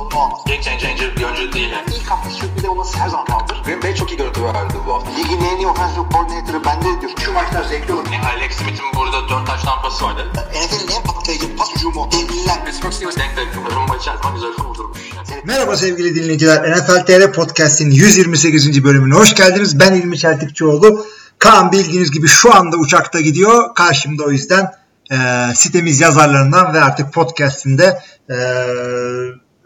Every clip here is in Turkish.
sorunu olmaz. Game changer bir oyuncu değil. Yani. İlk hafta sürpriz olması her zaman kaldır. Green Bay çok iyi görüntü verdi bu hafta. Ligin en iyi offensive coordinator'ı bende diyor. Şu maçlar zevkli olur. Yani Alex Smith'in burada 4 taş tampası vardı. NFL'in en patlayıcı pas hücumu. Devliler. Pittsburgh Steelers denk denk. Rumba içerisinde güzel vurdurmuş. Yani. Merhaba sevgili dinleyiciler. NFL TR Podcast'in 128. bölümüne hoş geldiniz. Ben İlmi Çeltikçioğlu. Kaan bildiğiniz gibi şu anda uçakta gidiyor. Karşımda o yüzden e, sitemiz yazarlarından ve artık podcast'inde e,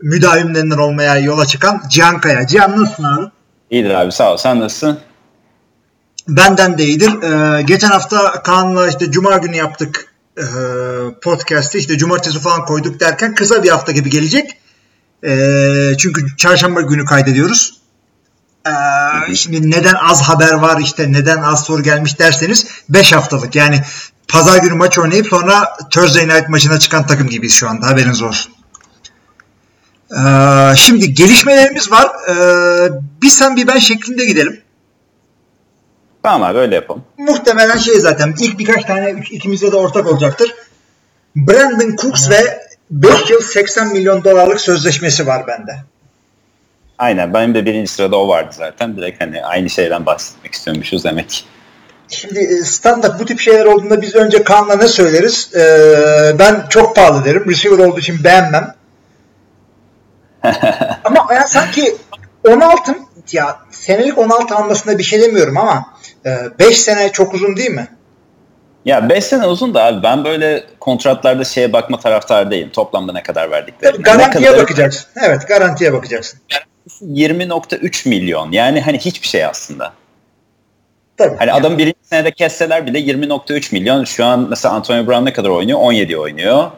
müdavimlerinden olmaya yola çıkan Cihan Kaya. Cihan nasılsın abi? İyidir abi sağ ol. Sen nasılsın? Benden de iyidir. E, geçen hafta Kaan'la işte Cuma günü yaptık e, podcast'i. İşte Cumartesi falan koyduk derken kısa bir hafta gibi gelecek. E, çünkü çarşamba günü kaydediyoruz. Ee, şimdi neden az haber var işte neden az soru gelmiş derseniz 5 haftalık yani pazar günü maç oynayıp sonra Thursday night maçına çıkan takım gibiyiz şu anda haberiniz olsun. Ee, şimdi gelişmelerimiz var. Ee, bir sen bir ben şeklinde gidelim. Tamam abi öyle yapalım. Muhtemelen şey zaten ilk birkaç tane üç- ikimizde de ortak olacaktır. Brandon Cooks ve 5 yıl 80 milyon dolarlık sözleşmesi var bende. Aynen benim de birinci sırada o vardı zaten. Direkt hani aynı şeyden bahsetmek istiyormuşuz demek. Şimdi e, standart bu tip şeyler olduğunda biz önce Kaan'la ne söyleriz? Ee, ben çok pahalı derim. Receiver olduğu için beğenmem. ama yani sanki 16 ya senelik 16 almasında bir şey demiyorum ama 5 sene çok uzun değil mi? Ya 5 sene uzun da abi ben böyle kontratlarda şeye bakma taraftarı değilim. Toplamda ne kadar verdikleri. Garantiye bakacaksın. Evet garantiye bakacaksın. 20.3 milyon. Yani hani hiçbir şey aslında. Tabii. Hani adam birinci senede kesseler bile 20.3 milyon. Şu an mesela Antonio Brown ne kadar oynuyor? 17 oynuyor.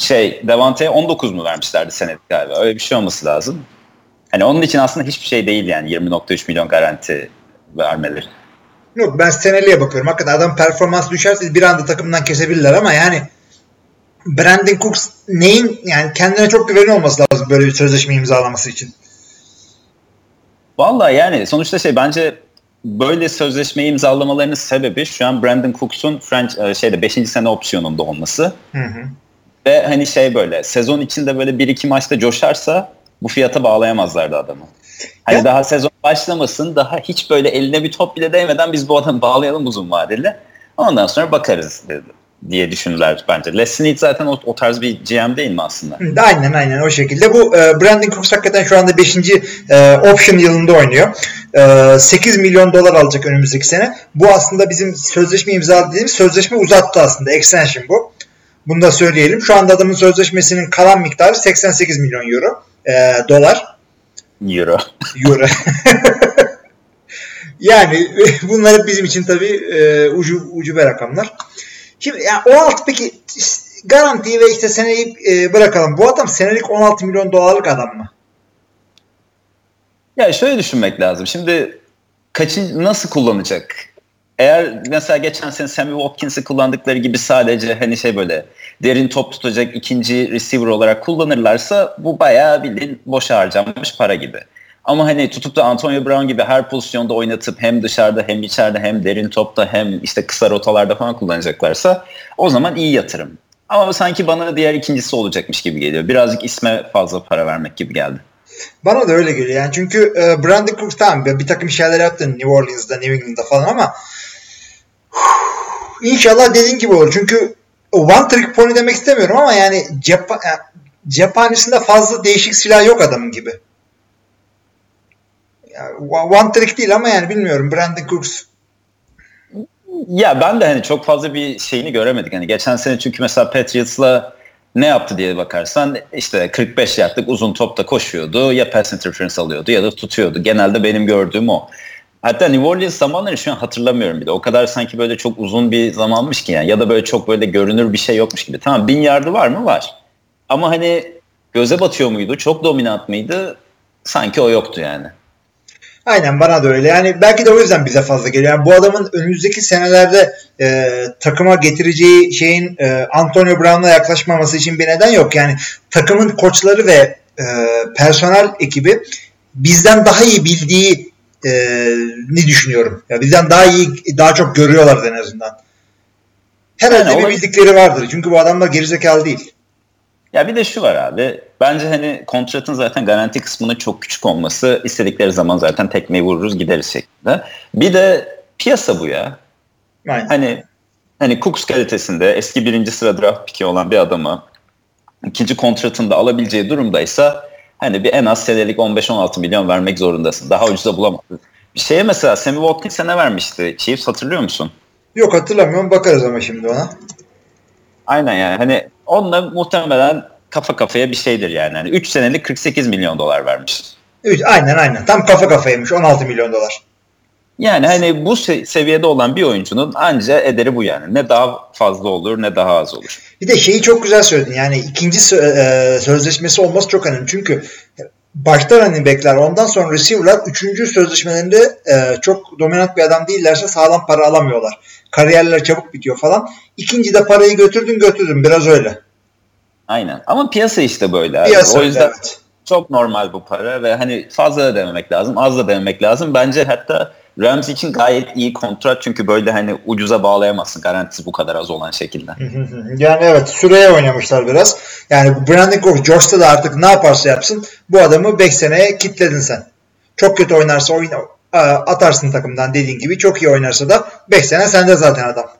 Şey Devante'ye 19 mu vermişlerdi senelik galiba? Öyle bir şey olması lazım. Hani onun için aslında hiçbir şey değil yani 20.3 milyon garanti vermeleri. Yok ben seneliğe bakıyorum. Hakikaten adam performans düşerse bir anda takımdan kesebilirler ama yani Brandon Cooks neyin yani kendine çok güveni olması lazım böyle bir sözleşme imzalaması için. Vallahi yani sonuçta şey bence böyle sözleşme imzalamalarının sebebi şu an Brandon Cooks'un French e, şeyde 5. sene opsiyonunda olması. Hı hı. Ve hani şey böyle sezon içinde böyle bir iki maçta coşarsa bu fiyata bağlayamazlardı adamı. Hani Ya- daha sezon başlamasın daha hiç böyle eline bir top bile değmeden biz bu adamı bağlayalım uzun vadeli. Ondan sonra bakarız dedi, diye düşündüler bence. Les Snead zaten o, o tarz bir GM değil mi aslında? Aynen aynen o şekilde. Bu e, Brandon Cooks hakikaten şu anda 5. E, option yılında oynuyor. E, 8 milyon dolar alacak önümüzdeki sene. Bu aslında bizim sözleşme imzaladığımız sözleşme uzattı aslında. Extension bu. Bunu da söyleyelim. Şu anda adamın sözleşmesinin kalan miktarı 88 milyon euro. E, dolar. Euro. Euro. yani bunlar bizim için tabii e, ucu, ucube rakamlar. Şimdi yani 16 peki garantiyi ve işte seneyi e, bırakalım. Bu adam senelik 16 milyon dolarlık adam mı? Ya şöyle düşünmek lazım. Şimdi kaçın nasıl kullanacak? Eğer mesela geçen sene Sammy Watkins'i kullandıkları gibi sadece hani şey böyle derin top tutacak ikinci receiver olarak kullanırlarsa bu bayağı bildiğin boşa harcanmış para gibi. Ama hani tutup da Antonio Brown gibi her pozisyonda oynatıp hem dışarıda hem içeride hem derin topta hem işte kısa rotalarda falan kullanacaklarsa o zaman iyi yatırım. Ama sanki bana diğer ikincisi olacakmış gibi geliyor. Birazcık isme fazla para vermek gibi geldi. Bana da öyle geliyor. Yani çünkü e, Brandon Cooks tamam bir takım şeyler yaptı New Orleans'da, New England'da falan ama inşallah dediğin gibi olur. Çünkü one trick pony demek istemiyorum ama yani yani cephanesinde fazla değişik silah yok adamın gibi. Yani one trick değil ama yani bilmiyorum. Brandon Cooks Ya ben de hani çok fazla bir şeyini göremedik. Hani geçen sene çünkü mesela Patriots'la ne yaptı diye bakarsan işte 45 yardlık uzun topta koşuyordu. Ya pass interference alıyordu ya da tutuyordu. Genelde benim gördüğüm o. Hatta New Orleans zamanları şu an hatırlamıyorum bile. O kadar sanki böyle çok uzun bir zamanmış ki yani. Ya da böyle çok böyle görünür bir şey yokmuş gibi. Tamam bin yardı var mı? Var. Ama hani göze batıyor muydu? Çok dominant mıydı? Sanki o yoktu yani. Aynen bana da öyle. Yani belki de o yüzden bize fazla geliyor. Yani bu adamın önümüzdeki senelerde e, takıma getireceği şeyin e, Antonio Brown'la yaklaşmaması için bir neden yok. Yani takımın koçları ve e, personel ekibi bizden daha iyi bildiği e, ni düşünüyorum. Ya bizden daha iyi, daha çok görüyorlar en azından. Herhalde Yani bir bildikleri vardır. Çünkü bu adamlar gerizekalı değil. Ya bir de şu var abi. Bence hani kontratın zaten garanti kısmının çok küçük olması istedikleri zaman zaten tekmeyi vururuz gideriz şeklinde. Bir de piyasa bu ya. Aynen. Hani hani Cooks kalitesinde eski birinci sıra draft piki olan bir adamı ikinci kontratında alabileceği durumdaysa hani bir en az senelik 15-16 milyon vermek zorundasın. Daha ucuza bulamazsın. Bir şeye mesela Sammy Watkins'e ne vermişti? Chiefs hatırlıyor musun? Yok hatırlamıyorum. Bakarız ama şimdi ona. Aynen yani hani onunla muhtemelen kafa kafaya bir şeydir yani. yani 3 senelik 48 milyon dolar vermiş. Evet, aynen aynen. Tam kafa kafaymış. 16 milyon dolar. Yani hani bu se- seviyede olan bir oyuncunun anca ederi bu yani. Ne daha fazla olur ne daha az olur. Bir de şeyi çok güzel söyledin. Yani ikinci sö- e, sözleşmesi olması çok önemli. Çünkü başta running backler ondan sonra receiver'lar üçüncü sözleşmelerinde e, çok dominant bir adam değillerse sağlam para alamıyorlar. Kariyerler çabuk bitiyor falan. İkinci de parayı götürdün götürdün. Biraz öyle. Aynen. Ama piyasa işte böyle. Piyasa o yüzden evet. çok normal bu para ve hani fazla da dememek lazım, az da dememek lazım. Bence hatta Rams için gayet iyi kontrat çünkü böyle hani ucuza bağlayamazsın garantisi bu kadar az olan şekilde. Yani evet süreye oynamışlar biraz. Yani Brandon Cooks Josh'ta da artık ne yaparsa yapsın bu adamı 5 seneye kitledin sen. Çok kötü oynarsa oyna, atarsın takımdan dediğin gibi. Çok iyi oynarsa da 5 sene sende zaten adam.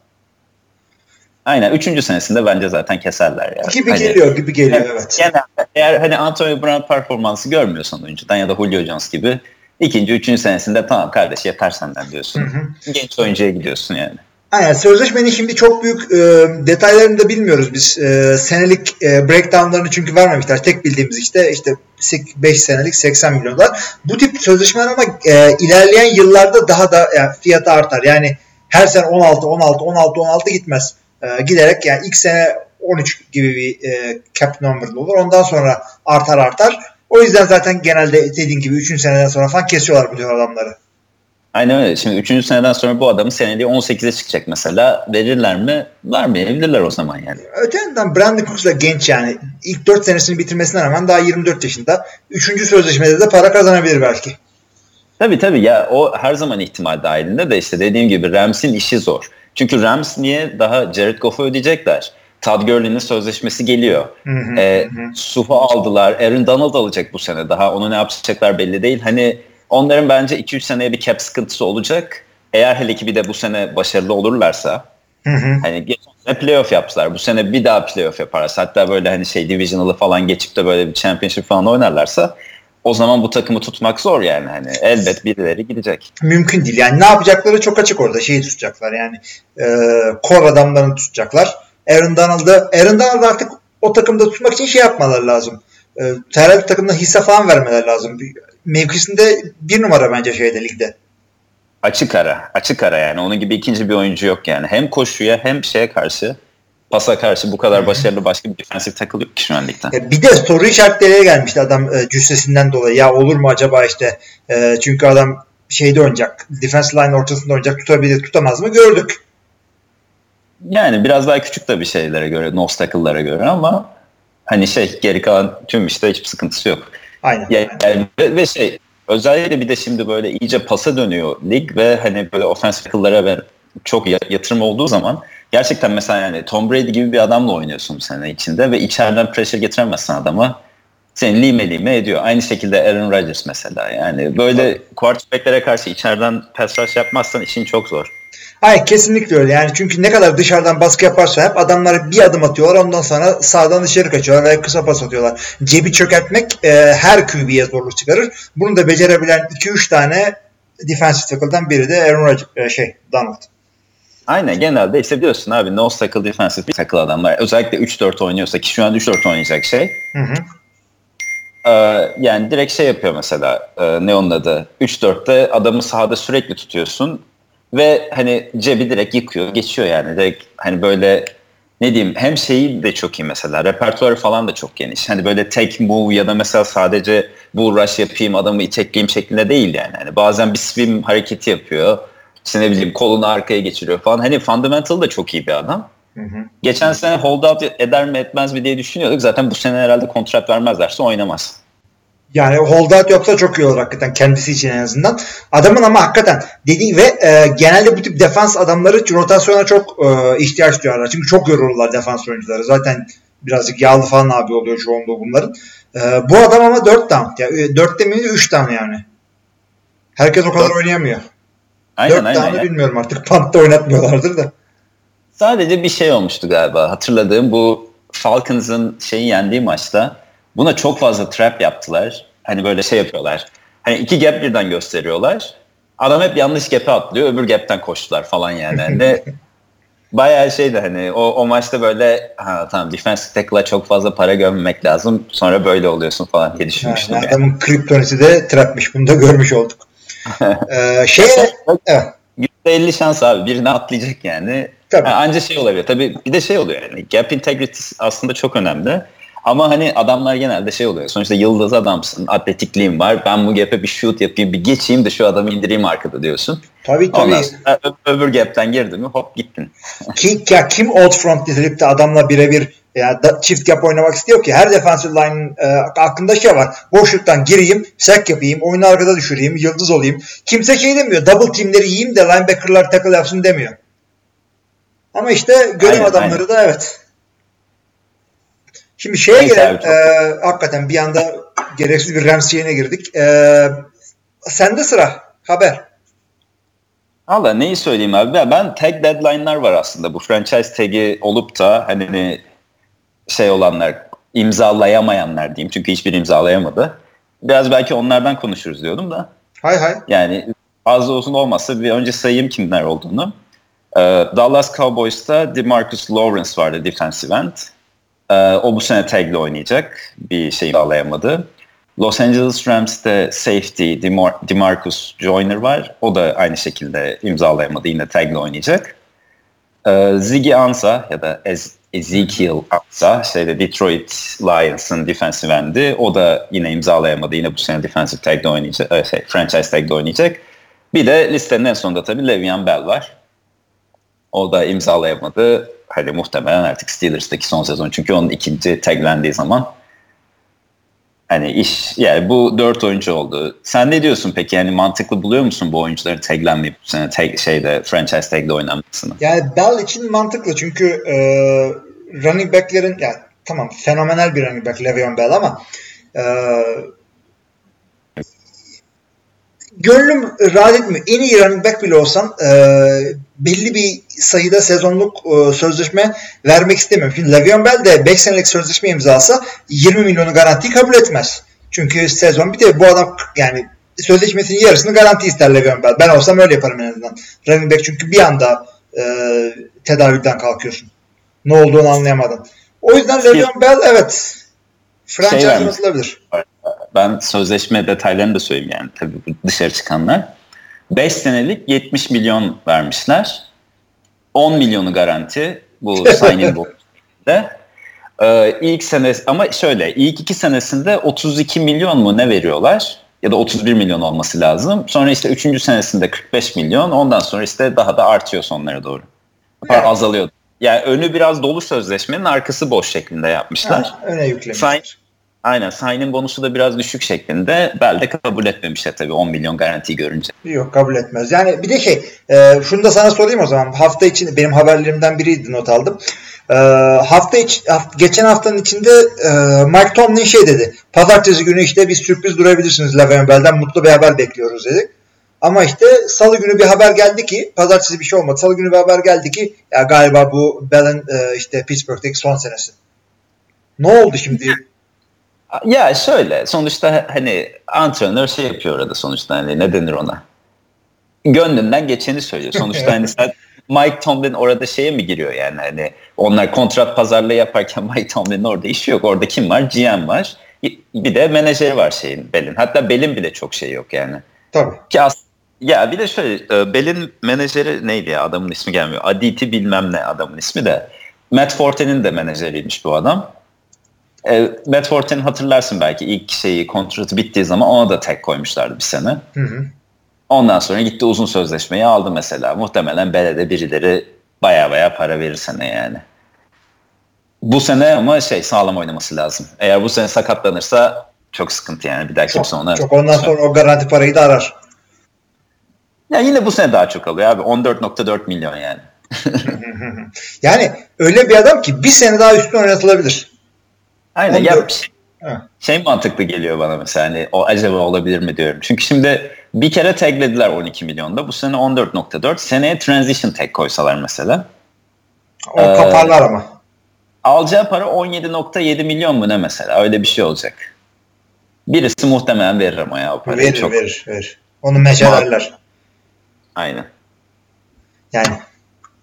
Aynen. Üçüncü senesinde bence zaten keserler ya. Gibi Hani- geliyor gibi geliyor evet. Genelde eğer hani Antonio Brown performansı görmüyorsan oyuncudan ya da Julio Jones gibi ikinci, üçüncü senesinde tamam kardeş yeter senden diyorsun. Genç oyuncuya gidiyorsun yani. Aynen sözleşmenin şimdi çok büyük e, detaylarını da bilmiyoruz biz. E, senelik e, breakdownlarını çünkü vermemişler. Tek bildiğimiz işte işte 5 senelik 80 milyon dolar. Bu tip sözleşmeler ama e, ilerleyen yıllarda daha da yani fiyatı artar. Yani her sene 16 16 16 16 gitmez. E, giderek yani ilk sene 13 gibi bir e, cap number olur. Ondan sonra artar artar. O yüzden zaten genelde dediğin gibi 3. seneden sonra falan kesiyorlar bu tür adamları. Aynen öyle. Şimdi üçüncü seneden sonra bu adamın seneliği 18'e çıkacak mesela. Verirler mi? Vermeyebilirler o zaman yani. Öte yandan Brandon Cooks da genç yani. İlk 4 senesini bitirmesine rağmen daha 24 yaşında. Üçüncü sözleşmede de para kazanabilir belki. Tabii tabii ya o her zaman ihtimal dahilinde de işte dediğim gibi Rams'in işi zor. Çünkü Rams niye daha Jared Goff'u ödeyecekler? Todd Gurley'nin sözleşmesi geliyor. Ee, Suf'u aldılar. Aaron Donald alacak bu sene. Daha onu ne yapacaklar belli değil. Hani onların bence 2-3 seneye bir cap sıkıntısı olacak. Eğer hele ki bir de bu sene başarılı olurlarsa hani geçen sene playoff yaptılar. Bu sene bir daha playoff yaparlarsa hatta böyle hani şey divisional'ı falan geçip de böyle bir championship falan oynarlarsa o zaman bu takımı tutmak zor yani. Hani elbet birileri gidecek. Mümkün değil. Yani ne yapacakları çok açık orada. Şeyi tutacaklar yani. E, core adamlarını tutacaklar. Aaron Donald'ı Aaron Donald'ı artık o takımda tutmak için şey yapmaları lazım. E, herhalde takımda hisse falan vermeleri lazım. Mevkisinde bir numara bence şeyde ligde. Açık ara. Açık ara yani. Onun gibi ikinci bir oyuncu yok yani. Hem koşuya hem şeye karşı pasa karşı bu kadar başarılı başka bir defensif takıl yok ki şu an ligde. E, Bir de soru işaretleriyle gelmişti adam e, cüssesinden dolayı. Ya olur mu acaba işte e, çünkü adam şeyde oynayacak. Defense line ortasında oynayacak. Tutabilir tutamaz mı gördük. Yani biraz daha küçük bir şeylere göre, nose tackle'lara göre ama hani şey geri kalan tüm işte hiçbir sıkıntısı yok. Aynen. Ya- Yani, ve, ve şey özellikle bir de şimdi böyle iyice pasa dönüyor lig ve hani böyle offensive tackle'lara ve çok ya- yatırım olduğu zaman gerçekten mesela yani Tom Brady gibi bir adamla oynuyorsun bu sene içinde ve içeriden pressure getiremezsin adama. Seni lime lime ediyor. Aynı şekilde Aaron Rodgers mesela. Yani böyle quarterback'lere karşı içeriden pass rush yapmazsan işin çok zor. Hayır kesinlikle öyle. Yani çünkü ne kadar dışarıdan baskı yaparsa hep adamlar bir adım atıyorlar ondan sonra sağdan dışarı kaçıyorlar veya kısa pas atıyorlar. Cebi çökertmek e, her QB'ye zorluk çıkarır. Bunu da becerebilen 2-3 tane defensive tackle'dan biri de Aaron Rodgers, e, şey Donald. Aynen genelde işte biliyorsun abi nose tackle defensive bir tackle adamlar. Özellikle 3-4 oynuyorsa ki şu an 3-4 oynayacak şey. Hı hı. Ee, yani direkt şey yapıyor mesela e, ne onun adı 3-4'te adamı sahada sürekli tutuyorsun ve hani cebi direkt yıkıyor geçiyor yani. Direkt hani böyle ne diyeyim hem şeyi de çok iyi mesela repertuarı falan da çok geniş. Hani böyle tek move ya da mesela sadece bu rush yapayım adamı itekleyeyim şeklinde değil yani. Hani bazen bir swim hareketi yapıyor işte ne bileyim kolunu arkaya geçiriyor falan. Hani fundamental da çok iyi bir adam. Geçen sene hold out eder mi etmez mi diye düşünüyorduk. Zaten bu sene herhalde kontrat vermezlerse oynamaz. Yani holdout yoksa çok iyi olur hakikaten kendisi için en azından. Adamın ama hakikaten dediği ve e, genelde bu tip defans adamları rotasyona çok e, ihtiyaç duyarlar. Çünkü çok yorulurlar defans oyuncuları. Zaten birazcık yağlı falan abi oluyor çoğunluğu bunların. E, bu adam ama 4 down. Yani 4 demeyince 3 down yani. Herkes o kadar oynayamıyor. Aynen 4 aynen. down'ı bilmiyorum artık. Punt'ta oynatmıyorlardır da. Sadece bir şey olmuştu galiba. Hatırladığım bu Falcons'ın şeyi yendiği maçta buna çok fazla trap yaptılar. Hani böyle şey yapıyorlar. Hani iki gap birden gösteriyorlar. Adam hep yanlış gap'e atlıyor. Öbür gap'ten koştular falan yani. Hani bayağı şeydi hani o, o maçta böyle ha tamam defensive tackle'a çok fazla para gömmemek lazım. Sonra böyle oluyorsun falan diye düşünmüştüm. Yani yani. adamın kriptonisi de trapmiş. Bunu da görmüş olduk. ee, şeye, evet. %50 şans abi birine atlayacak yani. Tabii. Ha, anca şey olabilir. Tabii bir de şey oluyor yani. Gap integrity aslında çok önemli. Ama hani adamlar genelde şey oluyor. Sonuçta yıldız adamsın. Atletikliğin var. Ben bu gap'e bir shoot yapayım. Bir geçeyim de şu adamı indireyim arkada diyorsun. Tabii tabii. Ondan sonra ö- öbür gap'ten girdin mi hop gittin. Ki, ya kim old front dizilip de adamla birebir ya da çift yap oynamak istiyor ki her defensive line'ın e, aklında şey var. Boşluktan gireyim, sack yapayım, oyunu arkada düşüreyim, yıldız olayım. Kimse şey demiyor. Double teamleri yiyeyim de linebacker'lar tackle yapsın demiyor. Ama işte görev Aynen, adamları da evet. Şimdi şeye Neyse çok- E, hakikaten bir anda gereksiz bir Rams şeyine girdik. E, sende sıra. Haber. Valla neyi söyleyeyim abi? Ben, tag deadline'lar var aslında. Bu franchise tag'i olup da hani şey olanlar imzalayamayanlar diyeyim. Çünkü hiçbir imzalayamadı. Biraz belki onlardan konuşuruz diyordum da. Hay hay. Yani az olsun olmasa bir önce sayayım kimler olduğunu. Ee, Dallas Cowboys'ta DeMarcus Lawrence vardı defensive end. Ee, o bu sene tag'le oynayacak. Bir şey imzalayamadı. Los Angeles Rams'te safety Demar- DeMarcus Joyner var. O da aynı şekilde imzalayamadı. Yine tag'le oynayacak. Ee, Ziggy Ansah ya da Ez- Ezekiel Ansah şeyde Detroit Lions'ın defensive end'i. O da yine imzalayamadı. Yine bu sene defensive tag'de oynayacak. e, Şey, franchise tag'de oynayacak. Bir de listenin en sonunda tabii Le'Veon Bell var. O da imzalayamadı. Hani muhtemelen artık Steelers'taki son sezon. Çünkü onun ikinci taglendiği zaman hani iş yani bu dört oyuncu oldu. Sen ne diyorsun peki? Yani mantıklı buluyor musun bu oyuncuların taglenmeyip bu tag, şeyde franchise tag'de oynanmasını? Yani Bell için mantıklı çünkü e, running back'lerin yani tamam fenomenal bir running back Le'Veon Bell ama e, gönlüm rahat etmiyor. En iyi running back bile olsan e, belli bir sayıda sezonluk e, sözleşme vermek istemiyorum. Şimdi Le'Veon Bell de 5 senelik sözleşme imzalasa 20 milyonu garanti kabul etmez. Çünkü sezon bir bu adam yani sözleşmesinin yarısını garanti ister Le'Veon Bell. Ben olsam öyle yaparım en azından. Running back çünkü bir anda e, tedavülden kalkıyorsun. Ne olduğunu anlayamadın. O yüzden Le'Veon Bell evet franchise Şey vermiş. yapılabilir. Ben sözleşme detaylarını da söyleyeyim yani tabii bu dışarı çıkanlar. 5 senelik 70 milyon vermişler. 10 milyonu garanti bu signing bonus'ta. Ee, ilk sene ama şöyle ilk iki senesinde 32 milyon mu ne veriyorlar? Ya da 31 milyon olması lazım. Sonra işte 3. senesinde 45 milyon. Ondan sonra işte daha da artıyor sonlara doğru. Evet. azalıyor. Yani önü biraz dolu sözleşmenin arkası boş şeklinde yapmışlar. Ha, öne yüklemiş. Sign, aynen signing bonusu da biraz düşük şeklinde. Bel de kabul etmemişler tabii 10 milyon garantiyi görünce. Yok kabul etmez. Yani bir de şey e, şunu da sana sorayım o zaman. Hafta için benim haberlerimden biriydi not aldım. E, hafta iç, haft- geçen haftanın içinde e, Mike Tomlin şey dedi. Pazartesi günü işte bir sürpriz durabilirsiniz Le'Veon Bell'den mutlu bir haber bekliyoruz dedi. Ama işte salı günü bir haber geldi ki pazartesi bir şey olmadı. Salı günü bir haber geldi ki ya galiba bu Bell'in e, işte Pittsburgh'deki son senesi. Ne oldu şimdi? Ya şöyle sonuçta hani antrenör şey yapıyor orada sonuçta hani ne denir ona? Gönlünden geçeni söylüyor. Sonuçta hani sen Mike Tomlin orada şeye mi giriyor yani hani onlar kontrat pazarlığı yaparken Mike Tomlin'in orada işi yok. Orada kim var? GM var. Bir de menajeri var şeyin Bell'in. Hatta Bell'in bile çok şey yok yani. Tabii. Ki as- ya bir de şöyle e, Bell'in menajeri neydi ya adamın ismi gelmiyor. Aditi bilmem ne adamın ismi de. Matt Forte'nin de menajeriymiş bu adam. E, Forte'nin hatırlarsın belki ilk şeyi kontratı bittiği zaman ona da tek koymuşlardı bir sene. Hı hı. Ondan sonra gitti uzun sözleşmeyi aldı mesela. Muhtemelen Bell'e birileri baya baya para verir sene yani. Bu sene ama şey sağlam oynaması lazım. Eğer bu sene sakatlanırsa çok sıkıntı yani. Bir daha kimse ona... çok ondan sonra o garanti parayı da arar. Ya yine bu sene daha çok alıyor abi. 14.4 milyon yani. Yani öyle bir adam ki bir sene daha üstüne oynatılabilir. Aynen. Ya 14. şey, Ha. şey mantıklı geliyor bana mesela hani o acaba olabilir mi diyorum. Çünkü şimdi bir kere taglediler 12 milyonda. Bu sene 14.4. Seneye transition tag koysalar mesela. O Ee, kaparlar ama. Alacağı para 17.7 milyon mu ne mesela? Öyle bir şey olacak. Birisi muhtemelen verir ama ya o parayı. Verir çok. verir verir. Onu meçelerler. Aynen. Yani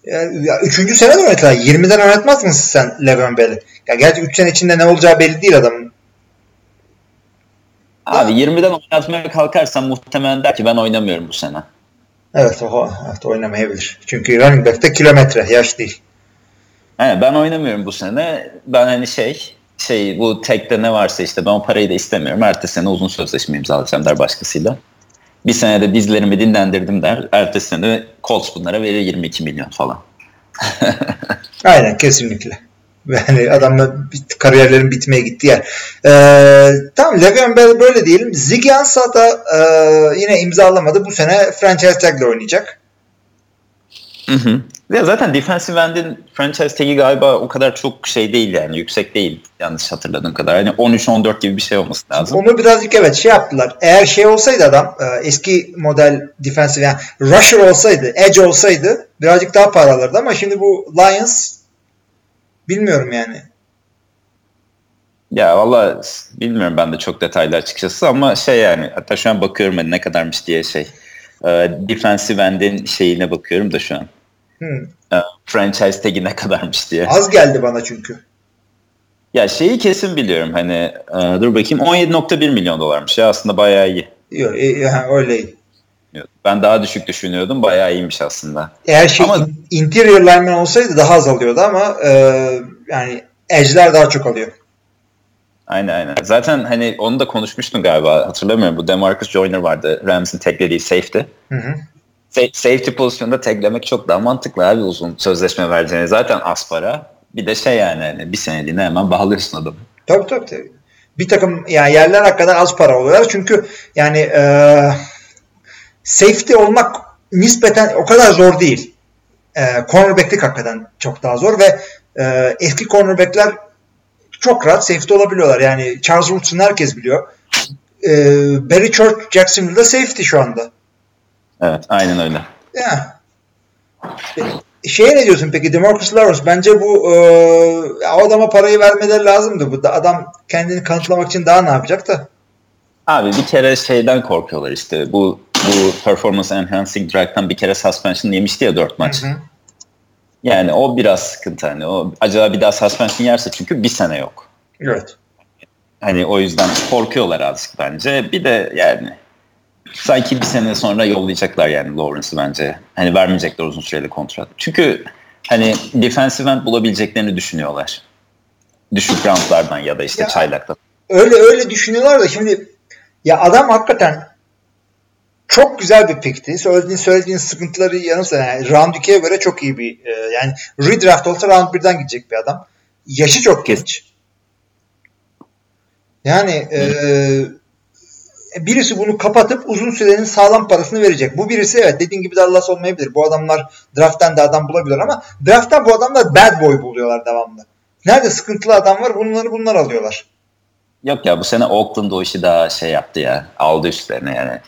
ya, ya üçüncü sene de oynatırlar. 20'den oynatmaz mısın sen Le'Veon Bell'i? Ya gerçi 3 sene içinde ne olacağı belli değil adamın. Abi 20'den oynatmaya kalkarsan muhtemelen der ki ben oynamıyorum bu sene. Evet, o, evet oynamayabilir. Çünkü running back'te kilometre, yaş değil. Aynen ben oynamıyorum bu sene. Ben hani şey şey bu tekte ne varsa işte ben o parayı da istemiyorum. Ertesi sene uzun sözleşme imzalayacağım der başkasıyla. Bir senede dizlerimi dinlendirdim der. Ertesi sene Colts bunlara verir 22 milyon falan. Aynen kesinlikle. Yani adamla bit- kariyerlerin bitmeye gitti yer. Ee, tamam Le'Veon Bell böyle diyelim. Ziggy Ansah da e, yine imzalamadı. Bu sene franchise tag'le oynayacak. Hı hı. Ya zaten defensive end'in franchise tag'i galiba o kadar çok şey değil yani yüksek değil yanlış hatırladığım kadar. Hani 13-14 gibi bir şey olması lazım. Onu birazcık evet şey yaptılar. Eğer şey olsaydı adam e, eski model defensive yani rusher olsaydı, edge olsaydı birazcık daha para alırdı ama şimdi bu Lions bilmiyorum yani. Ya valla bilmiyorum ben de çok detaylı açıkçası ama şey yani hatta şu an bakıyorum hani ne kadarmış diye şey. E, defensive end'in şeyine bakıyorum da şu an. Hmm. E, franchise tag'i ne kadarmış diye. Az geldi bana çünkü. Ya şeyi kesin biliyorum hani e, dur bakayım 17.1 milyon dolarmış ya aslında bayağı iyi. Yok, e, e, ha, öyle. Ben daha düşük düşünüyordum bayağı iyiymiş aslında. Eğer şey Ama- interior lineman olsaydı daha az alıyordu ama e, yani edge'ler daha çok alıyor. Aynen aynen. Zaten hani onu da konuşmuştun galiba hatırlamıyorum. Bu Demarcus Joyner vardı Rams'in taglediği safety. Hı hı. Sa- safety pozisyonda taglemek çok daha mantıklı abi uzun sözleşme vereceğini. Zaten az para. Bir de şey yani hani bir seneliğine hemen bağlıyorsun adamı. Tabii tabii. tabii. Bir takım yani yerler hakikaten az para oluyorlar. Çünkü yani e, safety olmak nispeten o kadar zor değil. E, cornerback'lik hakikaten çok daha zor ve e, eski cornerback'ler çok rahat safety olabiliyorlar. Yani Charles Woodson herkes biliyor. E, Barry Church Jacksonville'da safety şu anda. Evet aynen öyle. Ya. Şeye ne diyorsun peki Demarcus Lawrence bence bu e, o adama parayı vermeleri lazımdı. Bu da adam kendini kanıtlamak için daha ne yapacak da? Abi bir kere şeyden korkuyorlar işte bu bu performance enhancing drug'tan bir kere suspension yemişti ya 4 maç. Hı hı. Yani o biraz sıkıntı hani o acaba bir daha suspension yerse çünkü bir sene yok. Evet. Hani o yüzden korkuyorlar azıcık bence. Bir de yani sanki bir sene sonra yollayacaklar yani Lawrence'ı bence. Hani vermeyecekler uzun süreli kontrat. Çünkü hani defensive end bulabileceklerini düşünüyorlar. Düşük roundlardan ya da işte Ya. çaylaktan. Öyle öyle düşünüyorlar da şimdi ya adam hakikaten çok güzel bir pickti. Söylediğin söylediğin sıkıntıları yanı sıra yani round 2'ye göre çok iyi bir e, yani redraft olsa round 1'den gidecek bir adam. Yaşı çok genç. Yani e, birisi bunu kapatıp uzun sürenin sağlam parasını verecek. Bu birisi evet dediğin gibi Dallas olmayabilir. Bu adamlar drafttan da adam bulabilir ama drafttan bu adamlar bad boy buluyorlar devamlı. Nerede sıkıntılı adam var bunları bunlar alıyorlar. Yok ya bu sene Oakland o işi daha şey yaptı ya. Aldı üstlerine yani.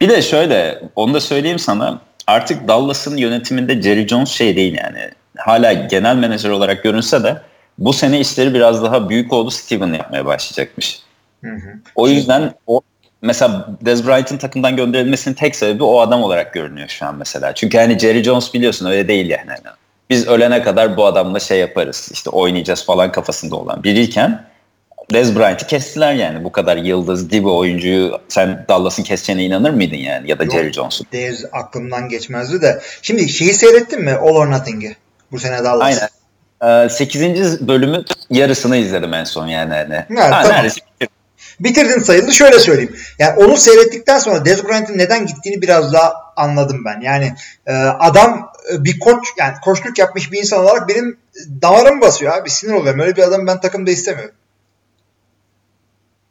Bir de şöyle onu da söyleyeyim sana. Artık Dallas'ın yönetiminde Jerry Jones şey değil yani. Hala genel menajer olarak görünse de bu sene işleri biraz daha büyük oğlu Steven yapmaya başlayacakmış. Hı hı. O yüzden o mesela Dez Bryant'ın takımdan gönderilmesinin tek sebebi o adam olarak görünüyor şu an mesela. Çünkü hani Jerry Jones biliyorsun öyle değil yani. Hani Biz ölene kadar bu adamla şey yaparız işte oynayacağız falan kafasında olan biriyken Dez Bryant'ı kestiler yani. Bu kadar yıldız, dibi oyuncuyu sen Dallas'ın keseceğine inanır mıydın yani? Ya da Yok. Jerry Jones'un. Dez aklımdan geçmezdi de. Şimdi şeyi seyrettin mi? All or Nothing'i. Bu sene Dallas. Aynen. Ee, 8. bölümü yarısını izledim en son yani. Hani. Ha, tamam. Neredeyse bitirdim. Bitirdin sayılır. Şöyle söyleyeyim. Yani onu seyrettikten sonra Dez Bryant'ın neden gittiğini biraz daha anladım ben. Yani e, adam e, bir koç yani koçluk yapmış bir insan olarak benim damarım basıyor abi. Sinir oluyorum. Öyle bir adam ben takımda istemiyorum.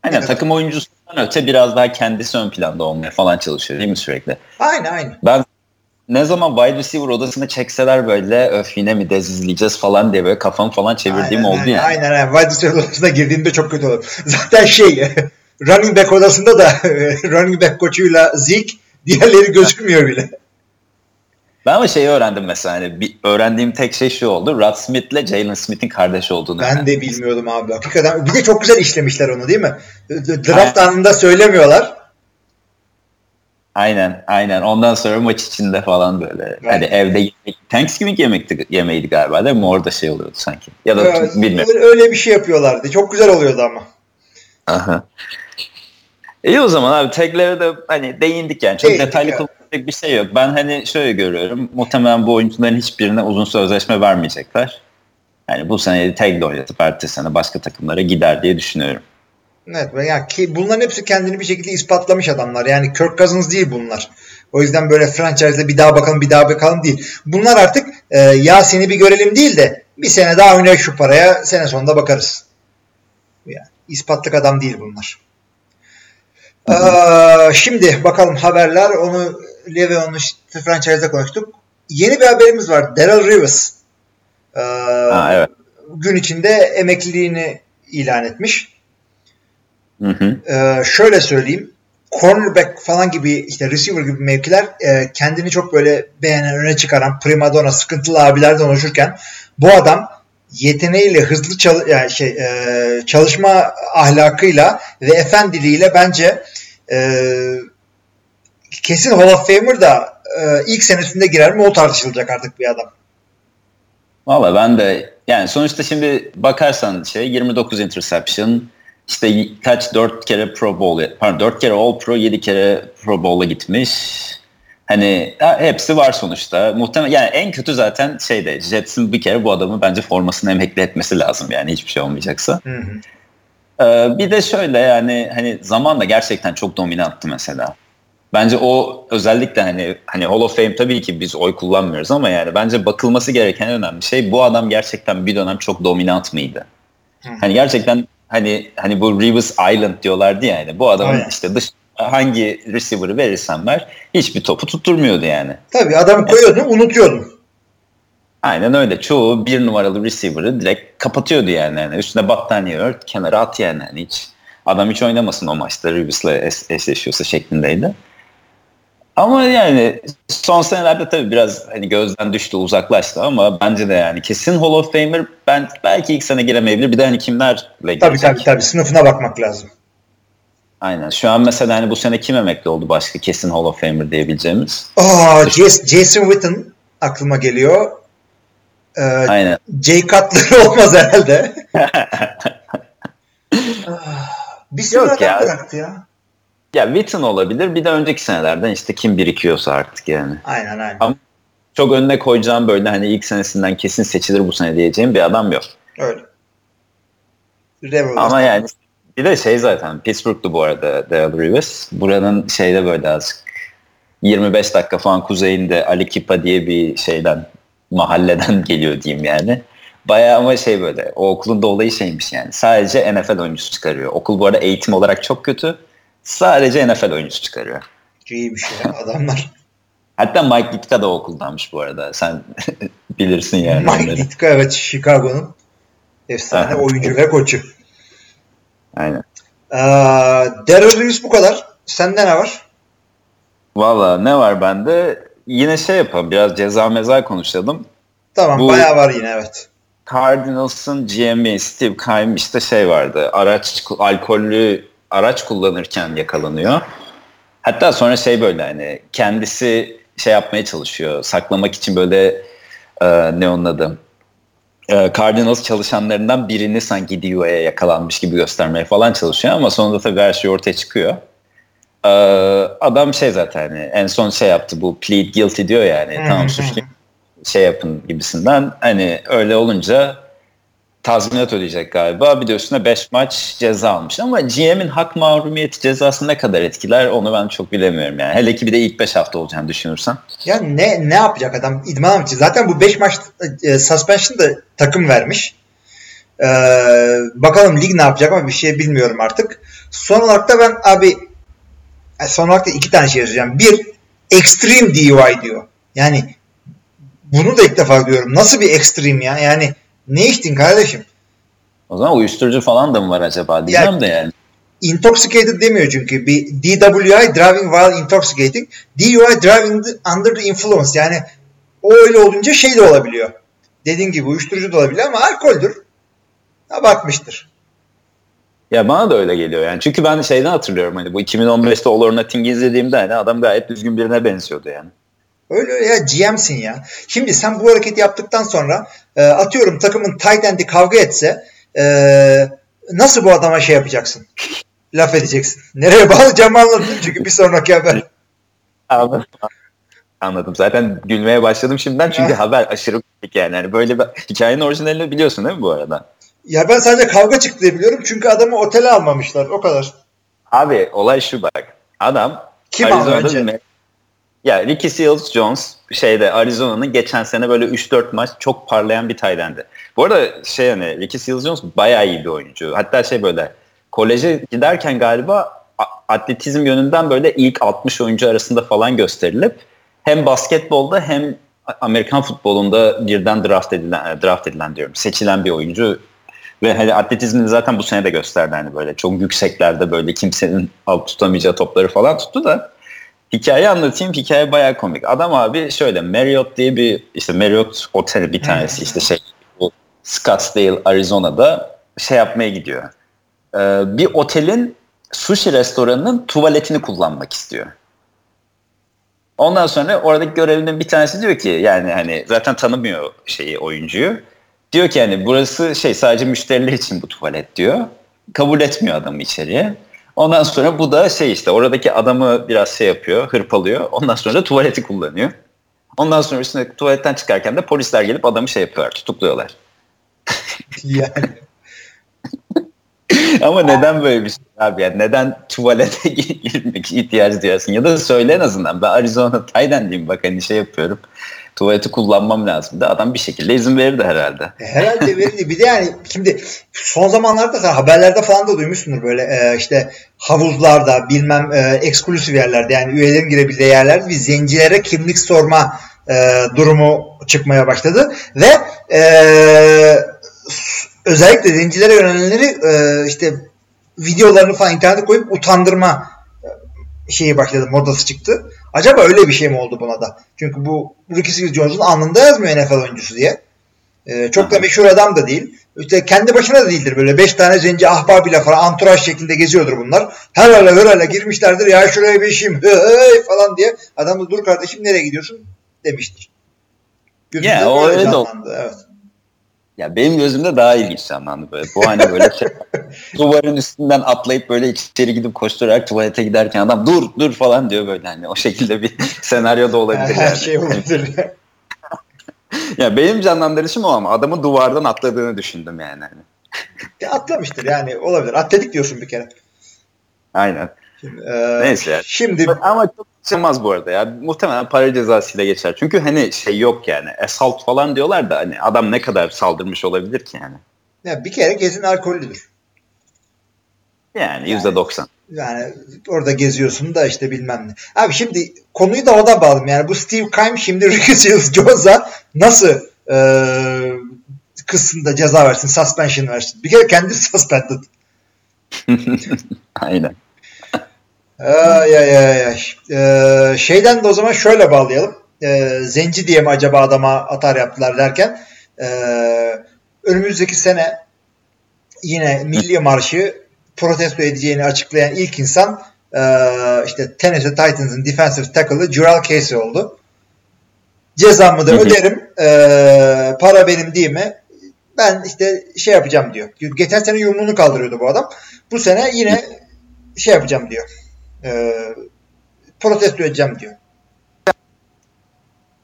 Aynen takım oyuncusundan öte biraz daha kendisi ön planda olmaya falan çalışıyor değil mi sürekli? Aynen aynen. Ben ne zaman wide receiver odasını çekseler böyle öf yine mi dez izleyeceğiz falan diye böyle kafamı falan çevirdiğim aynen, oldu aynen, yani. Aynen aynen. Wide receiver odasına girdiğimde çok kötü olur. Zaten şey running back odasında da running back koçuyla Zeke diğerleri gözükmüyor bile. Ben ama şeyi öğrendim mesela hani bir, öğrendiğim tek şey şu oldu. Rod Smith ile Jalen Smith'in kardeş olduğunu. Ben öğrendim. de bilmiyordum abi. Hakikaten bir de çok güzel işlemişler onu değil mi? Draft anında söylemiyorlar. Aynen aynen. Ondan sonra maç içinde falan böyle. Evet. Hani evde yemek, Thanksgiving yemekti, yemeğiydi galiba değil mi? Orada şey oluyordu sanki. Ya da Evet, bilmiyorum. öyle, öyle bir şey yapıyorlardı. Çok güzel oluyordu ama. Aha. İyi o zaman abi taglere de hani değindik yani. Çok Değindik detaylı ya. konuşacak bir şey yok. Ben hani şöyle görüyorum. Muhtemelen bu oyuncuların hiçbirine uzun sözleşme vermeyecekler. Yani bu sene tag oynatıp ertesi sene başka takımlara gider diye düşünüyorum. Evet ve yani ki bunların hepsi kendini bir şekilde ispatlamış adamlar. Yani Kirk Cousins değil bunlar. O yüzden böyle franchise'de bir daha bakalım bir daha bakalım değil. Bunlar artık e, ya seni bir görelim değil de bir sene daha oynay şu paraya sene sonunda bakarız. Yani ispatlık adam değil bunlar. Ee, şimdi bakalım haberler. Onu Leve onu işte franchise'da konuştuk. Yeni bir haberimiz var. Daryl Rivers. Ee, Ha, evet. gün içinde emekliliğini ilan etmiş. Hı hı. Ee, şöyle söyleyeyim. Cornerback falan gibi işte receiver gibi mevkiler e, kendini çok böyle beğenen öne çıkaran primadonna sıkıntılı abilerden oluşurken bu adam yeteneğiyle hızlı çal- yani şey e, çalışma ahlakıyla ve efendiliğiyle bence e, kesin Hall of Famer da e, ilk senesinde girer mi o tartışılacak artık bir adam. Valla ben de yani sonuçta şimdi bakarsan şey 29 interception işte kaç 4 kere Pro Bowl pardon 4 kere All Pro 7 kere Pro Bowl'a gitmiş. Hani ha, hepsi var sonuçta. Muhtemelen yani en kötü zaten şeyde Jets'in bir kere bu adamı bence formasını emekli etmesi lazım yani hiçbir şey olmayacaksa. Hı hı. Ee, bir de şöyle yani hani zamanla gerçekten çok dominanttı mesela. Bence o özellikle hani hani Hall of Fame tabii ki biz oy kullanmıyoruz ama yani bence bakılması gereken önemli şey bu adam gerçekten bir dönem çok dominant mıydı? Hı. Hani gerçekten hani hani bu Rivers Island diyorlardı ya yani bu adamın Aynen. işte dış hangi receiver'ı verirsen ver hiçbir topu tutturmuyordu yani. Tabii adamı koyuyordun unutuyordun. Aynen öyle. Çoğu bir numaralı receiver'ı direkt kapatıyordu yani. yani üstüne battaniye ört, kenara at yani. yani hiç adam hiç oynamasın o maçta Reeves'la es- eşleşiyorsa şeklindeydi. Ama yani son senelerde tabii biraz hani gözden düştü, uzaklaştı ama bence de yani kesin Hall of Famer ben belki ilk sene giremeyebilir. Bir de hani kimlerle girecek? Tabii tabii tabii sınıfına bakmak lazım. Aynen. Şu an mesela hani bu sene kim emekli oldu başka kesin Hall of Famer diyebileceğimiz? Aa, Jas- Jason Witten aklıma geliyor. Ee, Aynen. Jay Cutler olmaz herhalde. Ah, bir sürü Yok adam ya. bıraktı ya. Ya Witten olabilir. Bir de önceki senelerden işte kim birikiyorsa artık yani. Aynen aynen. Ama- çok önüne koyacağım böyle hani ilk senesinden kesin seçilir bu sene diyeceğim bir adam yok. Öyle. Revolver. Ama yani bir de şey zaten Pittsburgh'tu bu arada Daryl Rivers. Buranın şeyde böyle azıcık 25 dakika falan kuzeyinde Ali Kipa diye bir şeyden mahalleden geliyor diyeyim yani. Bayağı ama şey böyle o okulun da olayı şeymiş yani. Sadece NFL oyuncusu çıkarıyor. Okul bu arada eğitim olarak çok kötü. Sadece NFL oyuncusu çıkarıyor. İyiymiş ya adamlar. Hatta Mike Ditka da okuldanmış bu arada. Sen bilirsin yani. Mike onları. Ditka evet Chicago'nun efsane Aha. oyuncu ve koçu. Aynen. Ee, Daryl Lewis bu kadar. Sende ne var? Valla ne var bende? Yine şey yapalım biraz ceza meza konuşalım. Tamam Bu- bayağı var yine evet. Cardinals'ın GM'i Steve Keim işte şey vardı. Araç alkollü araç kullanırken yakalanıyor. Hatta sonra şey böyle hani kendisi şey yapmaya çalışıyor. Saklamak için böyle e, ne onun adı? E, Cardinals çalışanlarından birini sanki DUI'ye yakalanmış gibi göstermeye falan çalışıyor ama sonunda tabii her şey ortaya çıkıyor. E, adam şey zaten hani en son şey yaptı bu plead guilty diyor yani. Hı tamam suçlu şey yapın gibisinden. Hani öyle olunca tazminat ödeyecek galiba. Bir de üstüne 5 maç ceza almış. Ama GM'in hak mahrumiyeti cezası ne kadar etkiler onu ben çok bilemiyorum yani. Hele ki bir de ilk 5 hafta olacağını düşünürsen. Ya ne ne yapacak adam? İdman mı? Zaten bu 5 maç e, suspension da takım vermiş. Ee, bakalım lig ne yapacak ama bir şey bilmiyorum artık. Son olarak da ben abi son olarak da iki tane şey yazacağım. Bir extreme DUI diyor. Yani bunu da ilk defa diyorum. Nasıl bir extreme ya? Yani ne içtin kardeşim? O zaman uyuşturucu falan da mı var acaba diyeceğim ya, de yani. Intoxicated demiyor çünkü. Bir DWI driving while intoxicating. DUI driving under the influence. Yani o öyle olunca şey de olabiliyor. Dediğin gibi uyuşturucu da olabilir ama alkoldür. Abartmıştır. Ya bana da öyle geliyor yani. Çünkü ben şeyden hatırlıyorum hani bu 2015'te All or Nothing izlediğimde hani adam gayet düzgün birine benziyordu yani. Öyle öyle ya GM'sin ya. Şimdi sen bu hareketi yaptıktan sonra e, atıyorum takımın tight end'i kavga etse e, nasıl bu adama şey yapacaksın? Laf edeceksin. Nereye bağlayacağımı anladın çünkü bir sonraki haber. Anladım. Anladım. Zaten gülmeye başladım şimdiden çünkü haber aşırı komik yani. yani. Böyle bir hikayenin orijinalini biliyorsun değil mi bu arada? Ya ben sadece kavga çıktı diye biliyorum çünkü adamı otele almamışlar o kadar. Abi olay şu bak. Adam Kim Arizona'da önce? Ya Ricky Seals Jones şeyde Arizona'nın geçen sene böyle 3-4 maç çok parlayan bir taydendi. Bu arada şey hani Ricky Seals Jones bayağı iyi bir oyuncu. Hatta şey böyle koleje giderken galiba atletizm yönünden böyle ilk 60 oyuncu arasında falan gösterilip hem basketbolda hem Amerikan futbolunda birden draft edilen draft edilen diyorum seçilen bir oyuncu ve hani atletizmini zaten bu sene de gösterdi hani böyle çok yükseklerde böyle kimsenin alt tutamayacağı topları falan tuttu da hikaye anlatayım. Hikaye bayağı komik. Adam abi şöyle Marriott diye bir işte Marriott oteli bir tanesi işte şey bu Scottsdale Arizona'da şey yapmaya gidiyor. Ee, bir otelin sushi restoranının tuvaletini kullanmak istiyor. Ondan sonra oradaki görevlinin bir tanesi diyor ki yani hani zaten tanımıyor şeyi oyuncuyu. Diyor ki yani burası şey sadece müşteriler için bu tuvalet diyor. Kabul etmiyor adamı içeriye. Ondan sonra bu da şey işte oradaki adamı biraz şey yapıyor, hırpalıyor. Ondan sonra da tuvaleti kullanıyor. Ondan sonra üstüne tuvaletten çıkarken de polisler gelip adamı şey yapıyorlar, tutukluyorlar. yani. Ama neden böyle bir şey abi yani neden tuvalete girmek ihtiyacı duyarsın ya da söyle en azından ben Arizona Tayden'liyim bak hani şey yapıyorum tuvaleti kullanmam lazım da adam bir şekilde izin verirdi herhalde. E, herhalde verirdi. Bir de yani şimdi son zamanlarda sen haberlerde falan da duymuşsundur böyle e, işte havuzlarda bilmem e, eksklusif yerlerde yani üyelerin girebildiği yerlerde bir zencilere kimlik sorma e, durumu çıkmaya başladı ve e, özellikle zencilere yönelenleri e, işte videolarını falan internete koyup utandırma şeyi başladı, modası çıktı. Acaba öyle bir şey mi oldu buna da? Çünkü bu Ricky Seals Jones'un anında yazmıyor NFL oyuncusu diye. Ee, çok da meşhur adam da değil. İşte kendi başına da değildir. Böyle beş tane zenci ahbabıyla falan anturaj şeklinde geziyordur bunlar. Her ara her ara girmişlerdir. Ya şuraya bir işim hey falan diye. Adam da dur kardeşim nereye gidiyorsun demiştir. Ya yeah, o öyle de Evet. Ya benim gözümde daha ilginç canlandı böyle. Bu hani böyle şey, duvarın üstünden atlayıp böyle içeri gidip koşturarak tuvalete giderken adam dur dur falan diyor böyle hani o şekilde bir senaryo da olabilir Her yani. şey olabilir. ya benim canlandırışım o ama adamın duvardan atladığını düşündüm yani. Hani. Ya atlamıştır yani olabilir. Atladık diyorsun bir kere. Aynen. Şimdi, e, Neyse. Şimdi ama çok çıkmaz bu arada ya. Muhtemelen para cezasıyla geçer. Çünkü hani şey yok yani. Assault falan diyorlar da hani adam ne kadar saldırmış olabilir ki yani. Ya bir kere gezin alkollüdür. Yani yüzde doksan. Yani orada geziyorsun da işte bilmem ne. Abi şimdi konuyu da oda bağladım. Yani bu Steve Keim şimdi Ricky Jones'a nasıl e, kısımda ceza versin, suspension versin. Bir kere kendisi suspended. Aynen. Ay ay ay ay. Ee, şeyden de o zaman şöyle bağlayalım. Ee, zenci diye mi acaba adama atar yaptılar derken e, önümüzdeki sene yine milli marşı protesto edeceğini açıklayan ilk insan e, işte Tennessee Titans'ın defensive tackle'ı Jural Casey oldu. Cezamı da öderim. E, para benim değil mi? Ben işte şey yapacağım diyor. Geçen sene yumruğunu kaldırıyordu bu adam. Bu sene yine şey yapacağım diyor e, protesto edeceğim diyor.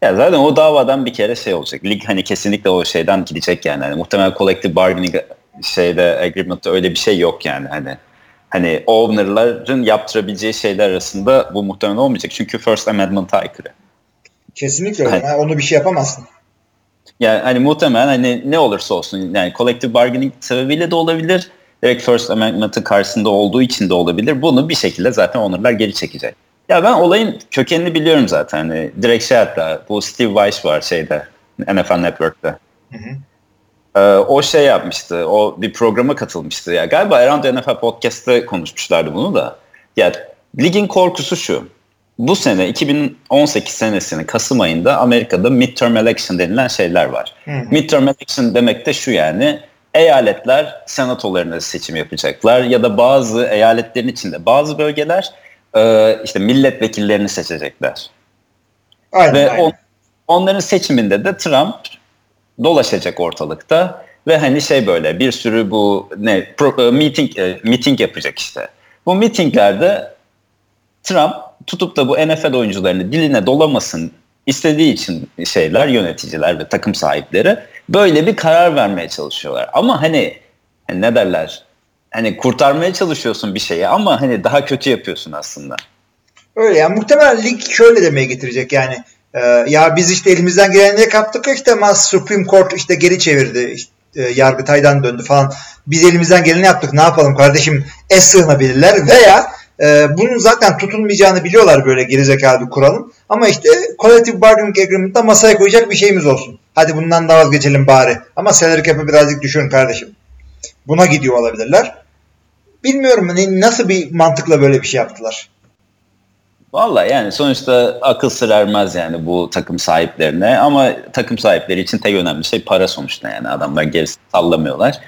Ya zaten o davadan bir kere şey olacak. Lig hani kesinlikle o şeyden gidecek yani. Hani muhtemelen collective bargaining şeyde agreement'ta öyle bir şey yok yani. Hani hani owner'ların yaptırabileceği şeyler arasında bu muhtemelen olmayacak. Çünkü First Amendment'a aykırı. Kesinlikle öyle. Hani, onu bir şey yapamazsın. Yani hani muhtemelen hani ne olursa olsun yani collective bargaining sebebiyle de olabilir direkt First Amendment'ın karşısında olduğu için de olabilir. Bunu bir şekilde zaten onurlar geri çekecek. Ya ben olayın kökenini biliyorum zaten. Hani direkt şey hatta bu Steve Weiss var şeyde NFL Network'te. Hı hı. Ee, o şey yapmıştı. O bir programa katılmıştı. Ya galiba Around NFL Podcast'te konuşmuşlardı bunu da. Ya ligin korkusu şu. Bu sene 2018 senesinin Kasım ayında Amerika'da midterm election denilen şeyler var. Hı hı. Midterm election demek de şu yani eyaletler senatolarına seçim yapacaklar ya da bazı eyaletlerin içinde bazı bölgeler e, işte milletvekillerini seçecekler. Aynen, Ve aynen. On, onların seçiminde de Trump dolaşacak ortalıkta ve hani şey böyle bir sürü bu ne pro, e, meeting e, meeting yapacak işte. Bu meetinglerde Trump tutup da bu NFL oyuncularını diline dolamasın istediği için şeyler yöneticiler ve takım sahipleri böyle bir karar vermeye çalışıyorlar. Ama hani, hani ne derler? Hani kurtarmaya çalışıyorsun bir şeyi ama hani daha kötü yapıyorsun aslında. Öyle yani muhtemelen lig şöyle demeye getirecek yani e, ya biz işte elimizden geleni kaptık işte ama Supreme Court işte geri çevirdi işte, e, Yargıtay'dan döndü falan biz elimizden geleni yaptık ne yapalım kardeşim es sığınabilirler veya e, bunun zaten tutulmayacağını biliyorlar böyle gerizekalı bir kuralın. Ama işte collective bargaining agreement'da masaya koyacak bir şeyimiz olsun. Hadi bundan da vazgeçelim bari. Ama salary cap'ı birazcık düşürün kardeşim. Buna gidiyor olabilirler. Bilmiyorum hani nasıl bir mantıkla böyle bir şey yaptılar. Valla yani sonuçta akıl sır ermez yani bu takım sahiplerine ama takım sahipleri için tek önemli şey para sonuçta yani adamlar gerisi sallamıyorlar.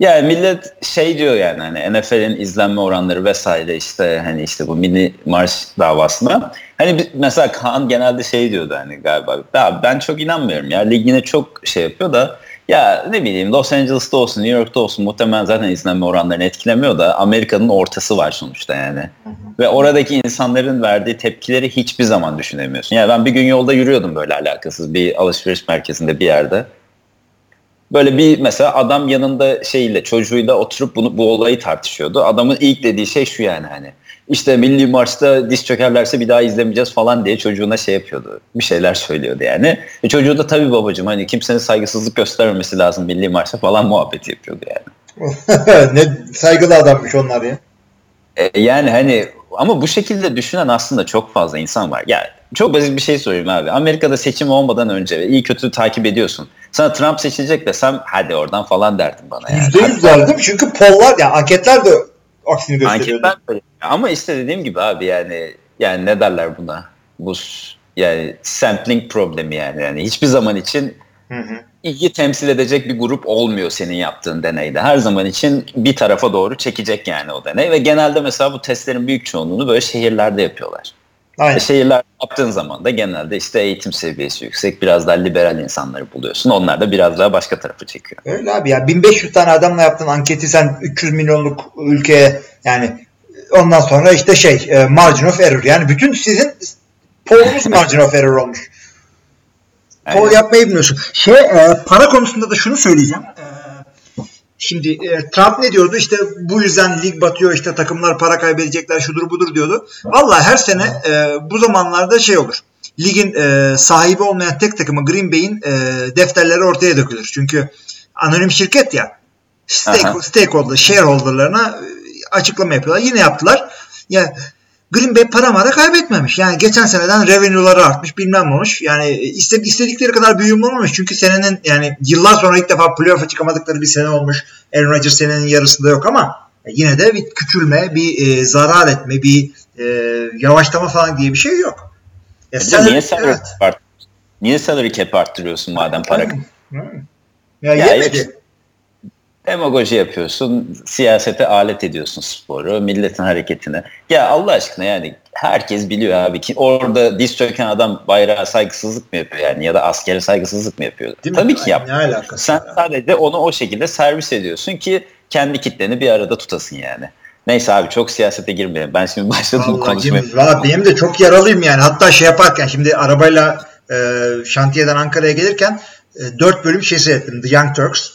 Yani millet şey diyor yani hani NFL'in izlenme oranları vesaire işte hani işte bu mini marş davasına. Hani mesela Kaan genelde şey diyordu hani galiba. Ben çok inanmıyorum ya ligine çok şey yapıyor da ya ne bileyim Los Angeles'ta olsun New York'ta olsun muhtemelen zaten izlenme oranlarını etkilemiyor da Amerika'nın ortası var sonuçta yani. Hı hı. Ve oradaki insanların verdiği tepkileri hiçbir zaman düşünemiyorsun. Yani ben bir gün yolda yürüyordum böyle alakasız bir alışveriş merkezinde bir yerde. Böyle bir mesela adam yanında şeyle çocuğuyla oturup bunu bu olayı tartışıyordu. Adamın ilk dediği şey şu yani hani işte milli maçta diz çökerlerse bir daha izlemeyeceğiz falan diye çocuğuna şey yapıyordu. Bir şeyler söylüyordu yani. E çocuğu da tabii babacığım hani kimsenin saygısızlık göstermemesi lazım milli maçta falan muhabbet yapıyordu yani. ne saygılı adammış onlar ya. E, yani hani ama bu şekilde düşünen aslında çok fazla insan var. Yani çok basit bir şey sorayım abi. Amerika'da seçim olmadan önce iyi kötü takip ediyorsun. Sana Trump seçilecek desem hadi oradan falan derdin bana. Yani. %100 derdim çünkü pollar yani anketler de aksini gösteriyor. Anketler. Ama işte dediğim gibi abi yani yani ne derler buna? Bu yani sampling problemi yani. yani hiçbir zaman için hı hı. ilgi temsil edecek bir grup olmuyor senin yaptığın deneyde. Her zaman için bir tarafa doğru çekecek yani o deney ve genelde mesela bu testlerin büyük çoğunluğunu böyle şehirlerde yapıyorlar. Aynen. Şehirler yaptığın zaman da genelde işte eğitim seviyesi yüksek, biraz daha liberal insanları buluyorsun. Onlar da biraz daha başka tarafı çekiyor. Öyle abi ya 1500 tane adamla yaptığın anketi sen 300 milyonluk ülkeye yani ondan sonra işte şey e, margin of error yani bütün sizin polunuz margin of error olmuş. Pol yapmayı bilmiyorsun. Şey e, para konusunda da şunu söyleyeceğim. E, Şimdi e, Trump ne diyordu? İşte bu yüzden lig batıyor işte takımlar para kaybedecekler şudur budur diyordu. Valla her sene e, bu zamanlarda şey olur. Ligin e, sahibi olmayan tek takımı Green Bay'in e, defterleri ortaya dökülür. Çünkü anonim şirket ya stake, stakeholder, shareholderlarına e, açıklama yapıyorlar. Yine yaptılar. Ya Green Bay para mara kaybetmemiş. Yani geçen seneden revenue'ları artmış bilmem ne olmuş. Yani istedikleri kadar büyüme olmamış. Çünkü senenin yani yıllar sonra ilk defa playoff'a çıkamadıkları bir sene olmuş. Aaron Rodgers senenin yarısında yok ama yine de bir küçülme, bir e, zarar etme, bir e, yavaşlama falan diye bir şey yok. Ya sen, niye salary evet. cap Niye salary cap arttırıyorsun madem para? Ya, ya yemedi demagoji yapıyorsun, siyasete alet ediyorsun sporu, milletin hareketine. Ya Allah aşkına yani herkes biliyor abi ki orada diz çöken adam bayrağa saygısızlık mı yapıyor yani ya da askere saygısızlık mı yapıyor? Değil Tabii mi? ki yap. Sen ya? sadece onu o şekilde servis ediyorsun ki kendi kitleni bir arada tutasın yani. Neyse abi çok siyasete girmeyelim. Ben şimdi başladım konuşmaya. Valla benim de çok yaralıyım yani. Hatta şey yaparken şimdi arabayla e, şantiyeden Ankara'ya gelirken e, 4 bölüm şey seyrettim. The Young Turks.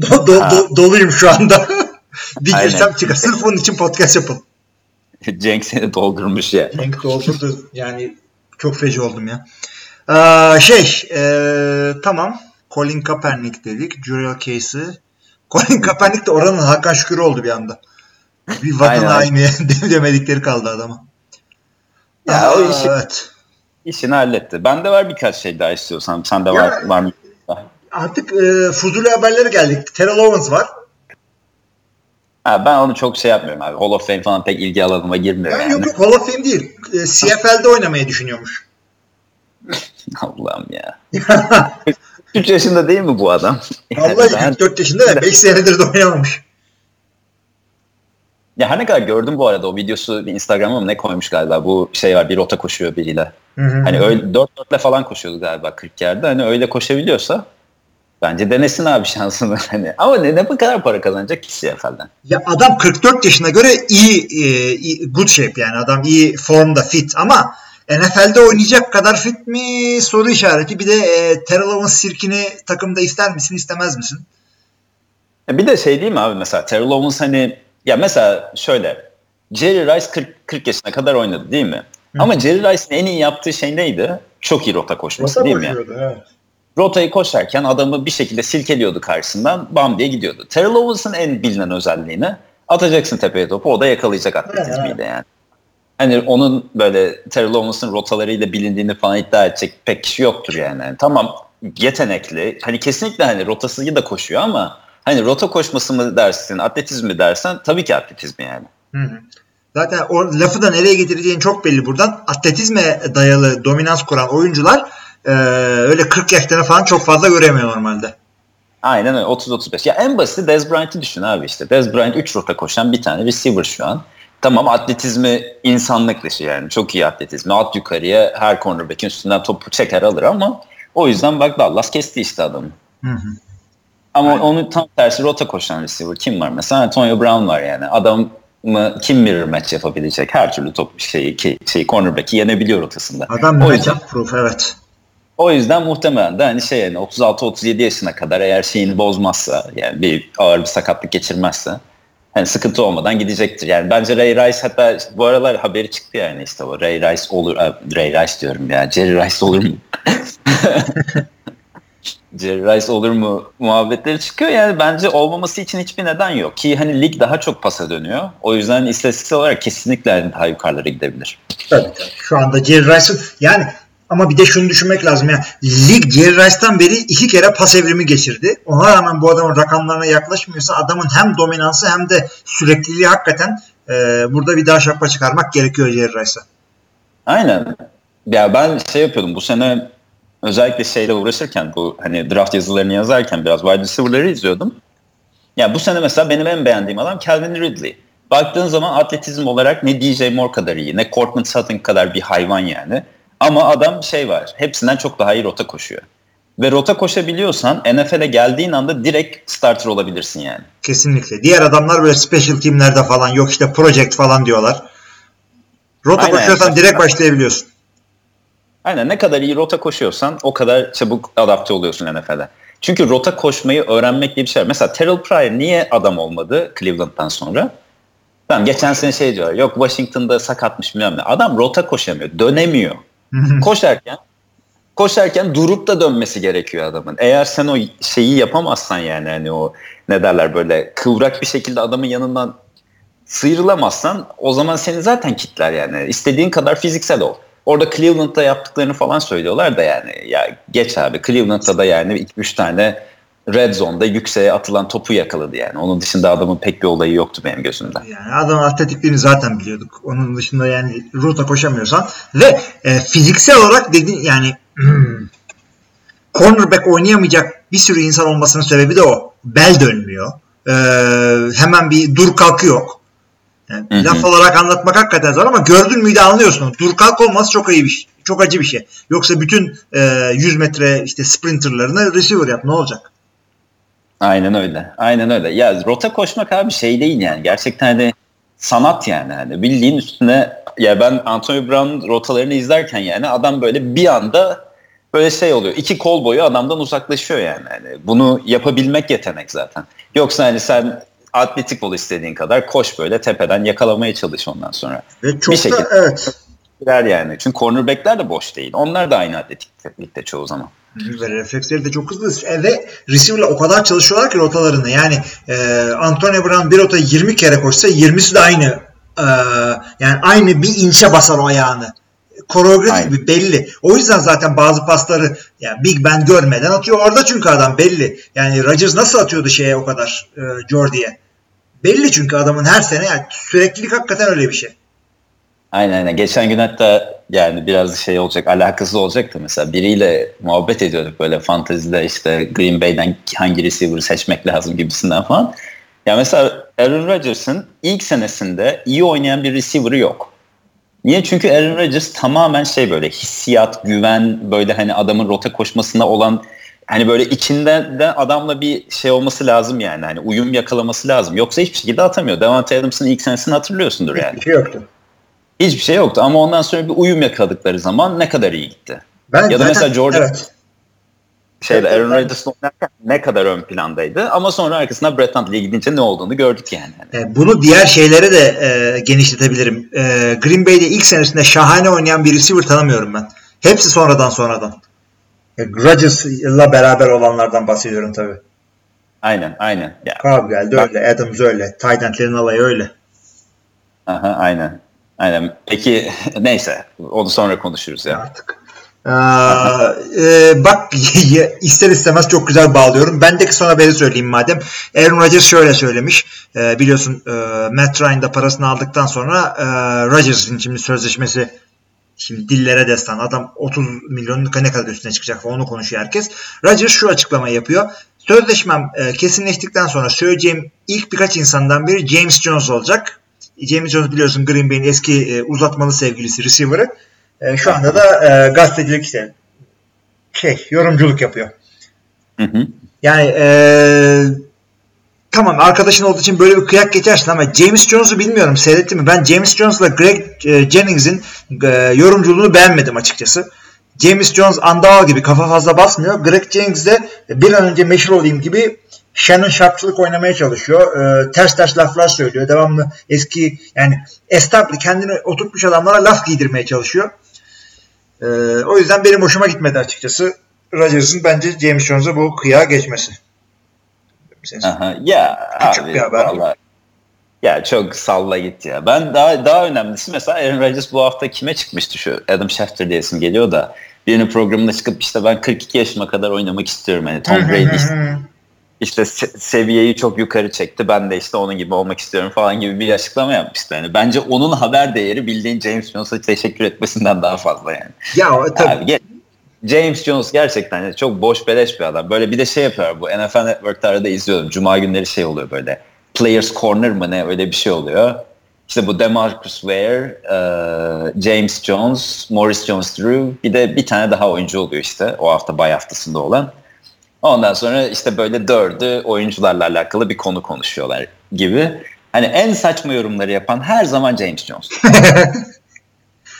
Do, do, do, doluyum şu anda. bir girsem çıkar. Sırf onun için podcast yapalım. Cenk seni doldurmuş ya. Cenk doldurdu. Yani çok feci oldum ya. Ee, şey e, tamam. Colin Kaepernick dedik. Jurel Case'i Colin Kaepernick de oranın Hakan Şükür oldu bir anda. Bir vatan haini demedikleri kaldı adama. Ya Aa, o işi- Evet. İşini halletti. Bende var birkaç şey daha istiyorsan. Sende Ya- var, var mı? Artık e, Fuzuli haberleri geldik. Terrell Owens var. Ha, ben onu çok şey yapmıyorum abi. Hall of Fame falan pek ilgi alanıma girmiyor Yani yok yok Hall of Fame değil. E, CFL'de oynamayı düşünüyormuş. Allah'ım ya. 3 yaşında değil mi bu adam? Yani Vallahi ben- 44 yaşında ve 5 senedir de oynamamış. Ya her ne kadar gördüm bu arada o videosu Instagram'a mı ne koymuş galiba. Bu şey var bir rota koşuyor biriyle. Hı hı. Hani öyle 4 4'le falan koşuyordu galiba 40 yerde. Hani öyle koşabiliyorsa bence denesin abi şansını. Hani ama ne, ne bu kadar para kazanacak ki CFL'den? Ya adam 44 yaşına göre iyi, e, iyi good shape yani adam iyi formda fit ama NFL'de oynayacak kadar fit mi soru işareti. Bir de e, Terrell Owens sirkini takımda ister misin istemez misin? Ya bir de şey değil mi abi mesela Terrell Owens hani ya mesela şöyle Jerry Rice 40, 40 yaşına kadar oynadı değil mi? Ama Jerry Rice'in en iyi yaptığı şey neydi? Çok iyi rota koşması değil mi? ya? evet. Rotayı koşarken adamı bir şekilde silkeliyordu karşısından bam diye gidiyordu. Terrell Owens'ın en bilinen özelliğini atacaksın tepeye topu o da yakalayacak atletizmiyle yani. Hani onun böyle Terrell Owens'ın rotalarıyla bilindiğini falan iddia edecek pek kişi yoktur yani. Yani tamam yetenekli hani kesinlikle hani rotasıyı da koşuyor ama hani rota koşması mı dersin atletizm mi dersen tabii ki atletizmi yani. Hı hı. Zaten o lafı da nereye getireceğin çok belli buradan. Atletizme dayalı dominans kuran oyuncular e, öyle 40 yaşlarını falan çok fazla göremiyor normalde. Aynen öyle 30-35. Ya en basiti Dez Bryant'ı düşün abi işte. Dez Bryant 3 rota koşan bir tane receiver şu an. Tamam atletizmi insanlık dışı yani. Çok iyi atletizmi. At yukarıya her cornerback'in üstünden topu çeker alır ama o yüzden bak Dallas kesti işte adamı. Hı hı. Ama onun tam tersi rota koşan receiver kim var? Mesela Antonio Brown var yani. Adam mı kim mirror match yapabilecek? Her türlü top şeyi, şeyi cornerback'i yenebiliyor rotasında. Adam o yüzden, proof evet. O yüzden muhtemelen de hani şey yani 36-37 yaşına kadar eğer şeyini bozmazsa yani bir ağır bir sakatlık geçirmezse hani sıkıntı olmadan gidecektir. Yani bence Ray Rice hatta bu aralar haberi çıktı yani işte o Ray Rice olur Ray Rice diyorum ya Jerry Rice olur mu? Jerry Rice olur mu muhabbetleri çıkıyor. Yani bence olmaması için hiçbir neden yok. Ki hani lig daha çok pasa dönüyor. O yüzden istatistiksel olarak kesinlikle daha yukarılara gidebilir. Tabii tabii. Şu anda Jerry Rice'ın yani ama bir de şunu düşünmek lazım ya. Lig Jerry Rice'tan beri iki kere pas evrimi geçirdi. Ona rağmen bu adamın rakamlarına yaklaşmıyorsa adamın hem dominansı hem de sürekliliği hakikaten e, burada bir daha şapka çıkarmak gerekiyor Jerry Rice'a. Aynen. Ya ben şey yapıyordum bu sene özellikle şeyle uğraşırken bu hani draft yazılarını yazarken biraz wide receiver'ları izliyordum. Ya bu sene mesela benim en beğendiğim adam Calvin Ridley. Baktığın zaman atletizm olarak ne DJ Moore kadar iyi ne Cortland Sutton kadar bir hayvan yani. Ama adam şey var hepsinden çok daha iyi rota koşuyor. Ve rota koşabiliyorsan NFL'e geldiğin anda direkt starter olabilirsin yani. Kesinlikle. Diğer adamlar böyle special teamlerde falan yok işte project falan diyorlar. Rota Aynen. koşuyorsan direkt başlayabiliyorsun. Aynen ne kadar iyi rota koşuyorsan o kadar çabuk adapte oluyorsun NFL'e. Çünkü rota koşmayı öğrenmek diye bir şey var. Mesela Terrell Pryor niye adam olmadı Cleveland'dan sonra? Tamam geçen sene şey diyor. Yok Washington'da sakatmış bilmem ne. Adam rota koşamıyor. Dönemiyor. Koşarken koşarken durup da dönmesi gerekiyor adamın. Eğer sen o şeyi yapamazsan yani hani o ne derler böyle kıvrak bir şekilde adamın yanından sıyrılamazsan o zaman seni zaten kitler yani. İstediğin kadar fiziksel ol. Orada Cleveland'da yaptıklarını falan söylüyorlar da yani ya geç abi Cleveland'da da yani 2-3 tane red zone'da yükseğe atılan topu yakaladı yani. Onun dışında adamın pek bir olayı yoktu benim gözümde. Yani adamın atletikliğini zaten biliyorduk. Onun dışında yani rota koşamıyorsan ve e, fiziksel olarak dedin yani hmm, cornerback oynayamayacak bir sürü insan olmasının sebebi de o. Bel dönmüyor. E, hemen bir dur kalkı yok. Yani Hı hı. laf olarak anlatmak hakikaten zor ama gördün müydü anlıyorsun. Dur kalk olması çok iyi bir şey. Çok acı bir şey. Yoksa bütün e, 100 metre işte sprinterlarını receiver yap ne olacak? Aynen öyle. Aynen öyle. Ya rota koşmak abi şey değil yani. Gerçekten hani sanat yani. Hani bildiğin üstüne ya ben Antonio Brown rotalarını izlerken yani adam böyle bir anda böyle şey oluyor. İki kol boyu adamdan uzaklaşıyor yani. Hani bunu yapabilmek yetenek zaten. Yoksa hani sen atletik ol istediğin kadar koş böyle tepeden yakalamaya çalış ondan sonra. Ve çok Bir da şekilde. evet Girer yani. Çünkü cornerbackler de boş değil. Onlar da aynı atletiklikte çoğu zaman. Ve refleksleri de çok hızlı. E, ve receiver'la o kadar çalışıyorlar ki rotalarını. Yani e, Antonio Brown bir rota 20 kere koşsa 20'si de aynı e, yani aynı bir inçe basar o ayağını. Koreografi gibi belli. O yüzden zaten bazı pasları yani Big Ben görmeden atıyor orada çünkü adam belli. Yani Rodgers nasıl atıyordu şeye o kadar e, Jordy'ye? Belli çünkü adamın her sene yani süreklilik hakikaten öyle bir şey. Aynen aynen. Geçen gün hatta yani biraz şey olacak alakası olacaktı mesela biriyle muhabbet ediyorduk böyle fantezide işte Green Bay'den hangi receiver'ı seçmek lazım gibisinden falan. Ya mesela Aaron Rodgers'ın ilk senesinde iyi oynayan bir receiver'ı yok. Niye? Çünkü Aaron Rodgers tamamen şey böyle hissiyat, güven, böyle hani adamın rota koşmasına olan hani böyle içinde de adamla bir şey olması lazım yani. Hani uyum yakalaması lazım. Yoksa hiçbir şekilde atamıyor. Devante Adams'ın ilk senesini hatırlıyorsundur yani. Hiçbir şey yoktu. Hiçbir şey yoktu ama ondan sonra bir uyum yakaladıkları zaman ne kadar iyi gitti. Ben ya da mesela Jordan evet. şeyde Evet, Aaron. Rodgers'la oynarken ne kadar ön plandaydı ama sonra arkasına Brett Hundley'e gidince ne olduğunu gördük yani. E, Bunu diğer şeylere de e, genişletebilirim. E, Green Bay'de ilk senesinde şahane oynayan bir receiver tanımıyorum ben. Hepsi sonradan sonradan. E, Rodgers'la beraber olanlardan bahsediyorum tabii. Aynen aynen. Ya, Cobb geldi öyle, Adams öyle, Tight endlerin alayı öyle. aha, aynen. Aynen. Peki neyse onu sonra konuşuruz ya. Artık. Aa, e, bak ister istemez çok güzel bağlıyorum. Bendeki son haberi söyleyeyim madem. Aaron Rodgers şöyle söylemiş. E, biliyorsun e, Matt Ryan da parasını aldıktan sonra e, Rodgers'ın şimdi sözleşmesi şimdi dillere destan. Adam 30 milyonun ne kadar üstüne çıkacak onu konuşuyor herkes. Rodgers şu açıklamayı yapıyor. Sözleşmem e, kesinleştikten sonra söyleyeceğim ilk birkaç insandan biri James Jones olacak. James Jones biliyorsun Green Bay'in eski e, uzatmalı sevgilisi receiver'ı. E, şu anda da e, gazetecilik işte şey yorumculuk yapıyor. Hı hı. Yani e, tamam arkadaşın olduğu için böyle bir kıyak geçersin ama James Jones'u bilmiyorum seyrettim mi? Ben James Jones'la Greg e, Jennings'in e, yorumculuğunu beğenmedim açıkçası. James Jones andal gibi kafa fazla basmıyor. Greg Jennings de bir an önce meşhur olayım gibi Shannon Sharp'çılık oynamaya çalışıyor. E, ters ters laflar söylüyor. Devamlı eski yani establi kendini oturtmuş adamlara laf giydirmeye çalışıyor. E, o yüzden benim hoşuma gitmedi açıkçası. Rodgers'ın bence James Jones'a bu kıyağa geçmesi. Aha, ya Küçük abi bir haber. vallahi- Ya çok salla git ya. Ben daha daha önemlisi mesela Aaron Rodgers bu hafta kime çıkmıştı şu Adam Schefter diye isim geliyor da birinin programına çıkıp işte ben 42 yaşıma kadar oynamak istiyorum. Yani Tom Brady işte, işte se- seviyeyi çok yukarı çekti. Ben de işte onun gibi olmak istiyorum falan gibi bir açıklama yapmıştı. Yani bence onun haber değeri bildiğin James Jones'a teşekkür etmesinden daha fazla yani. Ya tabii. Abi, James Jones gerçekten çok boş beleş bir adam. Böyle bir de şey yapıyor bu NFL Network'ta arada izliyorum. Cuma günleri şey oluyor böyle. Players Corner mı ne öyle bir şey oluyor. İşte bu Demarcus Ware, e, James Jones, Morris Jones-Drew bir de bir tane daha oyuncu oluyor işte o hafta bay haftasında olan. Ondan sonra işte böyle dördü oyuncularla alakalı bir konu konuşuyorlar gibi. Hani en saçma yorumları yapan her zaman James Jones.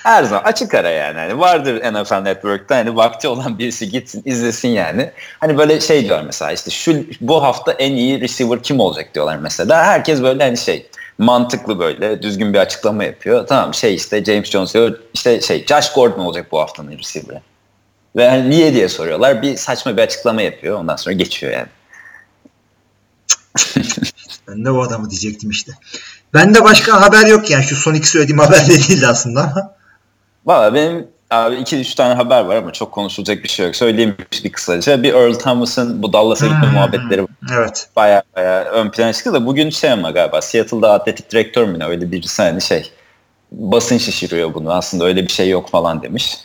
Her zaman açık ara yani. Hani vardır NFL Network'ta hani vakti olan birisi gitsin izlesin yani. Hani böyle şey diyor mesela işte şu bu hafta en iyi receiver kim olacak diyorlar mesela. Herkes böyle hani şey mantıklı böyle düzgün bir açıklama yapıyor. Tamam şey işte James Jones diyor işte şey Josh Gordon olacak bu haftanın receiver'ı. Ve hani niye diye soruyorlar. Bir saçma bir açıklama yapıyor. Ondan sonra geçiyor yani. Ben de o adamı diyecektim işte. Bende başka haber yok yani. Şu son iki söylediğim haber de değildi aslında ama. Valla benim abi iki üç tane haber var ama çok konuşulacak bir şey yok. Söyleyeyim bir kısaca. Bir Earl Thomas'ın bu Dallas'a gitme Hmm. muhabbetleri Evet. baya baya ön plana çıktı da bugün şey ama galiba Seattle'da atletik direktör mü ne öyle birisi hani şey basın şişiriyor bunu aslında öyle bir şey yok falan demiş.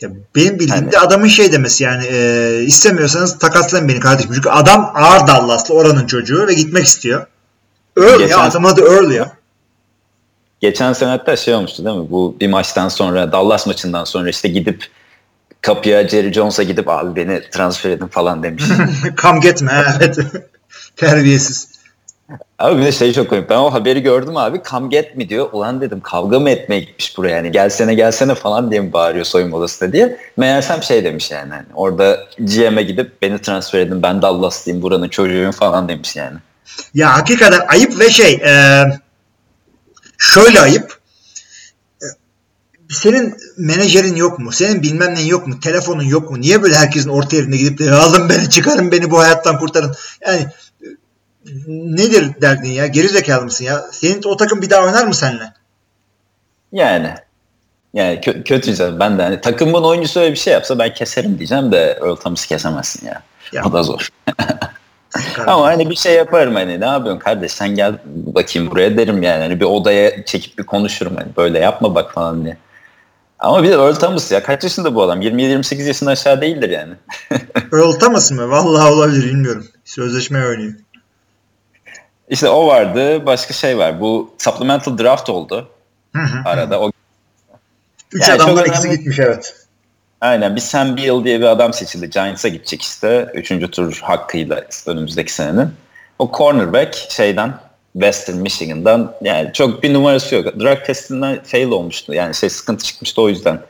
Ya benim bildiğim Hani- de adamın şey demesi yani e, istemiyorsanız takaslayın beni kardeşim. Çünkü adam ağır Dallas'lı oranın çocuğu ve gitmek istiyor. Earl Geçen- ya adamın adı Earl ya. Geçen sene hatta şey olmuştu değil mi? Bu bir maçtan sonra Dallas maçından sonra işte gidip kapıya Jerry Jones'a gidip abi beni transfer edin falan demiş. Kam getme evet. Terbiyesiz. Abi bir de şey çok komik. Ben o haberi gördüm abi. Come get mi diyor. Ulan dedim kavga mı etmeye gitmiş buraya yani. Gelsene gelsene falan diye mi bağırıyor soyunma odasında diye. Meğersem şey demiş yani. Hani orada GM'e gidip beni transfer edin. Ben Dallaslıyım buranın çocuğuyum falan demiş yani. Ya hakikaten ayıp ve şey e, şöyle ayıp. E, senin menajerin yok mu? Senin bilmem neyin yok mu? Telefonun yok mu? Niye böyle herkesin orta yerine gidip de alın beni çıkarın beni bu hayattan kurtarın. Yani nedir derdin ya? Geri zekalı mısın ya? Senin o takım bir daha oynar mı seninle? Yani yani kö- kötü canım. Ben de hani takımın oyuncusu öyle bir şey yapsa ben keserim diyeceğim de Earl Thomas'ı kesemezsin ya. Ya. O da zor. Ama hani bir şey yaparım hani ne yapıyorsun kardeş sen gel bakayım buraya derim yani. Hani bir odaya çekip bir konuşurum hani böyle yapma bak falan diye. Ama bir de Earl Thomas ya kaç yaşında bu adam? 27-28 yaşında aşağı değildir yani. Earl Thomas mı? Vallahi olabilir bilmiyorum. Sözleşme oynuyor. İşte o vardı. Başka şey var. Bu supplemental draft oldu Hı hı. arada. O Üç Yani adamdan ikisi önemli- gitmiş evet. Aynen bir Sam Beal diye bir adam seçildi. Giants'a gidecek işte. Üçüncü tur hakkıyla önümüzdeki senenin. O cornerback şeyden Western Michigan'dan yani çok bir numarası yok. Drug testinden fail olmuştu. Yani şey sıkıntı çıkmıştı o yüzden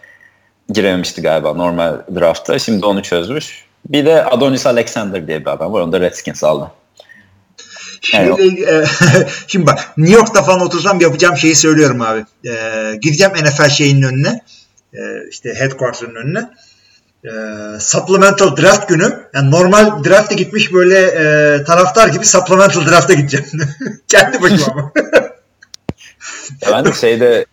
girememişti galiba normal draftta. Şimdi onu çözmüş. Bir de Adonis Alexander diye bir adam var. Onu da Redskins aldı. Yani Şeyle ilgili- e, şimdi bak New York'ta falan otursam yapacağım şeyi söylüyorum abi. E, gideceğim NFL şeyinin önüne. E, işte headquarter'ın önüne. E, supplemental draft günü. Yani normal draft'a gitmiş böyle e, taraftar gibi supplemental draft'a gideceğim. Kendi başıma ama. Ya ben de şeyde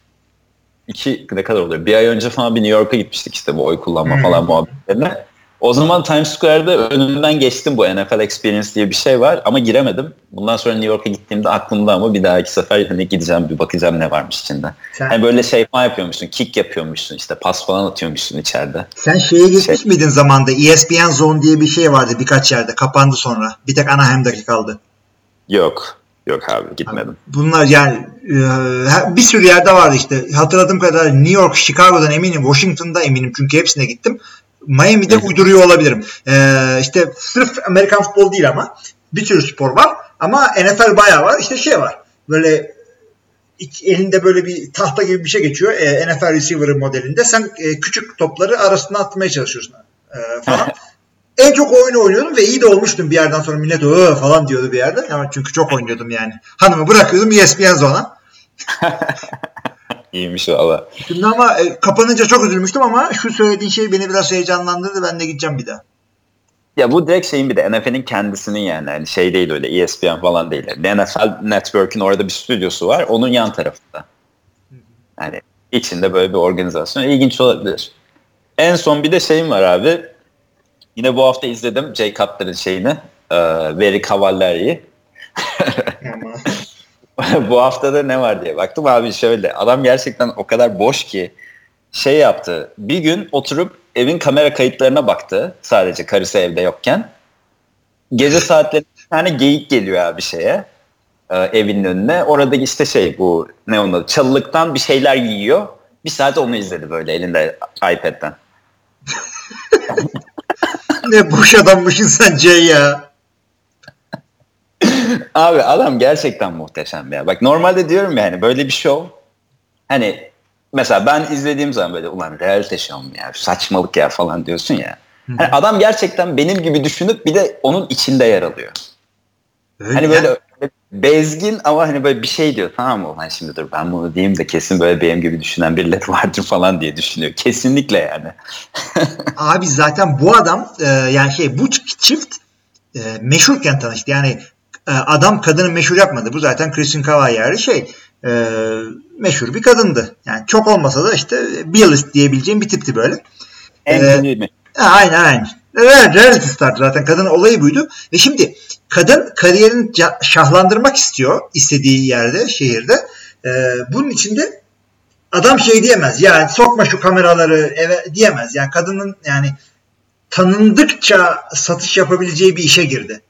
iki ne kadar oluyor? Bir ay önce falan bir New York'a gitmiştik işte bu oy kullanma falan muhabbetlerine. O zaman Times Square'da önünden geçtim bu NFL Experience diye bir şey var ama giremedim. Bundan sonra New York'a gittiğimde aklımda ama bir dahaki sefer hani gideceğim bir bakacağım ne varmış içinde. Sen- Hani böyle şey falan yapıyormuşsun, kick yapıyormuşsun işte pas falan atıyormuşsun içeride. Sen şeye gitmiş Şey- miydin zamanda? ESPN Zone diye bir şey vardı birkaç yerde. Kapandı sonra. Bir tek Anaheim'daki kaldı. Yok. Yok abi gitmedim. Bunlar yani e, bir sürü yerde vardı işte. Hatırladığım kadar New York, Chicago'dan eminim, Washington'da eminim çünkü hepsine gittim. Miami'de uyduruyor olabilirim. E, işte sırf Amerikan futbol değil ama bir sürü spor var. Ama NFL bayağı var. İşte şey var. Böyle iki- elinde böyle bir tahta gibi bir şey geçiyor. E, NFL receiver modelinde. Sen e, küçük topları arasına atmaya çalışıyorsun e, falan. en çok o oyunu oynuyordum ve iyi de olmuştum bir yerden sonra millet "Ö" falan diyordu bir yerde. Ama çünkü çok oynuyordum yani. Hanımı bırakıyordum ESPN zona. İyiymiş valla. Şimdi ama e, kapanınca çok üzülmüştüm ama şu söylediğin şey beni biraz heyecanlandırdı. Ben de gideceğim bir daha. Ya bu direkt şeyin bir de NFL'in kendisinin yani. yani şey değil öyle ESPN falan değil. Yani NFL Network'ün orada bir stüdyosu var. Onun yan tarafında. Yani içinde böyle bir organizasyon. İlginç olabilir. En son bir de şeyim var abi. Yine bu hafta izledim Jay Cutler'ın şeyini. E, Very Cavalleri'yi. bu hafta da ne var diye baktım abi şöyle. Adam gerçekten o kadar boş ki şey yaptı. Bir gün oturup evin kamera kayıtlarına baktı. Sadece karısı evde yokken. Gece saatlerinde bir tane geyik geliyor abi şeye. e, evinin önüne. Orada işte şey bu ne adı çalılıktan bir şeyler yiyor. Bir saat onu izledi böyle elinde iPad'den. ne boş adammışsın sen Jay ya. Abi adam gerçekten muhteşem ya. Bak normalde diyorum yani böyle bir show hani mesela ben izlediğim zaman böyle ulan reality show mu ya saçmalık ya falan diyorsun ya. Hani adam gerçekten benim gibi düşünüp bir de onun içinde yer alıyor. Öyle Hani ya. böyle bezgin ama hani böyle bir şey diyor tamam mı ulan şimdi dur ben bunu diyeyim de kesin böyle benim gibi düşünen birileri vardır falan diye düşünüyor. Kesinlikle yani. Abi zaten bu adam e, yani şey bu çift e, meşhurken tanıştı. Yani adam kadını meşhur yapmadı. Bu zaten Christian Cavalieri şey e, meşhur bir kadındı. Yani çok olmasa da işte Billist diyebileceğim bir tipti böyle. En Ee, mi? Ha, aynen aynen. Evet, reality star zaten kadının olayı buydu. Ve şimdi kadın kariyerini şahlandırmak istiyor istediği yerde, şehirde. Ee, bunun için de adam şey diyemez. Yani sokma şu kameraları eve diyemez. Yani kadının yani tanındıkça satış yapabileceği bir işe girdi.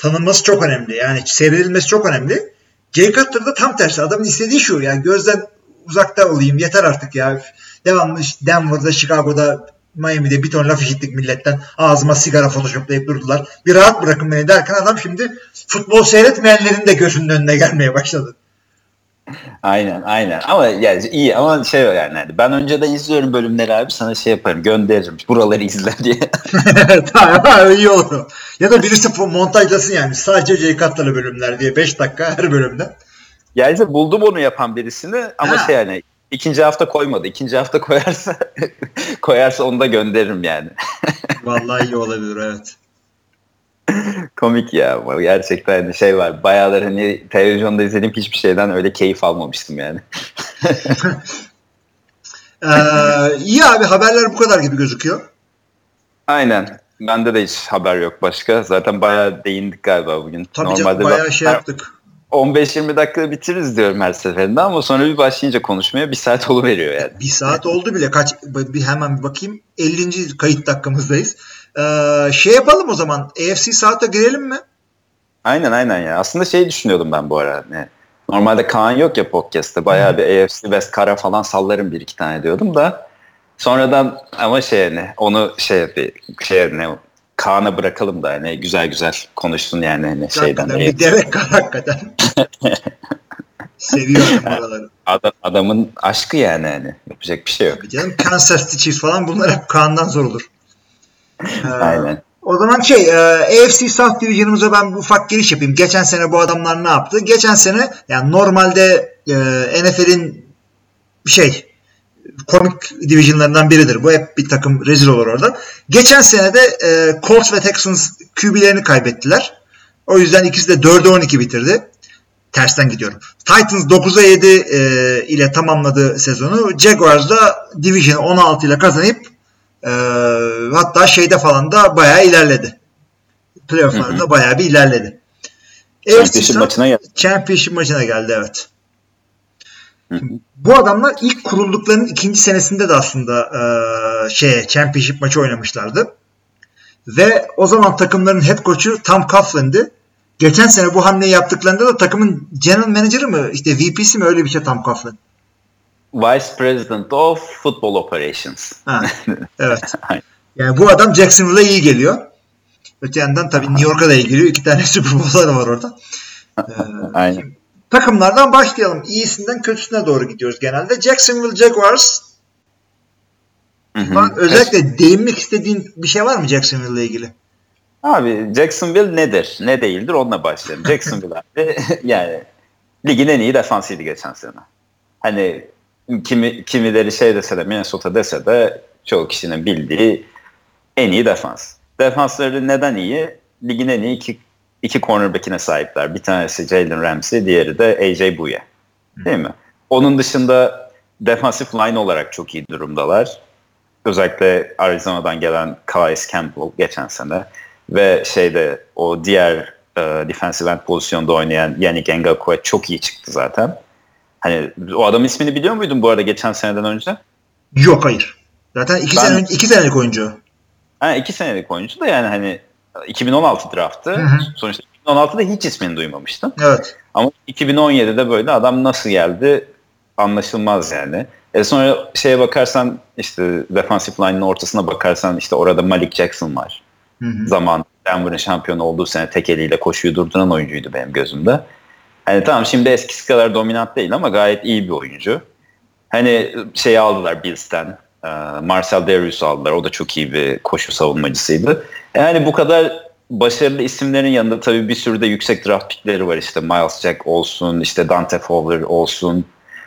Tanınması çok önemli. Yani seyredilmesi çok önemli. Jay Cutler'da tam tersi. Adamın istediği şu. Yani gözden uzakta olayım. Yeter artık ya. Devamlı Denver'da, Chicago'da, Miami'de bir ton laf işittik milletten. Ağzıma sigara photoshoplayıp durdular. Bir rahat bırakın beni derken adam şimdi futbol seyretmeyenlerin de gözünün önüne gelmeye başladı. Aynen aynen ama yani iyi ama şey yani hani ben önceden izliyorum bölümleri abi sana şey yaparım gönderirim buraları izle diye. tamam iyi olur. Ya da birisi montajlasın yani. Sadece Cutler'lı bölümler diye 5 dakika her bölümde. Yani işte buldum onu yapan birisini ama Ha. şey yani ikinci hafta koymadı. İkinci hafta koyarsa koyarsa onu da gönderirim yani. Vallahi iyi olabilir evet. Komik ya. Gerçekten hani şey var. Bayağıdır hani televizyonda izlediğim hiçbir şeyden öyle keyif almamıştım yani. ee, iyi abi haberler bu kadar gibi gözüküyor. Aynen. Bende de hiç haber yok başka. Zaten bayağı değindik galiba bugün. Tabii Normalde canım bayağı şey yaptık. 15-20 dakika bitiririz diyorum her seferinde ama sonra bir başlayınca konuşmaya bir saat veriyor yani. Bir saat oldu bile. Kaç bir hemen bir bakayım. 50. kayıt dakikamızdayız. Ee, şey yapalım o zaman. AFC South'a girelim mi? Aynen aynen ya. Aslında şey düşünüyordum ben bu ara. Ne? Normalde Kaan yok ya podcast'te. Bayağı bir AFC West Kara falan sallarım bir iki tane diyordum da. Sonradan ama şey ne onu şey bir şey ne Kaan'a bırakalım da hani güzel güzel konuşsun yani hani şeyden. Bir deve hakikaten. Seviyorum oraları. Adam, adamın aşkı yani hani yapacak bir şey yok. Tabii canım Kansas City Chiefs falan bunlar hep Kaan'dan zor olur. Aynen. O zaman şey e, AFC South Division'ımıza ben ufak giriş yapayım. Geçen sene bu adamlar ne yaptı? Geçen sene yani normalde e, NFL'in şey komik divisionlarından biridir. Bu hep bir takım rezil olur orada. Geçen sene de e, Colts ve Texans QB'lerini kaybettiler. O yüzden ikisi de 4'e 12 bitirdi. Tersten gidiyorum. Titans 9'a 7 e, ile tamamladı sezonu. Jaguars da Division 16 ile kazanıp e, hatta şeyde falan da bayağı ilerledi. Playoff'larda bayağı bir ilerledi. Championship maçına geldi. Championship maçına geldi evet. Bu adamlar ilk kurulduklarının ikinci senesinde de aslında e, şey championship maçı oynamışlardı. Ve o zaman takımların head coach'u Tom Coughlin'di. Geçen sene bu hamleyi yaptıklarında da takımın general manager'ı mı işte VP'si mi öyle bir şey Tom Coughlin. Vice President of Football Operations. Ha, evet. yani bu adam Jacksonville'a iyi geliyor. Öte yandan tabii New York'a da iyi geliyor. İki tane Super Bowl'lar var orada. Ee, Aynen. Takımlardan başlayalım. İyisinden kötüsüne doğru gidiyoruz genelde. Jacksonville Jaguars. Hı hı. Özellikle değinmek istediğin bir şey var mı Jacksonville ile ilgili? Abi Jacksonville nedir? Ne değildir? Onunla başlayalım. Jacksonville abi yani ligin en iyi defansıydı geçen sene. Hani kimi kimileri şey dese de Minnesota dese de çoğu kişinin bildiği en iyi defans. Defansları neden iyi? Ligin en iyi iki iki cornerback'ine sahipler. Bir tanesi Jalen Ramsey, diğeri de AJ Bouye. Değil mi? Onun dışında defensive line olarak çok iyi durumdalar. Özellikle Arizona'dan gelen Calais Campbell geçen sene ve şeyde o diğer e, defensive end pozisyonda oynayan Yannick Ngakwe çok iyi çıktı zaten. Hani o adam ismini biliyor muydun bu arada geçen seneden önce? Yok hayır. Zaten iki, ben, sene, iki senelik oyuncu. Ha, iki senelik oyuncu da yani hani 2016 draftı. Hı hı. Sonuçta 2016'da hiç ismini duymamıştım. Evet. Ama 2017'de böyle adam nasıl geldi anlaşılmaz yani. E sonra şeye bakarsan işte defensive line'ın ortasına bakarsan işte orada Malik Jackson var. Hı hı. Zaman Denver'ın şampiyon olduğu sene tek eliyle koşuyu durduran oyuncuydu benim gözümde. Hani tamam şimdi eskisi kadar dominant değil ama gayet iyi bir oyuncu. Hani şey aldılar Bills'ten. Marcel Darius aldılar. O da çok iyi bir koşu savunmacısıydı. Yani bu kadar başarılı isimlerin yanında tabii bir sürü de yüksek draft pickleri var işte Miles Jack olsun, işte Dante Fowler olsun.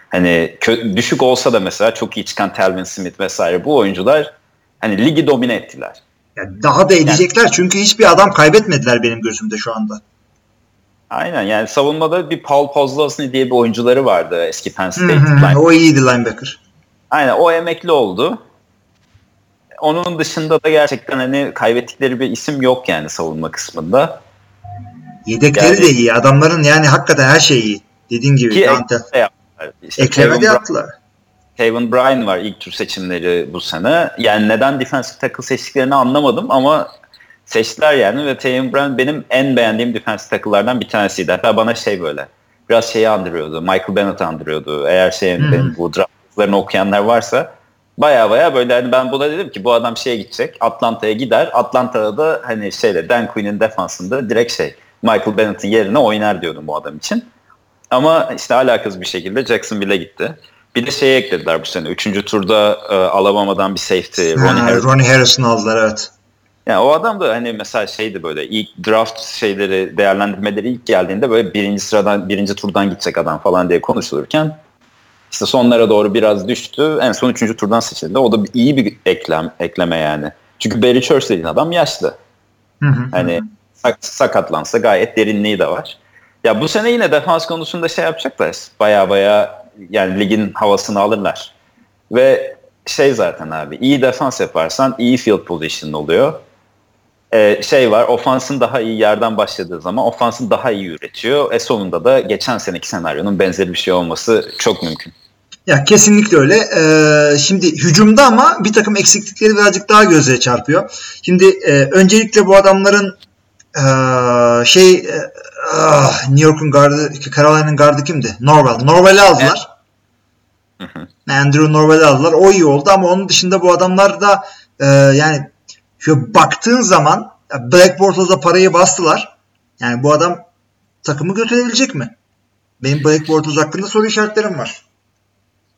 Hani düşük olsa da mesela çok iyi çıkan Telvin Smith vesaire bu oyuncular hani ligi domine ettiler. Yani daha da edecekler yani, çünkü hiçbir adam kaybetmediler benim gözümde şu anda. Aynen yani savunmada bir Paul Pozlosny diye bir oyuncuları vardı eski Penn State. o iyiydi linebacker. Aynen o emekli oldu onun dışında da gerçekten hani kaybettikleri bir isim yok yani savunma kısmında. Yedekleri yani, de iyi. Adamların yani hakikaten her şey iyi. Dediğin gibi. Ki Dante. İşte Ekleme de yaptılar. Kevin Bryan var ilk tur seçimleri bu sene. Yani neden defensive tackle seçtiklerini anlamadım ama seçtiler yani ve Kevin Bryan benim en beğendiğim defensive tackle'lardan bir tanesiydi. Hatta bana şey böyle biraz şeyi andırıyordu. Michael Bennett andırıyordu. Eğer şey bu draftlarını okuyanlar varsa baya baya böyle hani ben buna dedim ki bu adam şeye gidecek Atlanta'ya gider Atlanta'da da hani şeyle Dan Quinn'in defansında direkt şey Michael Bennett'in yerine oynar diyordum bu adam için. Ama işte alakasız bir şekilde Jacksonville'e gitti. Bir de şeyi eklediler bu sene. Üçüncü turda e, Alabama'dan bir safety Ronnie Harrison. Ronnie Harrison aldılar evet. Yani o adam da hani mesela şeydi böyle ilk draft şeyleri değerlendirmeleri ilk geldiğinde böyle birinci sıradan birinci turdan gidecek adam falan diye konuşulurken İşte sonlara doğru biraz düştü. En son 3. turdan seçildi. O da iyi bir eklem, ekleme yani. Çünkü Barry Church dediğin adam yaşlı. Hı hı. Hani sak- sakatlansa gayet derinliği de var. Ya bu sene yine defans konusunda şey yapacaklar. Baya baya yani ligin havasını alırlar. Ve şey zaten abi iyi defans yaparsan iyi field position oluyor. Ee, şey var ofansın daha iyi yerden başladığı zaman ofansın daha iyi üretiyor. E sonunda da geçen seneki senaryonun benzeri bir şey olması çok mümkün. Ya kesinlikle öyle. Ee, şimdi hücumda ama bir takım eksiklikleri birazcık daha göze çarpıyor. Şimdi e, öncelikle bu adamların e, şey e, ah, New York'un gardı, Carolina'nın gardı kimdi? Norwell. Norwell'i aldılar. Andrew Norwell'i aldılar. O iyi oldu ama onun dışında bu adamlar da e, yani şu baktığın zaman Black Bortles'a parayı bastılar. Yani bu adam takımı götürebilecek mi? Benim Black Bortles hakkında soru işaretlerim var.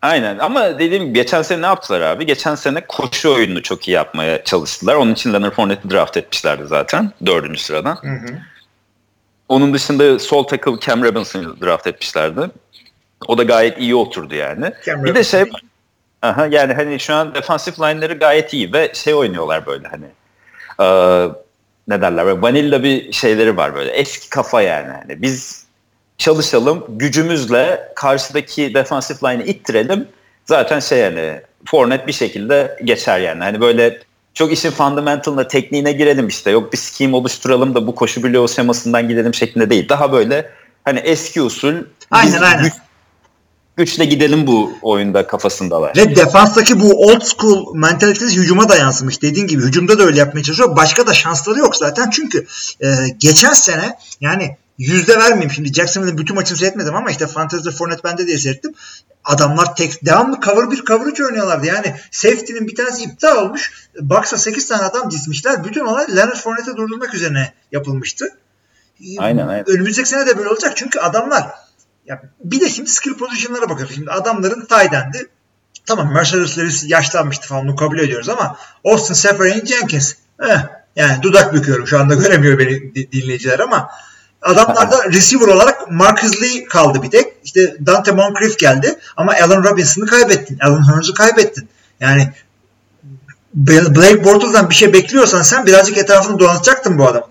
Aynen ama dediğim gibi geçen sene ne yaptılar abi? Geçen sene koşu oyununu çok iyi yapmaya çalıştılar. Onun için Leonard Fournette'i draft etmişlerdi zaten dördüncü sıradan. Hı hı. Onun dışında sol tackle Cam Robinson'ı draft etmişlerdi. O da gayet iyi oturdu yani. Cam bir de şey. Aha, yani hani şu an defansif line'ları gayet iyi ve şey oynuyorlar böyle hani e, ne derler böyle vanilla bir şeyleri var böyle eski kafa yani. Hani biz çalışalım gücümüzle karşıdaki defansif line'ı ittirelim zaten şey yani Fournette bir şekilde geçer yani. Hani böyle çok işin fundamentalına, tekniğine girelim işte. Yok bir scheme oluşturalım da bu koşu bloğu şemasından gidelim şeklinde değil. Daha böyle hani eski usul Aynen, biz aynen. güç- güçle gidelim bu oyunda kafasındalar. Ve defanstaki bu old school mentalitesi hücuma da yansımış. Dediğin gibi hücumda da öyle yapmaya çalışıyor. Başka da şansları yok zaten. Çünkü e, geçen sene yani yüzde vermeyeyim şimdi Jacksonville'in bütün maçını seyretmedim ama işte Fantasy'de Fournette bende diye seyrettim. Adamlar tek devamlı cover 1 cover 3 oynuyorlardı. Yani safety'nin bir tanesi iptal olmuş. Box'a 8 tane adam dizmişler. Bütün olay Leonard Fournette'i durdurmak üzerine yapılmıştı. Aynen, aynen. Önümüzdeki sene de böyle olacak. Çünkü adamlar ya bir de şimdi skill pozisyonlara bakıyoruz. Şimdi adamların tight tamam Mercedes Lewis yaşlanmıştı falan bunu kabul ediyoruz ama Austin Seferian Jenkins eh, yani dudak büküyorum şu anda göremiyor beni di- dinleyiciler ama adamlarda receiver olarak Marcus Lee kaldı bir tek. İşte Dante Moncrief geldi ama Allen Robinson'ı kaybettin. Allen Hurns'u kaybettin. Yani Blake Bortles'dan bir şey bekliyorsan sen birazcık etrafını donatacaktın bu adam.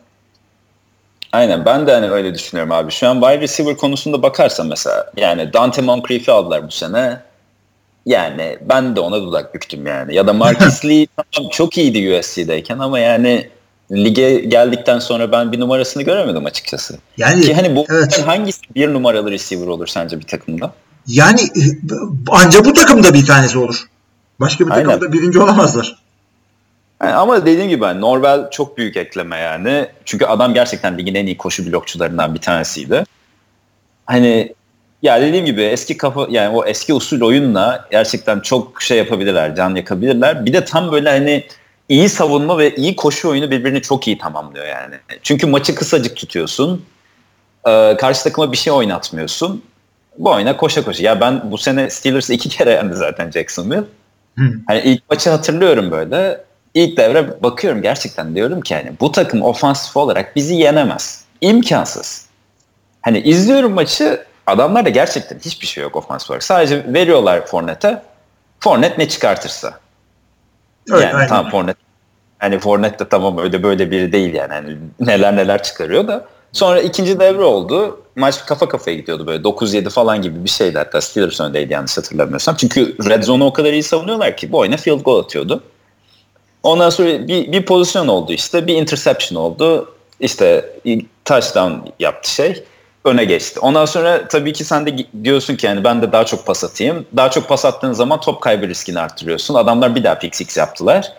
Aynen ben de hani öyle düşünüyorum abi. Şu an wide receiver konusunda bakarsan mesela yani Dante Moncrief'i aldılar bu sene. Yani ben de ona dudak büktüm yani. Ya da Marcus Lee tamam çok iyiydi USC'deyken ama yani lige geldikten sonra ben bir numarasını göremedim açıkçası. Yani Ki hani bu evet. hangisi bir numaralı receiver olur sence bir takımda? Yani anca bu takımda bir tanesi olur. Başka bir Aynen. takımda birinci olamazlar. Yani ama dediğim gibi ben Norvel çok büyük ekleme yani. Çünkü adam gerçekten ligin en iyi koşu blokçularından bir tanesiydi. Hani ya dediğim gibi eski kafa yani o eski usul oyunla gerçekten çok şey yapabilirler, can yakabilirler. Bir de tam böyle hani iyi savunma ve iyi koşu oyunu birbirini çok iyi tamamlıyor yani. Çünkü maçı kısacık tutuyorsun. Ee, karşı takıma bir şey oynatmıyorsun. Bu oyuna koşa koşa. Ya ben bu sene Steelers iki kere yendi zaten Jacksonville. Hani ilk maçı hatırlıyorum böyle. İlk devre bakıyorum gerçekten diyorum ki hani bu takım ofansif olarak bizi yenemez. İmkansız. Hani izliyorum maçı adamlar da gerçekten hiçbir şey yok ofansif olarak. Sadece veriyorlar Fournette'e. Fournette ne çıkartırsa. Evet, yani aynen. tamam Fournette hani Fournette de tamam öyle böyle biri değil yani. Hani neler neler çıkarıyor da. Sonra ikinci devre oldu. Maç kafa kafaya gidiyordu böyle 9-7 falan gibi bir şeydi hatta Steelers öndeydi yanlış hatırlamıyorsam. Çünkü Red Zone'u o kadar iyi savunuyorlar ki bu oyuna field goal atıyordu. Ondan sonra bir, bir pozisyon oldu işte bir interception oldu. İşte touchdown yaptı şey öne geçti. Ondan sonra tabii ki sen de diyorsun ki yani ben de daha çok pas atayım. Daha çok pas attığın zaman top kaybı riskini arttırıyorsun. Adamlar bir daha pick six yaptılar.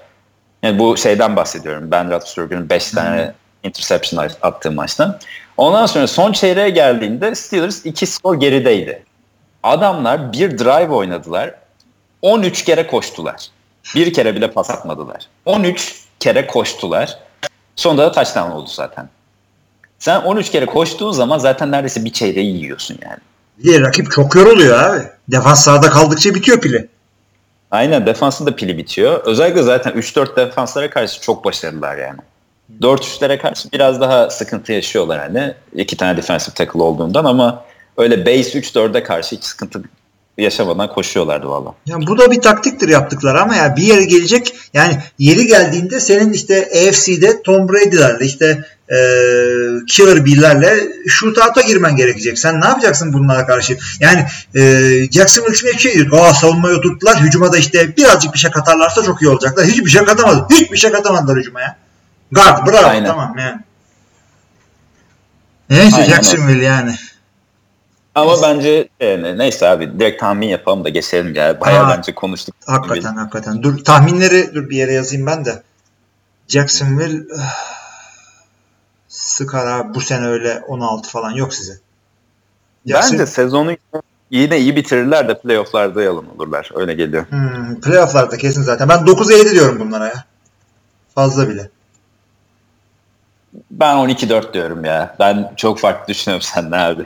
Yani bu şeyden bahsediyorum. Ben Roethlisberger'ın 5 tane interception attığı maçtan. Ondan sonra son çeyreğe geldiğinde Steelers 2 skor gerideydi. Adamlar bir drive oynadılar. 13 kere koştular. Bir kere bile pas atmadılar. 13 kere koştular. Sonunda da touchdown oldu zaten. Sen 13 kere koştuğun zaman zaten neredeyse bir çeyreği yiyorsun yani. Bir rakip çok yoruluyor abi. Defans sağda kaldıkça bitiyor pili. Aynen defansın da pili bitiyor. Özellikle zaten 3-4 defanslara karşı çok başarılılar yani. 4-3'lere karşı biraz daha sıkıntı yaşıyorlar hani. iki tane defensive tackle olduğundan ama öyle base 3-4'e karşı hiç sıkıntı yaşamadan koşuyorlardı valla. Yani bu da bir taktiktir yaptıkları ama ya bir yere gelecek yani yeri geldiğinde senin işte AFC'de Tom Brady'lerle işte e, Killer Bill'lerle shootout'a girmen gerekecek. Sen ne yapacaksın bunlara karşı? Yani e, Jacksonville Smith şey diyor. Aa savunmayı oturttular. Hücuma da işte birazcık bir şey katarlarsa çok iyi olacaklar. Hiçbir şey katamadı. Hiçbir şey katamadılar hücuma ya. Guard bravo Aynen. tamam yani. Neyse Aynen Jacksonville yani. Ama bence yani, neyse abi direkt tahmin yapalım da geçelim ya. Bayağı Ha. bence konuştuk. Hakikaten hakikaten. Dur tahminleri dur bir yere yazayım ben de. Jacksonville ah, sıkar abi bu sene öyle 16 falan yok size. Jackson- Bence sezonu yine iyi bitirirler de playofflarda yalan olurlar. Öyle geliyor. Hmm, playoff'larda kesin zaten. Ben 9'a 7 diyorum bunlara ya. Fazla bile. Ben 12-4 diyorum ya. Ben çok farklı düşünüyorum senden abi.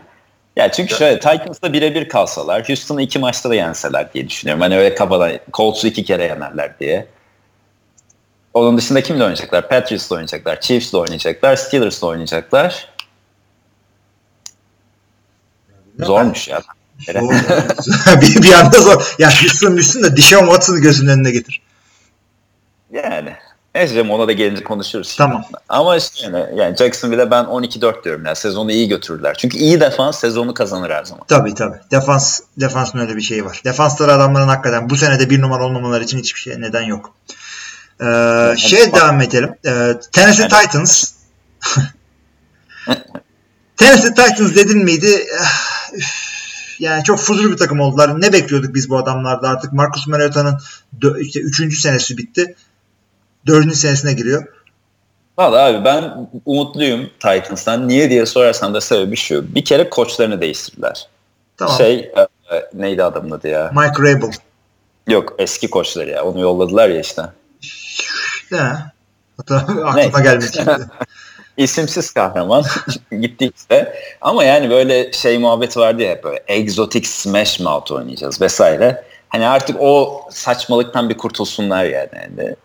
Ya çünkü şöyle Titans'la birebir kalsalar Houston'ı iki maçta da yenseler diye düşünüyorum. Hani öyle kafadan Colts'u iki kere yenerler diye. Onun dışında kimle oynayacaklar? Patriots'la oynayacaklar, Chiefs'la oynayacaklar, Steelers'la oynayacaklar. Zormuş ya. Zor. bir, bir anda zor. Ya Houston düşsün de Dishon Watson'ı gözünün önüne getir. Yani. Neyse canım ona da gelince konuşuruz. şimdi. Tamam. Ama işte yani, yani Jacksonville'e ben 12-4 diyorum ya. Sezonu iyi götürürler. Çünkü iyi defans sezonu kazanır her zaman. Tabii tabii. Defans, defansın öyle bir şeyi var. Defansları adamların hakikaten bu senede bir numara olmamaları için hiçbir şey neden yok. Ee, şey devam edelim. Ee, Tennessee Titans. Tennessee Titans dedin miydi? Üf. Yani çok fuzur bir takım oldular. Ne bekliyorduk biz bu adamlarda artık? Marcus Mariota'nın işte 3. senesi bitti. 4. senesine giriyor. Valla abi ben umutluyum Titans'tan. Niye diye sorarsan da sebebi şu. Bir kere koçlarını değiştirdiler. Tamam. Şey e, neydi adamın adı ya? Mike Rabel. Yok eski koçları ya. Onu yolladılar ya işte. Hatta aklıma gelmedi. İsimsiz kahraman gitti işte. Ama yani böyle şey muhabbeti vardı ya böyle egzotik smash mouth oynayacağız vesaire. Hani artık o saçmalıktan bir kurtulsunlar yani. yani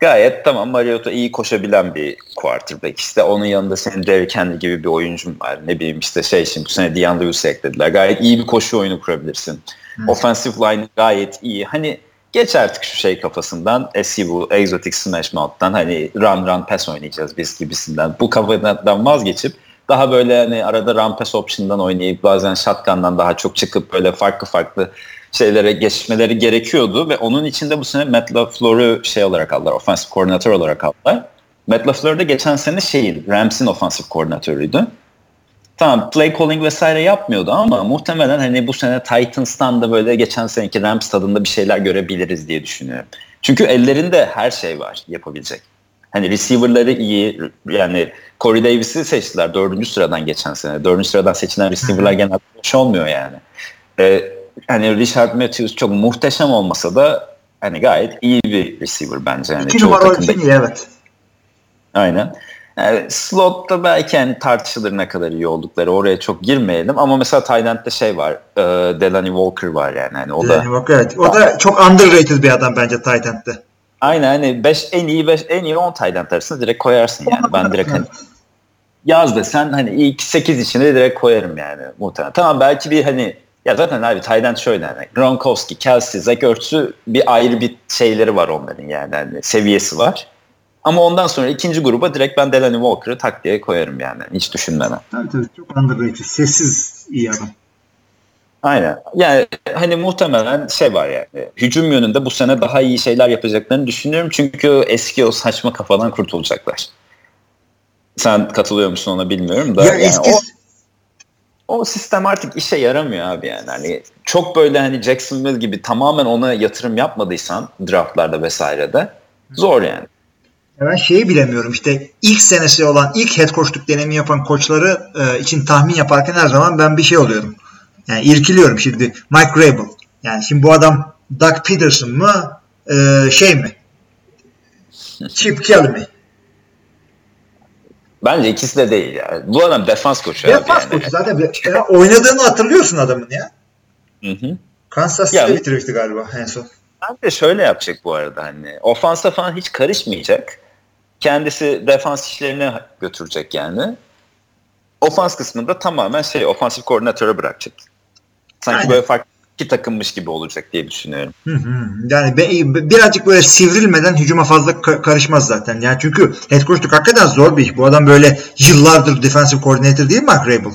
gayet tamam Mariota iyi koşabilen bir quarterback. İşte onun yanında senin Derrick Henry gibi bir oyuncun var. Ne bileyim işte şey şimdi bu sene DeAndre Willis'i eklediler. Gayet iyi bir koşu oyunu kurabilirsin. Offensive line gayet iyi. Hani geç artık şu şey kafasından eski bu exotic smash mouth'tan hani run run pass oynayacağız biz gibisinden. Bu kafadan vazgeçip daha böyle hani arada run pass option'dan oynayıp bazen shotgun'dan daha çok çıkıp böyle farklı farklı şeylere geçmeleri gerekiyordu ve onun içinde bu sene Matt LaFleur'u şey olarak aldılar, offensive koordinatör olarak aldılar. Matt LaFleur de geçen sene şeyin, Rams'in offensive koordinatörüydü. Tamam play calling vesaire yapmıyordu ama muhtemelen hani bu sene Titans'tan da böyle geçen seneki Rams tadında bir şeyler görebiliriz diye düşünüyorum. Çünkü ellerinde her şey var yapabilecek. Hani receiver'ları iyi yani Corey Davis'i seçtiler dördüncü sıradan geçen sene. Dördüncü sıradan seçilen receiver'lar genelde boş olmuyor yani. Ee, hani Richard Matthews çok muhteşem olmasa da hani gayet iyi bir receiver bence. Yani İki numara takımda- iyi evet. Aynen. Yani slotta belki hani tartışılır ne kadar iyi oldukları oraya çok girmeyelim ama mesela Tayland'da şey var e, Delaney Walker var yani hani o da Yani bak evet. O da çok underrated bir adam bence Titan'da. aynen hani 5 en iyi beş, en iyi 10 Tayland arasında direkt koyarsın yani ben direkt hani yaz desen hani ilk 8 içine direkt koyarım yani muhtemelen. Tamam belki bir hani ya zaten abi Tayland şöyle hani Gronkowski, Kelsey, Zach Ertz'ü bir ayrı bir şeyleri var onların yani hani seviyesi var. Ama ondan sonra ikinci gruba direkt ben Delaney Walker'ı tak diye koyarım yani hiç düşünmeden. Tabii tabii çok underrated. Sessiz iyi adam. Aynen. Yani hani muhtemelen şey var yani. Hücum yönünde bu sene daha iyi şeyler yapacaklarını düşünüyorum. Çünkü eski o saçma kafadan kurtulacaklar. Sen katılıyor musun ona bilmiyorum da. Ya yani eski o, o sistem artık işe yaramıyor abi yani. Hani çok böyle hani Jacksonville gibi tamamen ona yatırım yapmadıysan draftlarda vesairede zor yani. Ya ben şeyi bilemiyorum işte ilk senesi olan ilk head coachluk deneyimi yapan koçları e, için tahmin yaparken her zaman ben bir şey oluyorum. Yani irkiliyorum şimdi Mike Rabel. Yani şimdi bu adam Doug Peterson mı e, şey mi? Chip Kelly mi? Bence ikisi de değil yani. Bu adam defans koçu abi Defans yani. koçu zaten. Bir- ya oynadığını hatırlıyorsun adamın ya. Hı hı. Kansas Ya- City'de bitirmişti galiba en son. Ben de şöyle yapacak bu arada hani ofansa falan hiç karışmayacak. Kendisi defans işlerine götürecek yani. Ofans kısmında tamamen şey ofansif koordinatöre bırakacak. Sanki Aynen. böyle farklı iki takımmış gibi olacak diye düşünüyorum. Hı hı. Yani be, birazcık böyle sivrilmeden hücuma fazla ka- karışmaz zaten. Yani çünkü head coachluk hakikaten zor bir iş. Bu adam böyle yıllardır defensive coordinator değil mi Mark Rabel?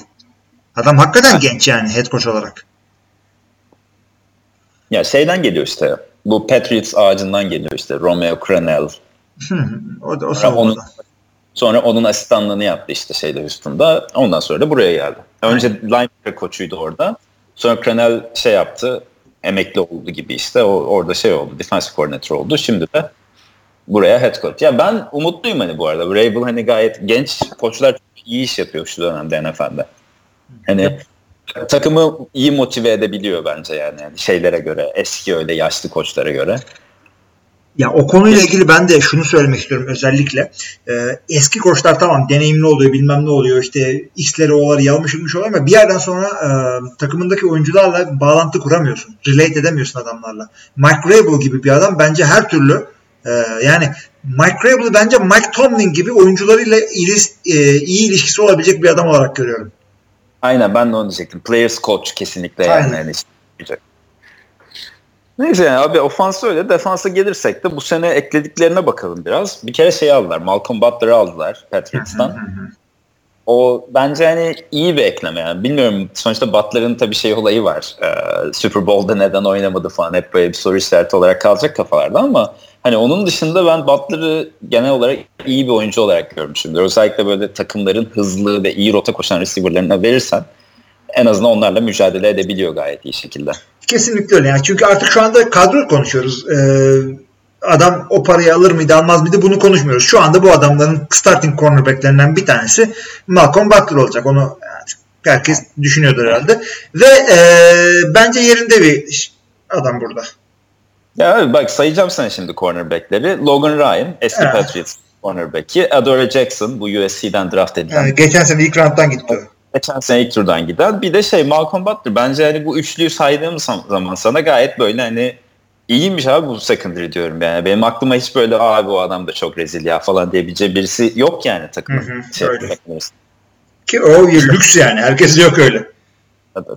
Adam hakikaten genç yani head coach olarak. Ya şeyden geliyor işte. Bu Patriots ağacından geliyor işte. Romeo Crennel. Hı hı. o da o Sonra onun, sonra onun asistanlığını yaptı işte şeyde Houston'da. Ondan sonra da buraya geldi. Önce linebacker koçuydu orada. Sonra Crennel şey yaptı. Emekli oldu gibi işte. O, orada şey oldu. Defensive coordinator oldu. Şimdi de buraya head coach. Ya ben umutluyum hani bu arada. Vrabel hani gayet genç koçlar çok iyi iş yapıyor şu dönemde NFL'de. Hani takımı iyi motive edebiliyor bence yani. yani şeylere göre. Eski öyle yaşlı koçlara göre. Ya o konuyla ilgili ben de şunu söylemek istiyorum özellikle. Ee, eski koçlar tamam deneyimli oluyor bilmem ne oluyor işte X'leri O'ları yalmışılmış oluyor ama bir yerden sonra e, takımındaki oyuncularla bağlantı kuramıyorsun. Relate edemiyorsun adamlarla. Mike Vrabel gibi bir adam bence her türlü e, yani Mike Vrabel'ı bence Mike Tomlin gibi oyuncularıyla iyi, e, iyi ilişkisi olabilecek bir adam olarak görüyorum. Aynen ben de onu diyecektim. Players coach kesinlikle yani. Aynen. yani. Neyse yani abi ofansı öyle. Defansa gelirsek de bu sene eklediklerine bakalım biraz. Bir kere şey aldılar. Malcolm Butler'ı aldılar Patriots'tan. o bence hani iyi bir ekleme yani. Bilmiyorum sonuçta Butler'ın tabii şey olayı var. Ee, Super Bowl'da neden oynamadı falan hep böyle bir soru işareti olarak kalacak kafalarda ama hani onun dışında ben Butler'ı genel olarak iyi bir oyuncu olarak görmüşümdür. Özellikle böyle takımların hızlı ve iyi rota koşan receiver'larına verirsen en azından onlarla mücadele edebiliyor gayet iyi şekilde. Kesinlikle öyle. Yani çünkü artık şu anda kadro konuşuyoruz. Ee, adam o parayı alır mıydı almaz mıydı bunu konuşmuyoruz. Şu anda bu adamların starting cornerbacklerinden bir tanesi Malcolm Butler olacak. Onu herkes düşünüyordur herhalde. Ve e, bence yerinde bir adam burada. Ya abi bak sayacağım sana şimdi cornerbackleri. Logan Ryan eski Evet. Patriots cornerback'i. Adore Jackson bu USC'den draft edilen. Yani geçen sene ilk round'dan gitti. Geçen sene ilk turdan giden. Bir de şey Malcolm Butler. Bence hani bu üçlüyü saydığım zaman sana gayet böyle hani iyiymiş abi bu secondary diyorum yani. Benim aklıma hiç böyle abi o adam da çok rezil ya falan diyebileceği birisi yok yani takımın. Şey, Ki o lüks yani. Herkes yok öyle.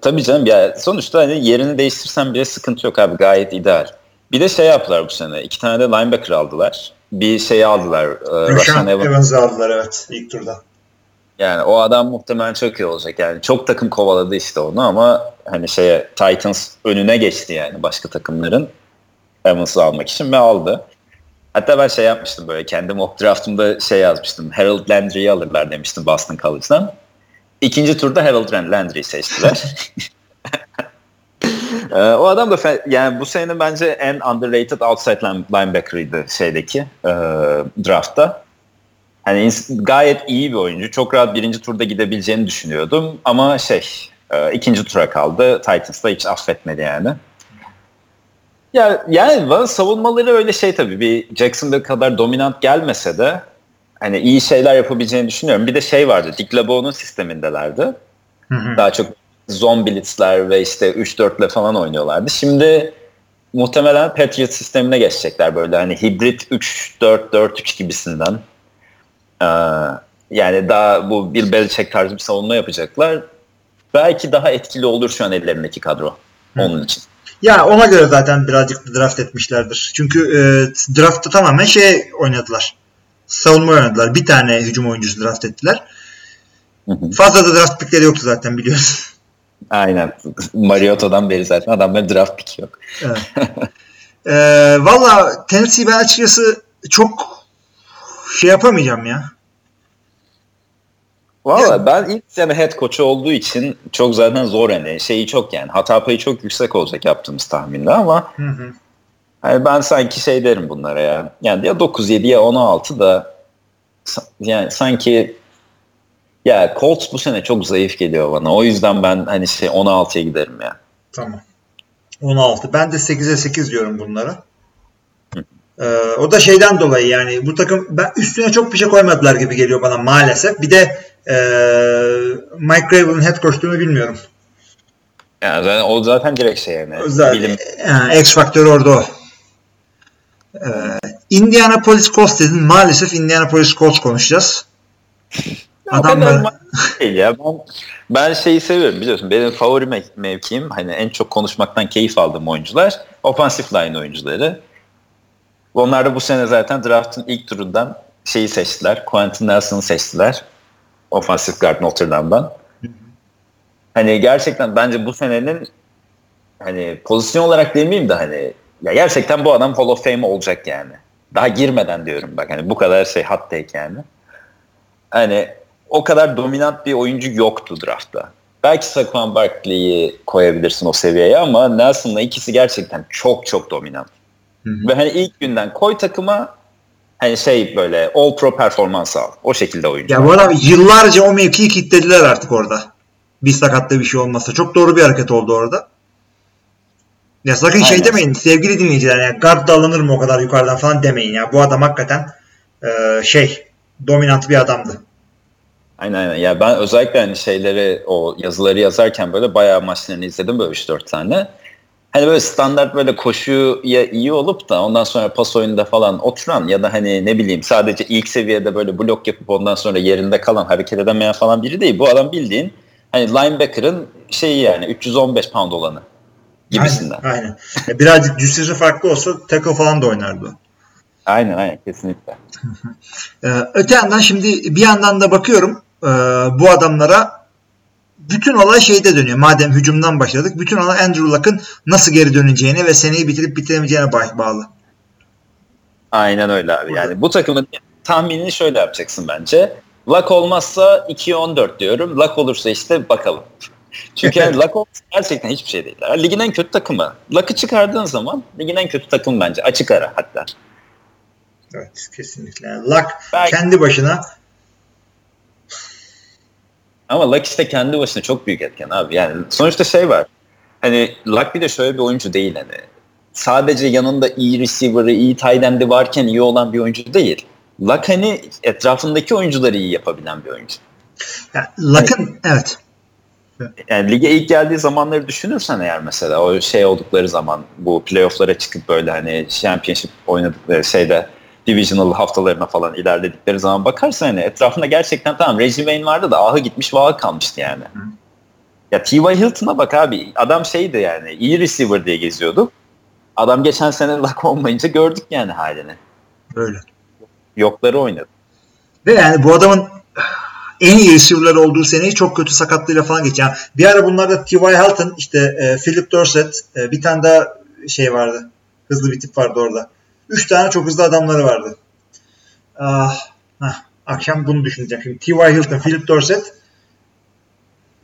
Tabii canım ya sonuçta hani yerini değiştirsen bile sıkıntı yok abi gayet ideal. Bir de şey yaptılar bu sene. iki tane de linebacker aldılar. Bir şey aldılar. E, Rashan Evans. Evans'ı aldılar evet ilk turda. Yani o adam muhtemelen çok iyi olacak. Yani çok takım kovaladı işte onu ama hani şeye Titans önüne geçti yani başka takımların Evans'ı almak için ve aldı. Hatta ben şey yapmıştım böyle kendi mock draftımda şey yazmıştım. Harold Landry'i alırlar demiştim Boston College'dan. İkinci turda Harold Landry'i seçtiler. Ee, o adam da yani bu senenin bence en underrated outside line- linebacker'ıydı şeydeki e, draftta. Hani gayet iyi bir oyuncu. Çok rahat birinci turda gidebileceğini düşünüyordum. Ama şey e, ikinci tura kaldı. Titans da hiç affetmedi yani. Ya yani bana savunmaları öyle şey tabii bir Jacksonville kadar dominant gelmese de hani iyi şeyler yapabileceğini düşünüyorum. Bir de şey vardı. Dick LeBeau'nun sistemindelerdi. Hı hı. Daha çok zone blitzler ve işte 3-4'le falan oynuyorlardı. Şimdi muhtemelen Patriot sistemine geçecekler böyle hani hibrit 3-4-4-3 gibisinden. Ee, yani daha bu Bill Belichick tarzı bir savunma yapacaklar. Belki daha etkili olur şu an ellerindeki kadro onun için. Ya ona göre zaten birazcık draft etmişlerdir. Çünkü e, draftta tamamen şey oynadılar. Savunma oynadılar. Bir tane hücum oyuncusu draft ettiler. Hı hı. Fazla da draft pickleri yoktu zaten biliyorsun. Aynen. Mariota'dan beri zaten adamların draft pick yok. Evet. e, Valla Tennessee ben açıkçası çok şey yapamayacağım ya. Valla ben ilk sene head coach olduğu için çok zaten zor hani şeyi çok yani hata payı çok yüksek olacak yaptığımız tahminde ama Hı hı. hani ben sanki şey derim bunlara ya yani ya 9-7 ya 16 da yani sanki ya Colts bu sene çok zayıf geliyor bana o yüzden ben hani şey 16'ya giderim ya. Tamam. 16. Ben de 8'e 8 diyorum bunlara. Ee, o da şeyden dolayı yani bu takım ben üstüne çok bir şey koymadılar gibi geliyor bana maalesef. Bir de e, Mike Gravel'ın head coachluğunu bilmiyorum. Yani zaten, o zaten direkt şey yani Zaten, bilim yani X faktörü orada o. Ee, Indianapolis Colts dedin. Maalesef Indianapolis Colts konuşacağız. Ya kadar Değil ya ben, ben şeyi seviyorum biliyorsun benim favori mev- mevkim hani en çok konuşmaktan keyif aldığım oyuncular offensive line oyuncuları. Onlar da bu sene zaten draftın ilk turundan şeyi seçtiler. Quentin Nelson'ı seçtiler. Offensive guard Notre Dame'dan. Hani gerçekten bence bu senenin hani pozisyon olarak demeyeyim de hani ya gerçekten bu adam Hall of Fame olacak yani. Daha girmeden diyorum bak hani bu kadar şey hot take yani. Hani o kadar dominant bir oyuncu yoktu draftta. Belki Saquon Barkley'i koyabilirsin o seviyeye ama Nelson'la ikisi gerçekten çok çok dominant. Ve hani ilk günden koy takıma hani şey böyle all pro performans al. O şekilde oyuncu. Ya bu adam yıllarca o mevkiyi kilitlediler artık orada. Bir sakatlı bir şey olmazsa. Çok doğru bir hareket oldu orada. Ya sakın şey Aynen. demeyin sevgili dinleyiciler. Yani guard da alınır mı o kadar yukarıdan falan demeyin ya. Bu adam hakikaten e, şey dominant bir adamdı. Aynen aynen. Ya ben özellikle hani şeyleri o yazıları yazarken böyle bayağı maçlarını izledim böyle 3-4 tane. Hani böyle standart böyle koşuya iyi olup da ondan sonra pas oyununda falan oturan ya da hani ne bileyim sadece ilk seviyede böyle blok yapıp ondan sonra yerinde kalan hareket edemeyen falan biri değil. Bu adam bildiğin hani linebacker'ın şeyi yani 315 pound olanı gibisinden. Aynen. aynen. Ya birazcık cüssesi farklı olsa tackle falan da oynardı. Aynen aynen kesinlikle. Ee, öte yandan şimdi bir yandan da bakıyorum e, bu adamlara bütün olay şeyde dönüyor. Madem hücumdan başladık. Bütün olay Andrew Luck'ın nasıl geri döneceğine ve seneyi bitirip bitiremeyeceğine ba- bağlı. Aynen öyle abi. Yani bu takımın tahminini şöyle yapacaksın bence. Luck olmazsa 2-14 diyorum. Luck olursa işte bakalım. Çünkü yani Luck gerçekten hiçbir şey değil. Yani ligin en kötü takımı. Luck'ı çıkardığın zaman ligin en kötü takımı bence. Açık ara hatta. Evet kesinlikle. Yani Luck Belki- kendi başına Ama Luck işte kendi başına çok büyük etken abi. Yani sonuçta şey var. Hani Luck bir de şöyle bir oyuncu değil hani. Sadece yanında iyi receiver'ı, iyi tight end'i varken iyi olan bir oyuncu değil. Luck hani etrafındaki oyuncuları iyi yapabilen bir oyuncu. yani Luck'ın evet. yani lige ilk geldiği zamanları düşünürsen eğer mesela o şey oldukları zaman bu playofflara çıkıp böyle hani championship oynadıkları şeyde divisional haftalarına falan ilerledikleri zaman bakarsan hani etrafında gerçekten tamam Reggie Wayne vardı da ahı gitmiş vahı kalmıştı yani. Ya T.Y. Hilton'a bak abi adam şeydi yani iyi receiver diye geziyordu. Adam geçen sene luck olmayınca gördük yani halini. Öyle. Yokları oynadı. Ve yani bu adamın en iyi receiver'lar olduğu seneyi çok kötü sakatlığıyla falan geçiyor. Yani bir ara bunlarda T.Y. Hilton, işte e, Philip Dorsett, e, bir tane daha şey vardı. Hızlı bir tip vardı orada. Üç tane çok hızlı adamları vardı. Ah, hah, akşam bunu düşüneceğim. Şimdi T.Y. Hilton, Philip Dorsett.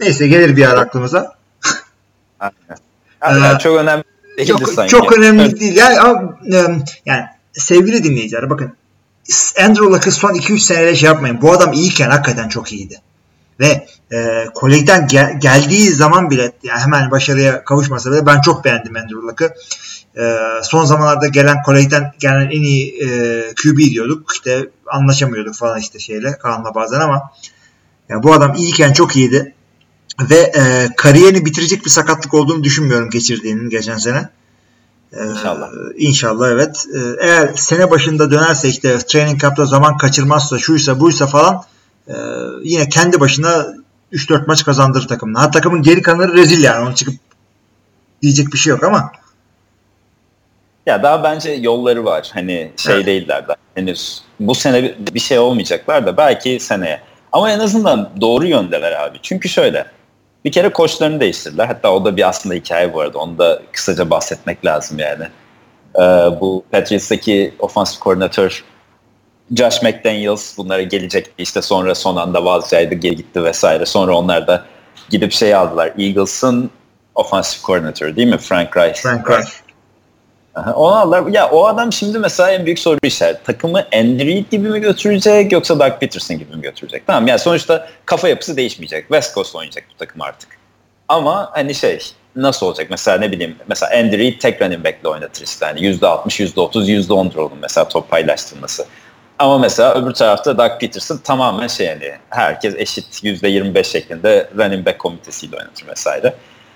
Neyse gelir bir ara aklımıza. Aynen. Ee, çok önemli değildi Çok, sanki. çok önemli değil. Yani, ama, yani sevgili dinleyiciler bakın Andrew Luck'ı son 2-3 senede şey yapmayın. Bu adam iyiyken hakikaten çok iyiydi. Ve e, kolejden gel- geldiği zaman bile yani hemen başarıya kavuşmasa bile ben çok beğendim Andrew Luck'ı. E, son zamanlarda gelen kolejden gelen en iyi e, QB diyorduk. İşte anlaşamıyorduk falan işte şeyle Kaan'la bazen ama yani bu adam iyiyken çok iyiydi. Ve e, kariyerini bitirecek bir sakatlık olduğunu düşünmüyorum geçirdiğinin geçen sene. Ee, İnşallah. İnşallah evet. Ee, eğer sene başında dönerse işte training camp'ta zaman kaçırmazsa şuysa buysa falan e, yine kendi başına 3-4 maç kazandırır takımına. Ha takımın geri kalanları rezil yani. Onu çıkıp diyecek bir şey yok ama Ya daha bence yolları var. Hani şey Evet. değiller de henüz. Bu sene bir- şey olmayacaklar da belki seneye. Ama en azından doğru yöndeler abi. Çünkü şöyle. Bir kere koçlarını değiştirdiler. Hatta o da bir aslında hikaye bu arada. Onu da kısaca bahsetmek lazım yani. Ee, bu Patriots'taki offensive koordinatör Josh McDaniels bunlara gelecekti. İşte sonra son anda vazgeçti, geri gitti vesaire. Sonra onlar da gidip şey aldılar. Eagles'ın offensive koordinatörü değil mi? Frank Reich. Frank Reich. Aha, Onu aldılar. Ya o adam şimdi mesela en büyük soru işareti. Takımı Andy gibi mi götürecek yoksa Doug Peterson gibi mi götürecek? Tamam yani sonuçta kafa yapısı değişmeyecek. West Coast oynayacak bu takım artık. Ama hani şey nasıl olacak? Mesela ne bileyim mesela Andy Reid tek running back'le oynatır işte. Yani %60, %30, %10'dur onun mesela top paylaştırması. Ama mesela öbür tarafta Doug Peterson tamamen şey yani herkes eşit %25 şeklinde running back komitesiyle oynatır vesaire.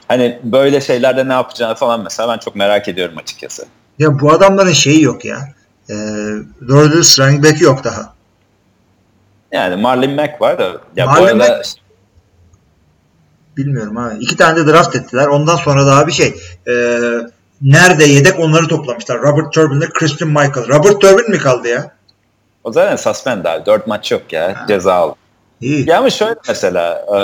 Hani böyle şeylerde ne yapacağını falan mesela ben çok merak ediyorum açıkçası. Ya bu adamların şeyi yok ya. Ee, doğru dürüst running back yok daha. Yani Marlon Mack var da ya Marlon bu arada Mack- Bilmiyorum abi. İki tane de draft ettiler. Ondan sonra daha bir şey. E, nerede yedek onları toplamışlar. Robert Turbin ile Christian Michael. Robert Turbin mi kaldı ya? O zaten suspend abi. Dört maç yok ya. Ceza aldı. İyi. Ya ama şöyle mesela e,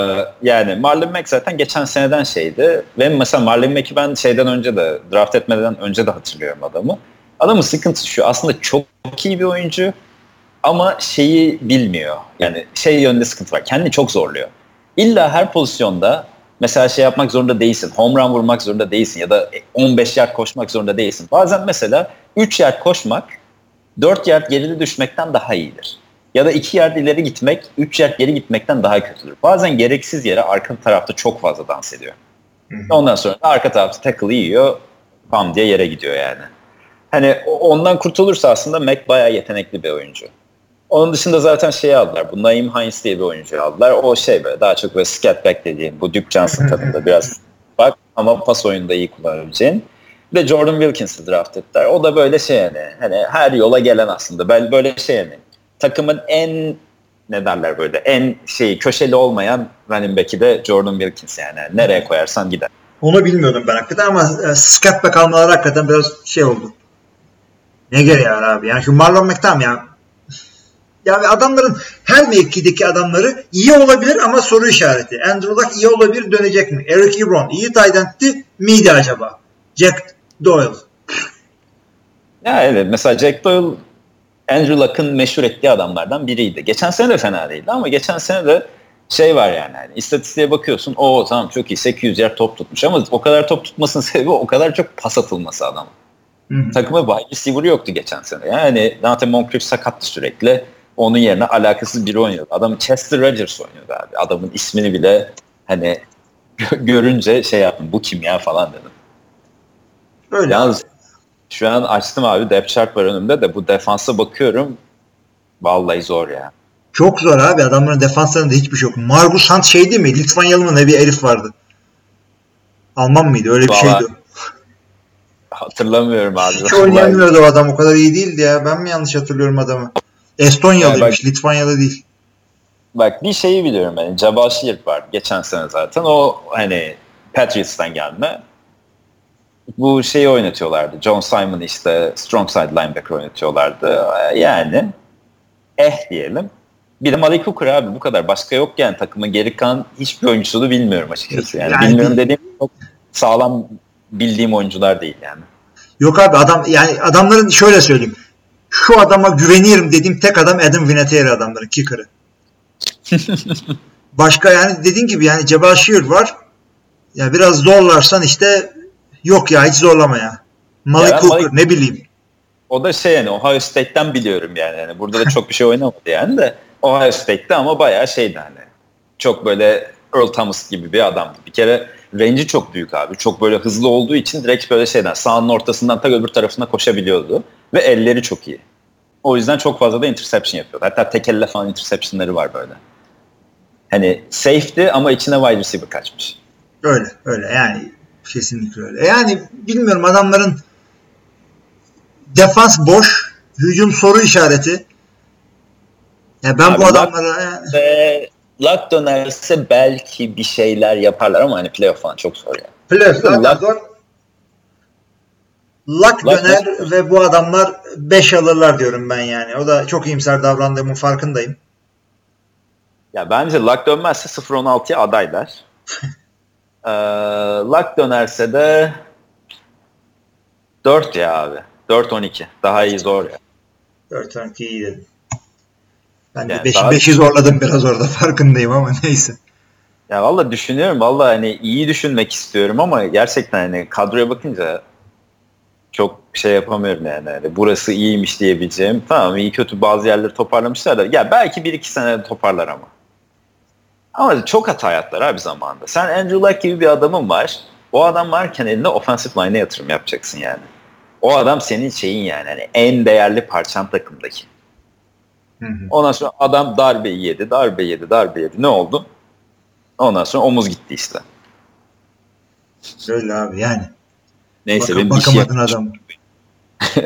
yani Marlon Mack zaten geçen seneden şeydi. Ve mesela Marlon Mack'i ben şeyden önce de draft etmeden önce de hatırlıyorum adamı. Adamın sıkıntısı şu aslında çok iyi bir oyuncu ama şeyi bilmiyor. Yani şey yönde sıkıntı var. Kendini çok zorluyor. İlla her pozisyonda mesela şey yapmak zorunda değilsin. Home run vurmak zorunda değilsin ya da 15 yard koşmak zorunda değilsin. Bazen mesela 3 yard koşmak 4 yard geride düşmekten daha iyidir. Ya da 2 yard ileri gitmek 3 yard geri gitmekten daha kötüdür. Bazen gereksiz yere arka tarafta çok fazla dans ediyor. Ondan sonra da arka tarafta tackle yiyor. Pam diye yere gidiyor yani. Hani ondan kurtulursa aslında Mac bayağı yetenekli bir oyuncu. Onun dışında zaten şeyi aldılar. Bu Naim Hines diye bir oyuncu aldılar. O şey böyle daha çok böyle scat back dediğim bu Duke Johnson tadında biraz bak ama pas oyunda iyi kullanabileceğin. Bir de Jordan Wilkins'i draft ettiler. O da böyle şey yani hani her yola gelen aslında. Ben böyle şey yani takımın en ne derler böyle en şey köşeli olmayan running back'i de Jordan Wilkins yani. Nereye koyarsan gider. Onu bilmiyordum ben hakikaten ama e, scat back almaları hakikaten biraz şey oldu. Ne gereği var abi? Yani şu Marlon Mack tamam ya. Yani adamların her mevkideki adamları iyi olabilir ama soru işareti. Andrew Luck iyi olabilir dönecek mi? Eric Ebron iyi tight end'ti miydi acaba? Jack Doyle. Ya evet mesela Jack Doyle Andrew Luck'ın meşhur ettiği adamlardan biriydi. Geçen sene de fena değildi ama geçen sene de şey var yani, yani istatistiğe bakıyorsun o tamam çok iyi 800 yer top tutmuş ama o kadar top tutmasının sebebi o kadar çok pas atılması adamın. Takıma wide receiver yoktu geçen sene. Yani Nathan Moncrief sakattı sürekli. Onun yerine alakasız biri oynuyordu. Adam Chester Rogers oynuyordu abi. Adamın ismini bile hani görünce şey yaptım bu kim ya falan dedim. Öyle. Yalnız şu an açtım abi depth chart var önümde de bu defansa bakıyorum. Vallahi zor ya. Çok zor abi. Adamların defanslarında hiçbir şey yok. Margus Hunt şey değil mi? Litvanyalı mı ne bir herif vardı. Alman mıydı? Öyle bir Vallahi şeydi. Hatırlamıyorum abi. Hiç oynayamıyordu o adam. O kadar iyi değildi ya. Ben mi yanlış hatırlıyorum adamı? Estonyalıymış. Ya bak- Litvanyalı değil. Bak bir şeyi biliyorum ben. Jabal Sheard var geçen sene zaten. O hani Patriots'tan gelme. Bu şeyi oynatıyorlardı. John Simon işte strong side linebacker oynatıyorlardı. Yani eh diyelim. Bir de Malik Hooker abi bu kadar. Başka yok yani takımın geri kalan hiçbir oyuncusunu bilmiyorum açıkçası. Yani, Yani bilmiyorum dediğim çok sağlam bildiğim oyuncular değil yani. Yok abi adam yani adamların şöyle söyleyeyim. Şu adama güvenirim dediğim tek adam Adam Vinatieri adamların kicker'ı. Başka yani dediğin gibi yani Jabal Sheard var. Ya biraz zorlarsan işte yok ya hiç zorlama ya. Malik Ya Hooker Malik- ne bileyim. O da şey yani Ohio State'ten biliyorum yani. yani burada da çok bir şey oynamadı yani de Ohio State'te ama bayağı şeydi hani. Çok böyle Earl Thomas gibi bir adamdı. Bir kere range'i çok büyük abi. Çok böyle hızlı olduğu için direkt böyle şeyden sahanın ortasından ta öbür tarafına koşabiliyordu. Ve elleri çok iyi. O yüzden çok fazla da interception yapıyordu. Hatta tek elle falan interceptionları var böyle. Hani safety ama içine wide receiver kaçmış. Öyle öyle yani kesinlikle öyle. Yani bilmiyorum adamların defans boş, hücum soru işareti. Ya ben Abi bu adamlara yani- Ve luck dönerse belki bir şeyler yaparlar ama hani playoff falan çok zor ya. Playoff zaten Luck- zor. Luck Luck- döner ve bu adamlar 5 alırlar diyorum ben yani. O da çok iyimser davrandığımın farkındayım. Ya bence luck dönmezse 0-16'ya adaylar. ee, luck dönerse de 4 ya abi. 4-12. Daha iyi zor ya. 4 12 iyi dedim. Ben de Yani 5'i daha- 5'i zorladım biraz orada farkındayım ama neyse. Ya valla düşünüyorum. Valla hani iyi düşünmek istiyorum ama gerçekten hani kadroya bakınca çok şey yapamıyorum yani. Hani burası iyiymiş diyebileceğim. Tamam iyi kötü bazı yerleri toparlamışlar da ya belki 1-2 sene toparlar ama. Ama çok hata yaptılar abi zamanında. Sen Andrew Luck gibi bir adamın var. O adam varken eline offensive line'e yatırım yapacaksın yani. O adam senin şeyin yani. Hani en değerli parçan takımdaki. Hı hı. Ondan sonra adam darbeyi yedi, darbe yedi, darbe yedi. Ne oldu? Ondan sonra omuz gitti işte. Öyle abi yani. Neyse Bak- benim işi bakamadın yap- adam.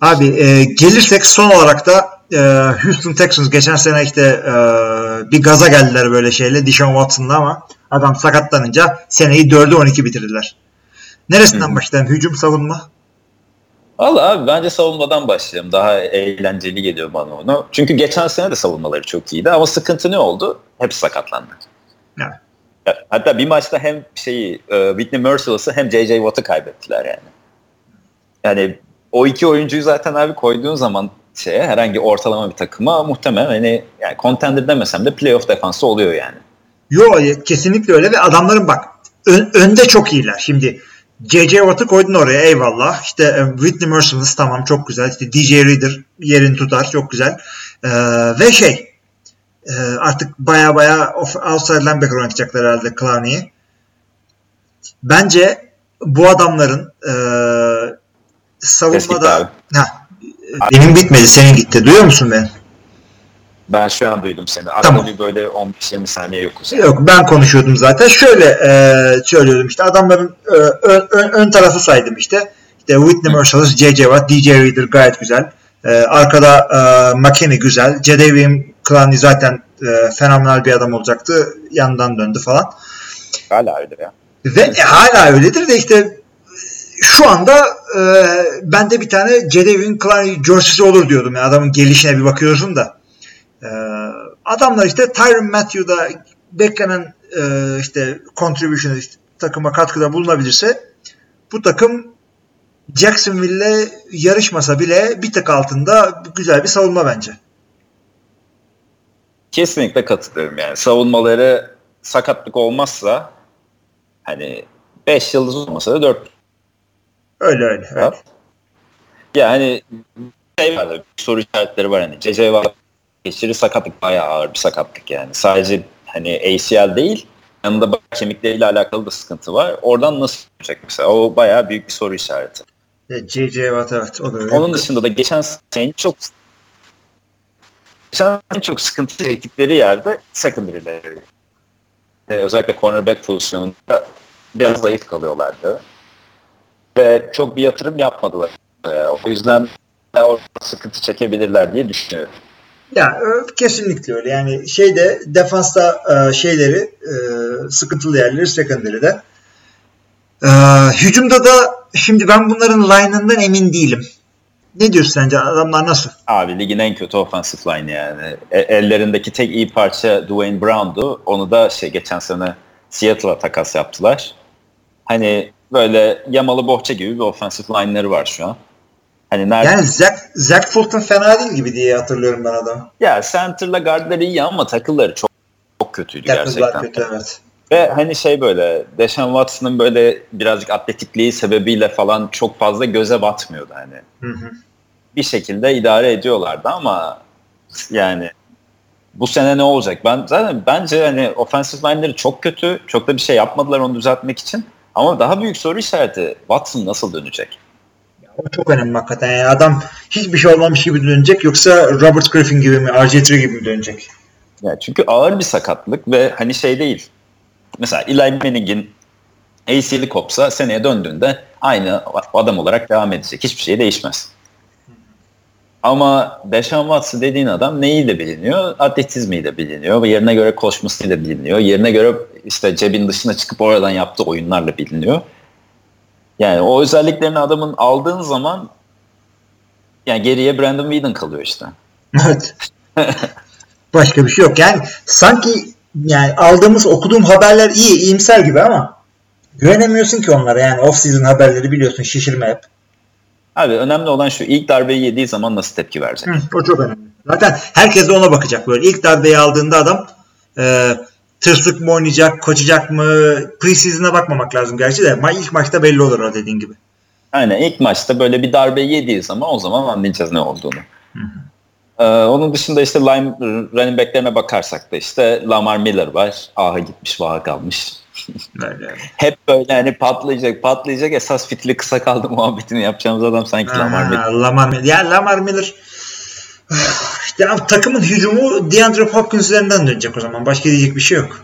Abi e, gelirsek son olarak da e, Houston Texans geçen sene işte e, bir gaza geldiler böyle şeyle Dishon Watson'la ama adam sakatlanınca seneyi 4'e 12 bitirdiler. Neresinden başlayalım? Hücum savunma? Valla abi bence savunmadan başlayalım. Daha eğlenceli geliyor bana onu. Çünkü geçen sene de savunmaları çok iyiydi ama sıkıntı ne oldu? Hepsi sakatlandı. Evet. Hatta bir maçta hem şeyi e, Whitney Merciless'ı hem J.J. Watt'ı kaybettiler yani. Yani o iki oyuncuyu zaten abi koyduğun zaman şeye herhangi ortalama bir takıma muhtemelen hani yani contender demesem de playoff defansı oluyor yani. Yo kesinlikle öyle ve adamların bak ön, önde çok iyiler. Şimdi J.J. Watt'ı koydun oraya eyvallah. İşte e, Whitney Merciless tamam çok güzel. İşte DJ Reader yerini tutar çok güzel. Ee, ve şey e, artık baya baya outside linebacker oynatacaklar herhalde Clowney'i. Bence bu adamların e, savunmada ha, benim bitmedi senin gitti. Duyuyor musun beni? Ben şu an duydum seni. Arada Tamam. bir böyle 15-20 saniye yokuz. Yok ben konuşuyordum zaten. Şöyle e, söylüyordum işte adamların e, ön, ön, ön tarafı saydım işte. İşte Whitney Merciless, J.J. Watt, DJ Reader gayet güzel. E, arkada e, McKinney güzel. Jadavian Clowney zaten e, fenomenal bir adam olacaktı. Yandan döndü falan. Hala öyle ya. Ve e, hala öyledir de işte şu anda e, ben de bir tane Jadavian Clowney jersey'si olur diyordum. Yani adamın gelişine bir bakıyorsun da. E, adamlar işte Tyron Matthew'da beklenen e, işte contribution işte, takıma katkıda bulunabilirse bu takım Jacksonville'le yarışmasa bile bir tık altında güzel bir savunma bence. Kesinlikle katılıyorum yani. Savunmaları sakatlık olmazsa hani 5 yıldız olmasa da 4 Öyle öyle. öyle. var. Yani şey var, soru işaretleri var hani. CC var geçiri sakatlık bayağı ağır bir sakatlık yani. Sadece hani ACL değil yanında bak kemikleriyle alakalı da sıkıntı var. Oradan nasıl yapacak mesela? O bayağı büyük bir soru işareti. Evet, J.J. Watt evet o da öyle. Onun dışında da geçen sene çok geçen en çok sıkıntı çektikleri yerde secondary'leri. Ee, özellikle cornerback pozisyonunda biraz zayıf kalıyorlardı. Ve çok bir yatırım yapmadılar. Ee, o yüzden orada sıkıntı çekebilirler diye düşünüyorum. Ya kesinlikle öyle. Yani şeyde defansta e, şeyleri e, sıkıntılı yerleri secondary'de. E, hücumda da şimdi ben bunların line'ından emin değilim. Ne diyorsun sence? Adamlar nasıl? Abi ligin en kötü offensive line yani. E- ellerindeki tek iyi parça Dwayne Brown'du. Onu da şey geçen sene Seattle'a takas yaptılar. Hani böyle yamalı bohça gibi bir offensive line'ları var şu an. Hani nerede? Yani Zach, Zach Fulton fena değil gibi diye hatırlıyorum ben adamı. Ya center'la guardları iyi ama takılları çok çok kötüydü Tackle'lar gerçekten. kötü evet. Ve hani şey böyle Deshaun Watson'ın böyle birazcık atletikliği sebebiyle falan çok fazla göze batmıyordu hani. Hı hı. Bir şekilde idare ediyorlardı ama yani bu sene ne olacak? Ben zaten bence hani offensive line'leri çok kötü. Çok da bir şey yapmadılar onu düzeltmek için. Ama daha büyük soru işareti Watson nasıl dönecek? O çok önemli hakikaten. Yani adam hiçbir şey olmamış gibi dönecek yoksa Robert Griffin gibi mi, RG3 gibi mi dönecek? Ya çünkü ağır bir sakatlık ve hani şey değil. Mesela Eli Manning'in ACL'i kopsa seneye döndüğünde aynı adam olarak devam edecek. Hiçbir şey değişmez. Ama Deshaun Watson dediğin adam neyiyle biliniyor? Atletizmiyle biliniyor. Yerine göre koşmasıyla biliniyor. Yerine göre işte cebin dışına çıkıp oradan yaptığı oyunlarla biliniyor. Yani o özelliklerini adamın aldığın zaman yani geriye Brandon Whedon kalıyor işte. Evet. Başka bir şey yok. Yani sanki yani aldığımız okuduğum haberler iyi, iyimser gibi ama güvenemiyorsun ki onlara. Yani off season haberleri biliyorsun şişirme hep. Abi önemli olan şu ilk darbeyi yediği zaman nasıl tepki verecek? Hı, o çok önemli. Zaten herkes de ona bakacak böyle. İlk darbeyi aldığında adam e, tırsık mı oynayacak, koşacak mı? Preseason'a bakmamak lazım gerçi de. Ma ilk maçta belli olur o dediğin gibi. Aynen ilk maçta böyle bir darbe yediği zaman o zaman anlayacağız ne olduğunu. Ee, onun dışında işte line running back'lerine bakarsak da işte Lamar Miller var. Aha gitmiş vaha kalmış. Böyle. Hep böyle hani patlayacak patlayacak esas fitili kısa kaldı muhabbetini yapacağımız adam sanki Lamar Miller. Ha, Lamar Miller. Ya Lamar Miller abi takımın hücumu DeAndre Hopkins üzerinden dönecek o zaman. Başka diyecek bir şey yok.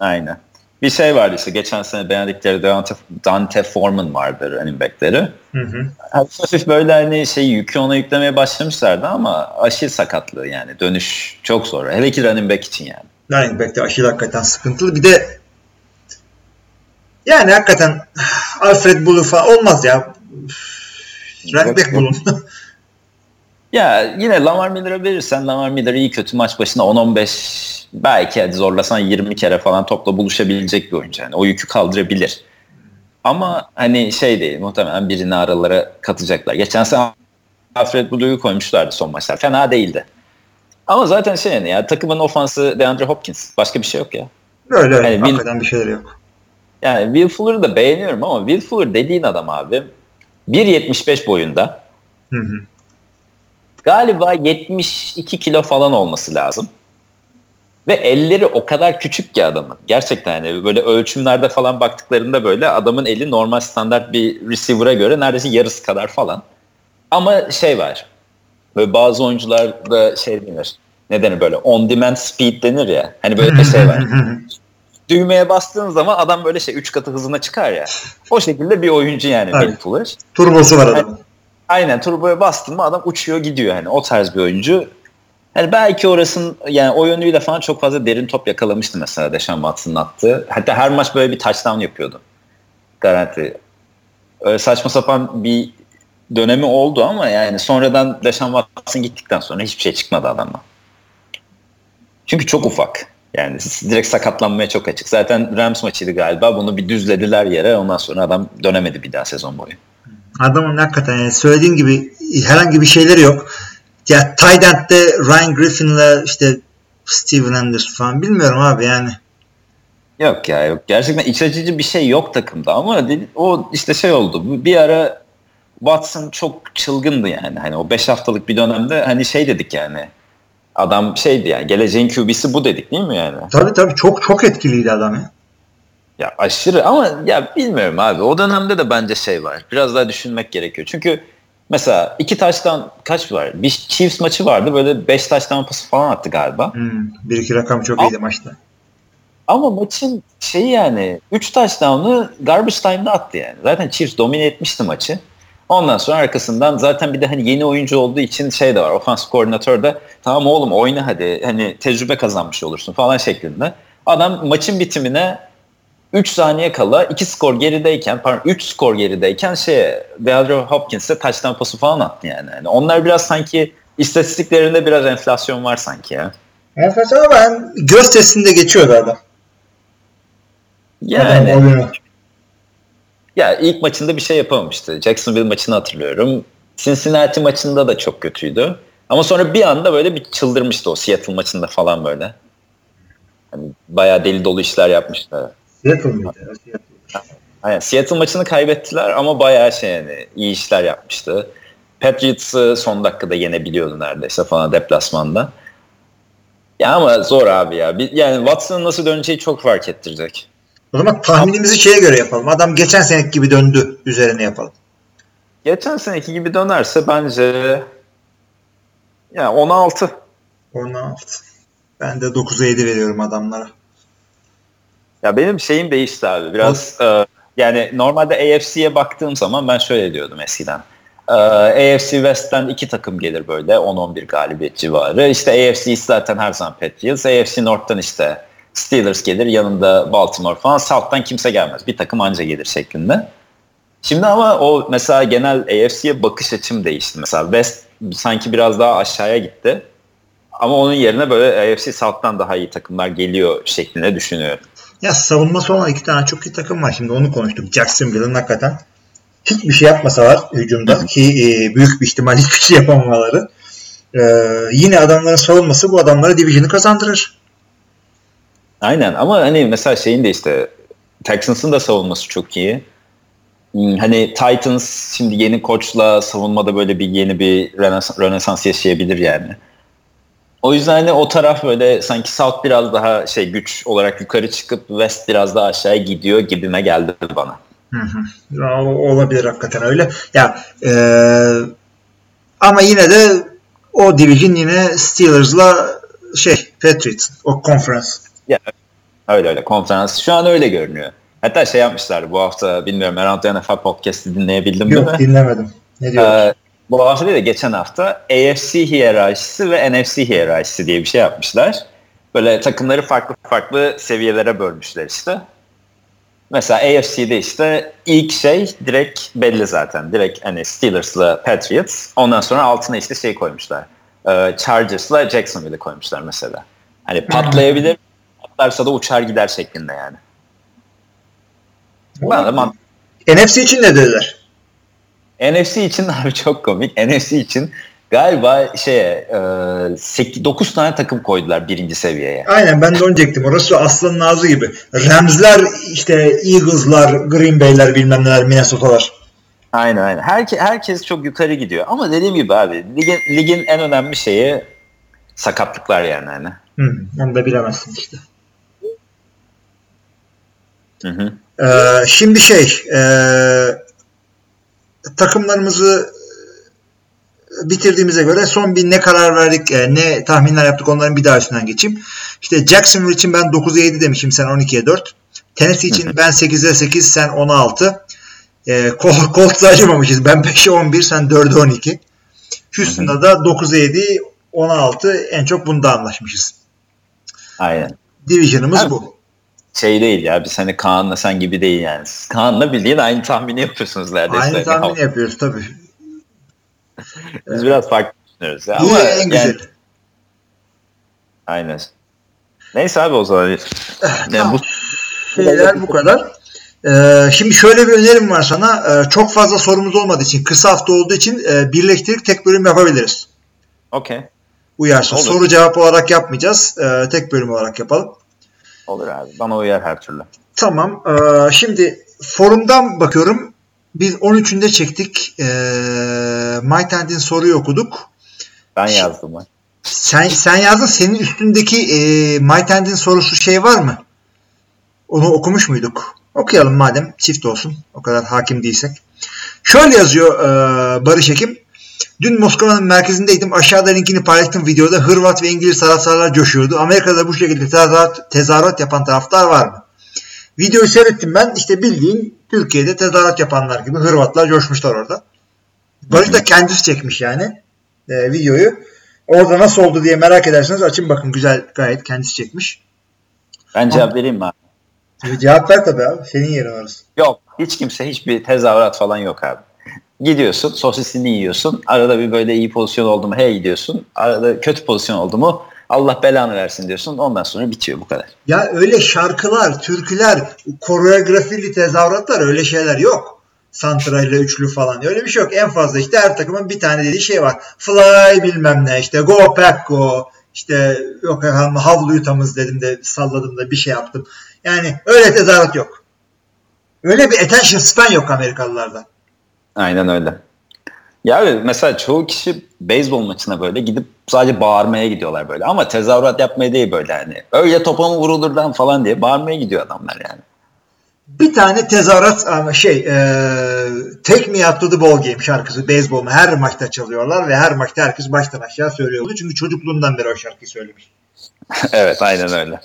Aynen. bir şey vardı işte geçen sene beğendikleri Dante, Dante Foreman vardı running backleri. Hı hı. Hafif böyle hani şey yükü ona yüklemeye başlamışlardı ama aşil sakatlığı yani dönüş çok zor. Hele ki running back için yani. Running back'te aşırı hakikaten sıkıntılı. Bir de yani hakikaten Alfred Bulu falan olmaz ya. Running back bulun. Ya yine Lamar Miller'a verirsen Lamar Miller iyi kötü maç başına 10-15 belki hadi zorlasan 20 kere falan topla buluşabilecek bir oyuncu. Yani o yükü kaldırabilir. Ama hani şey değil muhtemelen birini aralara katacaklar. Geçen sene Alfred Bulu'yu koymuşlardı son maçlar. Fena değildi. Ama zaten şey yani ya takımın ofansı DeAndre Hopkins. Başka bir şey yok ya. Öyle öyle. Yani hakikaten bir şeyler yok. Yani Will Fuller'ı da beğeniyorum ama Will Fuller dediğin adam abi 1.75 boyunda. Hı hı. Galiba 72 kilo falan olması lazım. Ve elleri o kadar küçük ki adamın. Gerçekten yani böyle ölçümlerde falan baktıklarında böyle adamın eli normal standart bir receiver'a göre neredeyse yarısı kadar falan. Ama şey var. Böyle bazı oyuncularda şey denir. Ne denir böyle on demand speed denir ya. Hani böyle bir şey var. Düğmeye bastığın zaman adam böyle şey 3 katı hızına çıkar ya. O şekilde bir oyuncu yani Evet. Fuller. Turbosu var adamın. Aynen turboya bastın mı adam uçuyor gidiyor yani o tarz bir oyuncu. Yani belki orasının yani o yönüyle falan çok fazla derin top yakalamıştı mesela Deshaun Watson'ın attığı. Hatta her maç böyle bir touchdown yapıyordu. Garanti. Öyle saçma sapan bir dönemi oldu ama yani sonradan Deshaun Watson gittikten sonra hiçbir şey çıkmadı adamdan. Çünkü çok ufak. Yani direkt sakatlanmaya çok açık. Zaten Rams maçıydı galiba. Bunu bir düzlediler yere. Ondan sonra adam dönemedi bir daha sezon boyu. Adamın hakikaten yani söylediğim gibi herhangi bir şeyleri yok. Ya tight end'de Ryan Griffin'le işte Steven Anderson falan bilmiyorum abi yani. Yok ya yok. Gerçekten iç açıcı bir şey yok takımda ama o işte şey oldu. Bir ara Watson çok çılgındı yani. Hani o 5 haftalık bir dönemde hani şey dedik yani. Adam şeydi yani geleceğin QB'si bu dedik değil mi yani? Tabii tabii çok çok etkiliydi adam ya. Ya aşırı ama ya bilmiyorum abi. O dönemde de bence şey var. Biraz daha düşünmek gerekiyor. Çünkü mesela iki taştan kaç var? Bir Chiefs maçı vardı. Böyle beş taştan pası falan attı galiba. Hmm, bir iki rakam çok iyiydi maçta. Ama maçın şeyi yani 3 touchdown'u garbage time'da attı yani. Zaten Chiefs domine etmişti maçı. Ondan sonra arkasından zaten bir de hani yeni oyuncu olduğu için şey de var. Ofans koordinatör de tamam oğlum oyna hadi hani tecrübe kazanmış olursun falan şeklinde. Adam maçın bitimine 3 saniye kala 2 skor gerideyken pardon 3 skor gerideyken şeye DeAndre Hopkins'e touchdown pası falan attı yani. yani. Onlar biraz sanki istatistiklerinde biraz enflasyon var sanki ya. Enflasyon ama ben göz testinde geçiyordu adam. Yani oluyor. Ya ilk maçında bir şey yapamamıştı. Jacksonville maçını hatırlıyorum. Cincinnati maçında da çok kötüydü. Ama sonra bir anda böyle bir çıldırmıştı o Seattle maçında falan böyle. Hani bayağı deli dolu işler yapmışlar. Seattle mıydı? Aynen. Seattle maçını kaybettiler ama bayağı şey yani iyi işler yapmıştı. Patriots'ı son dakikada yenebiliyordu neredeyse falan deplasmanda. Ya ama zor abi ya. Yani Watson'ın nasıl döneceği çok fark ettirecek. O zaman tahminimizi şeye göre yapalım. Adam geçen seneki gibi döndü üzerine yapalım. Geçen seneki gibi dönerse bence ya 16 16. Ben de 9'a 7 veriyorum adamlara. Ya benim şeyim değişti abi. Biraz e, yani normalde AFC'ye baktığım zaman ben şöyle diyordum eskiden. E, AFC West'ten iki takım gelir böyle 10-11 galibiyet civarı. İşte AFC zaten her zaman Patriots. AFC North'tan işte Steelers gelir yanında Baltimore falan. South'tan kimse gelmez. Bir takım anca gelir şeklinde. Şimdi ama o mesela genel AFC'ye bakış açım değişti. Mesela West sanki biraz daha aşağıya gitti. Ama onun yerine böyle AFC South'tan daha iyi takımlar geliyor şeklinde düşünüyorum. Ya savunması olan iki tane çok iyi takım var. Şimdi onu konuştuk. Jacksonville'ın hakikaten hiçbir şey yapmasalar hücumda ki e, büyük bir ihtimal hiçbir şey yapamamaları e, yine adamların savunması bu adamlara division'ı kazandırır. Aynen ama hani mesela şeyin de işte Texans'ın da savunması çok iyi. Hmm, Hani Titans şimdi yeni koçla savunmada böyle bir yeni bir rönes- rönesans yaşayabilir yani. O yüzden hani o taraf böyle sanki South biraz daha şey güç olarak yukarı çıkıp West biraz daha aşağıya gidiyor gibime geldi bana. Hı hı. Olabilir hakikaten öyle. Ya e, ama yine de o division yine Steelers'la şey Patriots o conference. Öyle öyle konferans şu an öyle görünüyor. Hatta şey yapmışlar bu hafta bilmiyorum Around NFL Podcast'ı dinleyebildim Yok mi? dinlemedim. Ne? Ee, bu hafta değil de geçen hafta AFC hiyerarşisi ve NFC hiyerarşisi diye bir şey yapmışlar. Böyle takımları farklı farklı seviyelere bölmüşler işte. Mesela AFC'de işte ilk şey direkt belli zaten. Direkt hani Steelers'la Patriots. Ondan sonra altına işte şey koymuşlar. Ee, Chargers'la Jacksonville'i koymuşlar mesela. Hani patlayabilir, patlarsa da uçar gider şeklinde yani. Bana da mant- NFC için ne dediler? NFC için abi çok komik. NFC için galiba şeye e, 8, 9 tane takım koydular birinci seviyeye. Aynen ben de onu diyecektim. Orası aslanın ağzı gibi. Rams'ler, işte Eagles'lar, Green Bay'ler bilmem neler, Minnesota'lar. Aynen aynen. Herke, herkes çok yukarı gidiyor. Ama dediğim gibi abi ligin, ligin en önemli şeyi sakatlıklar yani. Hani. Hı, onu da bilemezsin işte. Hı hı. Ee, şimdi şey e, takımlarımızı bitirdiğimize göre son bir ne karar verdik, e, ne tahminler yaptık onların bir daha üstünden geçeyim. İşte Jacksonville için ben 9'a 7 demişim sen 12'ye 4. Tennessee için ben 8'e 8 sen 10'a 6. E, Col- Colts'a acımamışız. Ben 5'e 11 sen 4'e 12. Houston'da da 9'a 7 10'a 6 en çok bunda anlaşmışız. Aynen. Division'ımız bu. Şey değil ya biz hani Kaan'la sen gibi değil yani. Siz Kaan'la bildiğin aynı tahmini yapıyorsunuz neredeyse. Aynı Hani tahmini yapıyoruz tabii. Biz biraz farklı düşünüyoruz. Ya. Ama en güzel. yani, aynen. Neyse abi o zaman. Yani Tamam. bu şeyler bu kadar. Ee, şimdi şöyle bir önerim var sana. Ee, çok fazla sorumuz olmadığı için, kısa hafta olduğu için e, birleştirip tek bölüm yapabiliriz. Okey. Uyarsa. Olur. Soru cevap olarak yapmayacağız. Ee, tek bölüm olarak yapalım. Olur abi. Bana uyar her türlü. Tamam. Ee, şimdi forumdan bakıyorum. Biz 13'ünde çektik. Ee, My Tent'in soruyu okuduk. Ben yazdım ben. Sen sen yazdın. Senin üstündeki e, My Tent'in sorusu şey var mı? Onu okumuş muyduk? Okuyalım madem. Çift olsun. O kadar hakim değilsek. Şöyle yazıyor e, Barış Ekim. Dün Moskova'nın merkezindeydim. Aşağıda linkini paylaştım videoda. Hırvat ve İngiliz taraftarlar coşuyordu. Amerika'da bu şekilde tezahürat, tezahürat yapan taraftar var mı? Videoyu seyrettim ben. İşte bildiğin Türkiye'de tezahürat yapanlar gibi Hırvatlar coşmuşlar orada. Barış da kendisi çekmiş yani e, videoyu. Orada nasıl oldu diye merak ederseniz açın bakın güzel gayet kendisi çekmiş. Ben cevap vereyim mi abi? E, cevap ver tabii abi. Senin yerin orası. Yok. Hiç kimse hiçbir tezahürat falan yok abi. Gidiyorsun sosisini yiyorsun. Arada bir böyle iyi pozisyon oldu mu hey gidiyorsun. Arada kötü pozisyon oldu mu Allah belanı versin diyorsun. Ondan sonra bitiyor bu kadar. Ya öyle şarkılar, türküler, koreografili tezahüratlar öyle şeyler yok. Santra ile üçlü falan öyle bir şey yok. En fazla işte her takımın bir tane dediği şey var. Fly bilmem ne işte go pack go işte yok efendim havluyu temizledim de salladım da bir şey yaptım. Yani öyle tezahürat yok. Öyle bir attention span yok Amerikalılarda. Aynen öyle. Ya mesela çoğu kişi beyzbol maçına böyle gidip sadece bağırmaya gidiyorlar böyle. Ama tezahürat yapmaya değil böyle hani. Öyle topa mı vurulur lan falan diye bağırmaya gidiyor adamlar yani. Bir tane tezahürat ama şey e, Take Me Out to the Ball Game şarkısı beyzbol her maçta çalıyorlar ve her maçta herkes baştan aşağı söylüyordu. Çünkü çocukluğundan beri o şarkıyı söylemiş. evet aynen öyle.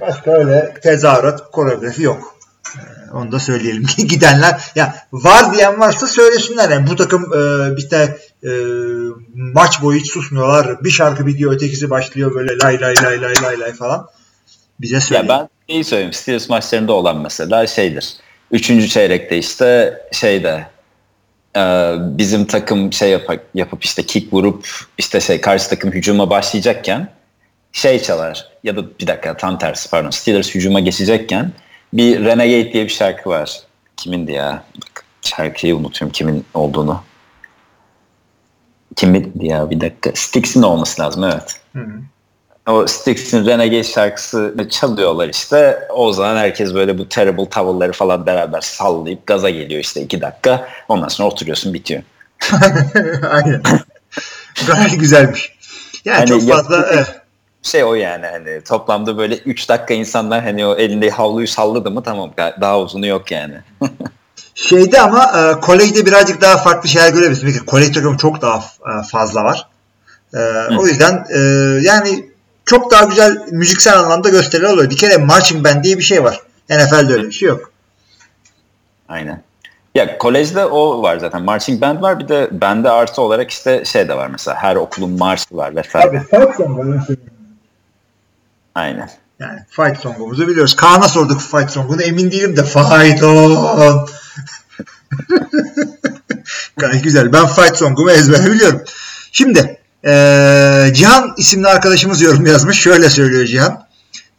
Başka öyle tezahürat, koreografi yok. Onu da söyleyelim. Gidenler ya var diyen varsa söylesinler. Yani bu takım e, bir de e, maç boyu hiç susmuyorlar. Bir şarkı bitiyor ötekisi başlıyor böyle lay lay lay lay lay lay falan. Bize söyleyin. Ya ben iyi söyleyeyim. Steelers maçlarında olan mesela şeydir. Üçüncü çeyrekte işte şeyde e, bizim takım şey yap yapıp işte kick vurup işte şey karşı takım hücuma başlayacakken şey çalar ya da bir dakika tam tersi pardon Steelers hücuma geçecekken bir Renegade diye bir şarkı var. Kimindi ya? Bak, şarkıyı unutuyorum kimin olduğunu. Kimindi ya bir dakika. Styx'in olması lazım evet. Hı hı. O Styx'in Renegade şarkısını çalıyorlar işte. O zaman herkes böyle bu terrible towel'ları falan beraber sallayıp gaza geliyor işte iki dakika. Ondan sonra oturuyorsun bitiyor. Aynen. Gayet güzelmiş. Yani Hani çok fazla evet. Şey o yani hani toplamda böyle 3 dakika insanlar hani o elinde havluyu salladı mı tamam daha uzunu yok yani. Şeyde ama e, kolejde birazcık daha farklı şeyler görebiliriz. Çünkü kolej takımı çok daha e, fazla var. E, o yüzden e, yani çok daha güzel müziksel anlamda gösteriler oluyor. Bir kere marching band diye bir şey var. NFL'de öyle bir şey yok. Aynen. Ya kolejde o var zaten. Marching band var. Bir de bende artı olarak işte şey de var mesela. Her okulun marşı var vesaire. Song Aynen. Yani fight song'umuzu biliyoruz. Kaan'a sorduk fight song'unu. Emin değilim de fight on. Gayet güzel. Ben fight song'umu ezbere biliyorum. Şimdi ee, Cihan isimli arkadaşımız yorum yazmış. Şöyle söylüyor Cihan.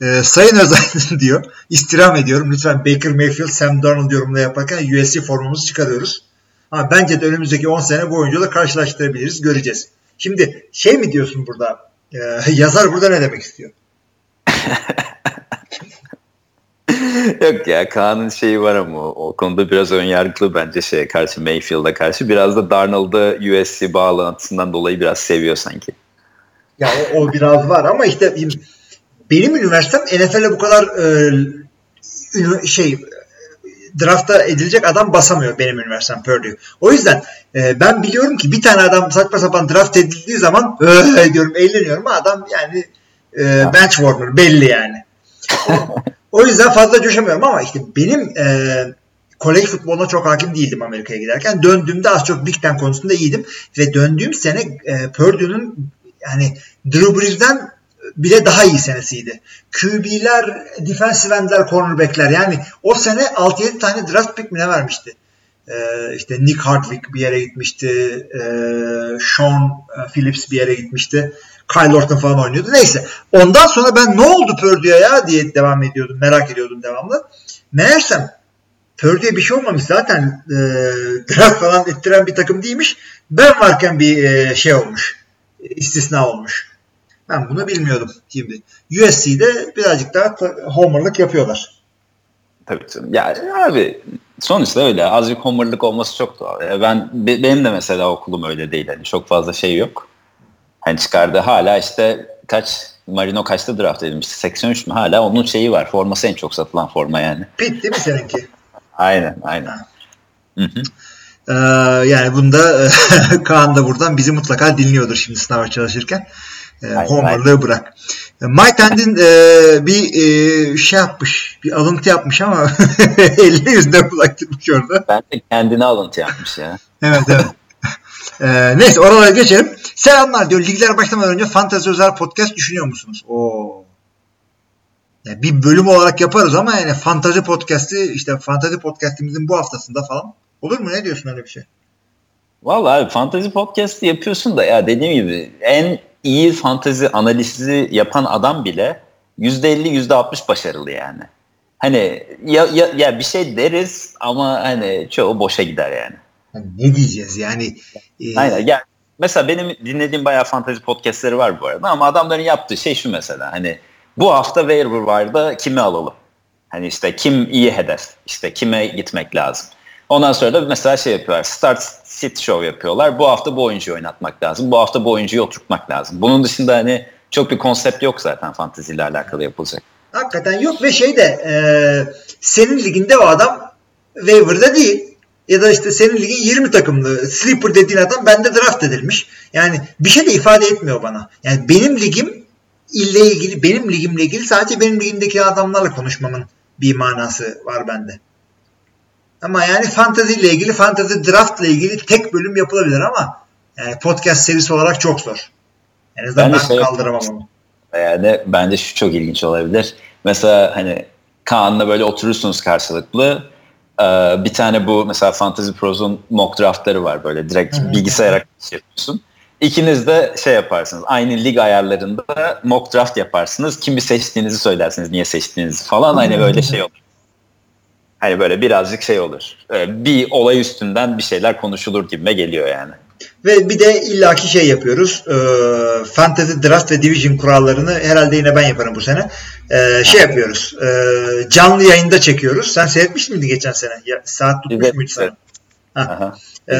E, Sayın Özaydın diyor. İstirham ediyorum. Lütfen Baker Mayfield, Sam Darnold yorumla yaparken USC formumuzu çıkarıyoruz. Ama bence de önümüzdeki 10 sene bu oyuncuları karşılaştırabiliriz. Göreceğiz. Şimdi şey mi diyorsun burada? E, yazar burada ne demek istiyor? Yok ya Kaan'ın şeyi var ama o konuda biraz ön yargılı bence şeye karşı Mayfield'a karşı. Biraz da Darnold'ı USC bağlantısından dolayı biraz seviyor sanki. Ya o, o biraz var ama işte benim üniversitem NFL'e bu kadar e, şey drafta edilecek adam basamıyor benim üniversitem Purdue. O yüzden e, ben biliyorum ki bir tane adam saçma sapan draft edildiği zaman öyle diyorum eğleniyorum adam yani e, bench warmer belli yani. o yüzden fazla coşamıyorum ama işte benim e, kolej futboluna çok hakim değildim Amerika'ya giderken. Döndüğümde az çok Big Ten konusunda iyiydim ve döndüğüm sene e, Purdue'nun yani Drew Brees'den bile daha iyi senesiydi. QB'ler, defensive endler, cornerbackler yani o sene 6-7 tane draft pick mi ne vermişti? Ee, işte Nick Hardwick bir yere gitmişti. Ee, Sean Phillips bir yere gitmişti. Kyle Orton falan oynuyordu. Neyse. Ondan sonra ben ne oldu Purdue'ya ya diye devam ediyordum. Merak ediyordum devamlı. Meğersem Purdue'ye bir şey olmamış. Zaten e, draft falan ettiren bir takım değilmiş. Ben varken bir e, şey olmuş. istisna olmuş. Ben bunu bilmiyordum şimdi. USC'de birazcık daha homerlık yapıyorlar. Tabii canım. Ya abi sonuçta öyle. Azıcık homerlık olması çok doğal. Ben benim de mesela okulum öyle değil. Hani çok fazla şey yok. Hani çıkardı hala işte kaç Marino kaçta draft edilmişti? 83 mü? Hala onun şeyi var. Forması en çok satılan forma yani. Pitt değil mi seninki? aynen aynen. Hı hı. Ee, yani bunda Kaan da buradan bizi mutlaka dinliyordur şimdi sınava çalışırken. E, homerlığı bırak. E, Mike Tand'in e, bir e, şey yapmış, bir alıntı yapmış ama elini yüzüne bulaktırmış orada. Ben de kendine alıntı yapmış ya. evet evet. E, neyse oralara geçelim. Selamlar diyor. Ligler başlamadan önce Fantezi Özel Podcast düşünüyor musunuz? Oo. Yani bir bölüm olarak yaparız ama yani Fantazi Podcast'i işte Fantazi Podcast'imizin bu haftasında falan. Olur mu? Ne diyorsun öyle bir şey? Vallahi Fantazi Podcast'i yapıyorsun da ya dediğim gibi en iyi fantezi analizi yapan adam bile %50 %60 başarılı yani. Hani ya, ya, ya bir şey deriz ama hani çoğu boşa gider yani. Yani ne diyeceğiz yani? E... Aynen. Yani mesela benim dinlediğim bayağı fantezi podcastleri var bu arada ama adamların yaptığı şey şu mesela hani bu hafta waiver vardı kimi alalım? Hani işte kim iyi hedef? İşte kime gitmek lazım? Ondan sonra da mesela şey yapıyorlar. Start sit show yapıyorlar. Bu hafta bu oyuncuyu oynatmak lazım. Bu hafta bu oyuncuyu oturtmak lazım. Bunun dışında hani çok bir konsept yok zaten fanteziyle alakalı yapılacak. Hakikaten yok ve şey de e, senin liginde o adam waiver'da değil. Ya da işte senin ligin 20 takımlı sleeper dediğin adam bende draft edilmiş. Yani bir şey de ifade etmiyor bana. Yani benim ligim ile ilgili benim ligimle ilgili sadece benim ligimdeki adamlarla konuşmamın bir manası var bende. Ama yani fantazi ile ilgili, fantazi draft ile ilgili tek bölüm yapılabilir ama yani podcast serisi olarak çok zor. En azından ben, ben şey, kaldıramam onu. Yani bence şu çok ilginç olabilir. Mesela hani Kaan'la böyle oturursunuz karşılıklı. Ee, bir tane bu mesela Fantasy Pro'sun mock draftları var böyle direkt bilgisayara şey yapıyorsun. İkiniz de şey yaparsınız. Aynı lig ayarlarında mock draft yaparsınız. Kimi seçtiğinizi söylersiniz, niye seçtiğinizi falan. Hani böyle şey olur. Hani böyle birazcık şey olur. Ee, bir olay üstünden bir şeyler konuşulur gibime geliyor yani. Ve bir de illaki şey yapıyoruz. E, Fantasy Draft ve Division kurallarını herhalde yine ben yaparım bu sene. E, şey yapıyoruz. E, canlı yayında çekiyoruz. Sen seyretmiş miydin geçen sene? Ya, saat tutmuş evet, muydu sana? Ha. E,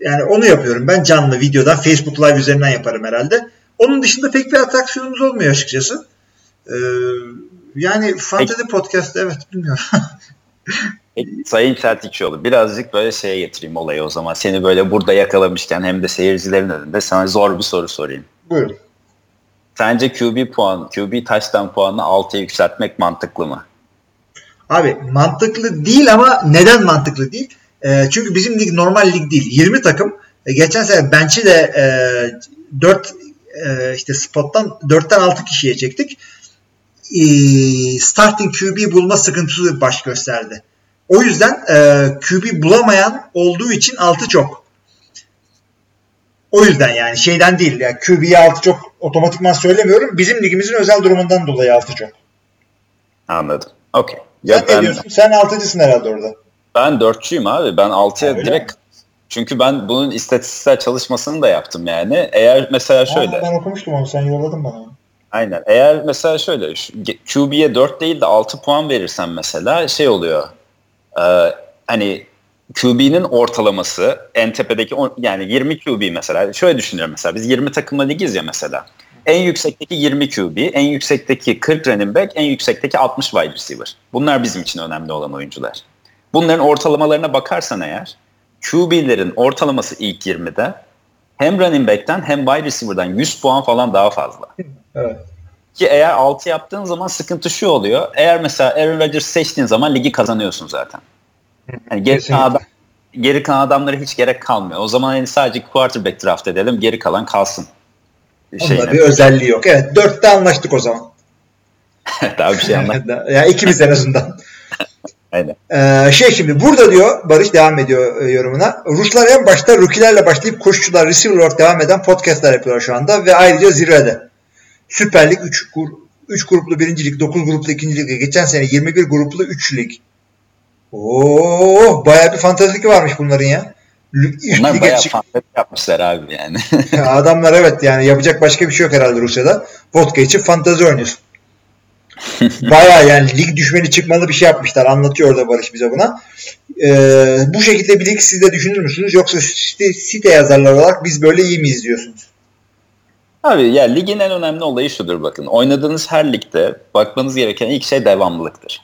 yani onu yapıyorum. Ben canlı videodan Facebook Live üzerinden yaparım herhalde. Onun dışında pek bir atraksiyonumuz olmuyor açıkçası. E, yani Fantasy Podcast evet bilmiyorum. Sayın Çeltikçioğlu birazcık böyle şeye getireyim olayı o zaman. Seni böyle burada yakalamışken hem de seyircilerin önünde sana zor bir soru sorayım. Buyurun. Sence QB puan, QB touchdown puanını 6'ya yükseltmek mantıklı mı? Abi mantıklı değil ama neden mantıklı değil? E, çünkü bizim lig normal lig değil. 20 takım. E, geçen sene bench'i de e, 4 e, işte spottan 4'ten 6 kişiye çektik. E, starting QB bulma sıkıntısı baş gösterdi. O yüzden e, QB bulamayan olduğu için 6 çok. O yüzden yani şeyden değil. Yani QB'ye 6 çok otomatikman söylemiyorum. Bizim ligimizin özel durumundan dolayı 6 çok. Anladım. Okey. Sen Ya ne ben, diyorsun? Sen 6'cısın herhalde orada. ben dörtçüyüm abi. Ben 6'ya Öyle direkt mi? çünkü ben bunun istatistiksel çalışmasını da yaptım yani. Eğer mesela şöyle. Aa, ben okumuştum onu. Sen yolladın bana. Aynen. Eğer mesela şöyle QB'ye 4 değil de 6 puan verirsen mesela şey oluyor. Ee, hani QB'nin ortalaması en tepedeki on- yani 20 QB mesela şöyle düşünüyorum mesela biz 20 takımla ligiz ya mesela. En yüksekteki 20 QB, en yüksekteki 40 running back, en yüksekteki 60 wide receiver. Bunlar bizim için önemli olan oyuncular. Bunların ortalamalarına bakarsan eğer QB'lerin ortalaması ilk 20'de hem running back'ten hem wide receiver'dan 100 puan falan daha fazla. Evet. Ki eğer 6 yaptığın zaman sıkıntı şu oluyor. Eğer mesela Aaron Rodgers seçtiğin zaman ligi kazanıyorsun zaten. Yani geri, Kesinlikle. kalan, adam- geri kalan adamlara hiç gerek kalmıyor. O zaman yani sadece quarterback draft edelim geri kalan kalsın. Onda Şeyine. bir özelliği yok. Evet. Dörtte anlaştık o zaman. Daha bir şey anlat. ya ikimiz en azından. Aynen. Ee, şey şimdi burada diyor Barış devam ediyor e, yorumuna. Ruslar en başta rookie'lerle başlayıp koşucular receiver olarak devam eden podcastlar yapıyorlar şu anda ve ayrıca zirvede. Süper Lig 3 gur 3 gruplu birincilik, 9 gruplu ikincilik, geçen sene 21 gruplu 3 lig. Oo, bayağı bir fantastik varmış bunların ya. Bunlar lige bayağı çık- fantezi yapmışlar abi yani. Ya Adamlar evet yani yapacak başka bir şey yok herhalde Rusya'da. Vodka içip fantazi oynuyorsun. Baya yani lig düşmeni çıkmalı bir şey yapmışlar. Anlatıyor orada Barış bize buna. Ee, bu şekilde bir lig siz de düşünür müsünüz? Yoksa site, site yazarlar olarak biz böyle iyi miyiz diyorsunuz? Abi ya ligin en önemli olayı şudur bakın. Oynadığınız her ligde bakmanız gereken ilk şey devamlılıktır.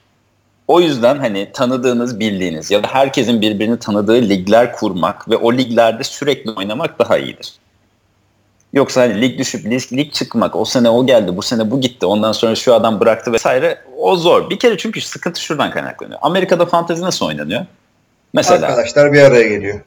O yüzden hani tanıdığınız, bildiğiniz ya da herkesin birbirini tanıdığı ligler kurmak ve o liglerde sürekli oynamak daha iyidir. Yoksa hani lig düşüp lig, lig çıkmak, o sene o geldi, bu sene bu gitti, ondan sonra şu adam bıraktı vesaire o zor. Bir kere çünkü sıkıntı şuradan kaynaklanıyor. Amerika'da fantezi nasıl oynanıyor? Mesela Arkadaşlar bir araya geliyor.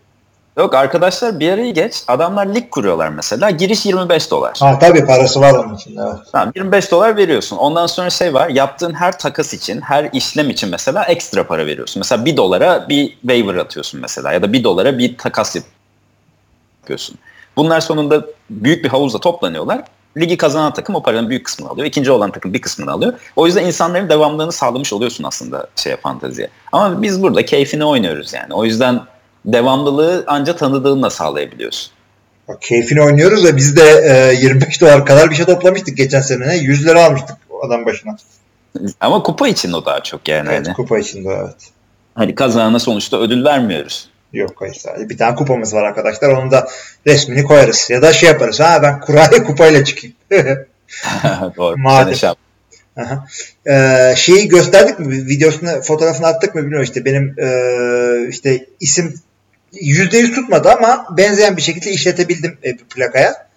Yok arkadaşlar bir arayı geç, adamlar lig kuruyorlar mesela, giriş 25 dolar. Ha tabii parası var onun için. Evet. Tamam 25 dolar veriyorsun. Ondan sonra şey var. Yaptığın her takas için, her işlem için mesela ekstra para veriyorsun. Mesela 1 dolara bir waiver atıyorsun mesela ya da 1 dolara bir takas yapıyorsun. Bunlar sonunda büyük bir havuzda toplanıyorlar. Ligi kazanan takım o paranın büyük kısmını alıyor. İkinci olan takım bir kısmını alıyor. O yüzden insanların devamlılığını sağlamış oluyorsun aslında şeye fanteziye. Ama biz burada keyfini oynuyoruz yani. O yüzden devamlılığı ancak tanıdığınla sağlayabiliyorsun. Bak, keyfini oynuyoruz da biz de e, 25 dolar kadar bir şey toplamıştık geçen sene. 100 lira almıştık adam başına. Ama kupa için o daha çok yani. Evet, hani. kupa içinde evet. Hani kazanana sonuçta ödül vermiyoruz. Yok hayır sadece bir tane kupamız var arkadaşlar. Onun da resmini koyarız. Ya da şey yaparız. Ha ben kuraya kupayla çıkayım. Doğru. Madem. Şey. Aha. Ee, şeyi gösterdik mi? Videosunu, fotoğrafını attık mı bilmiyorum işte. Benim e, işte isim %100 tutmadı ama benzeyen bir şekilde işletebildim e, plakaya.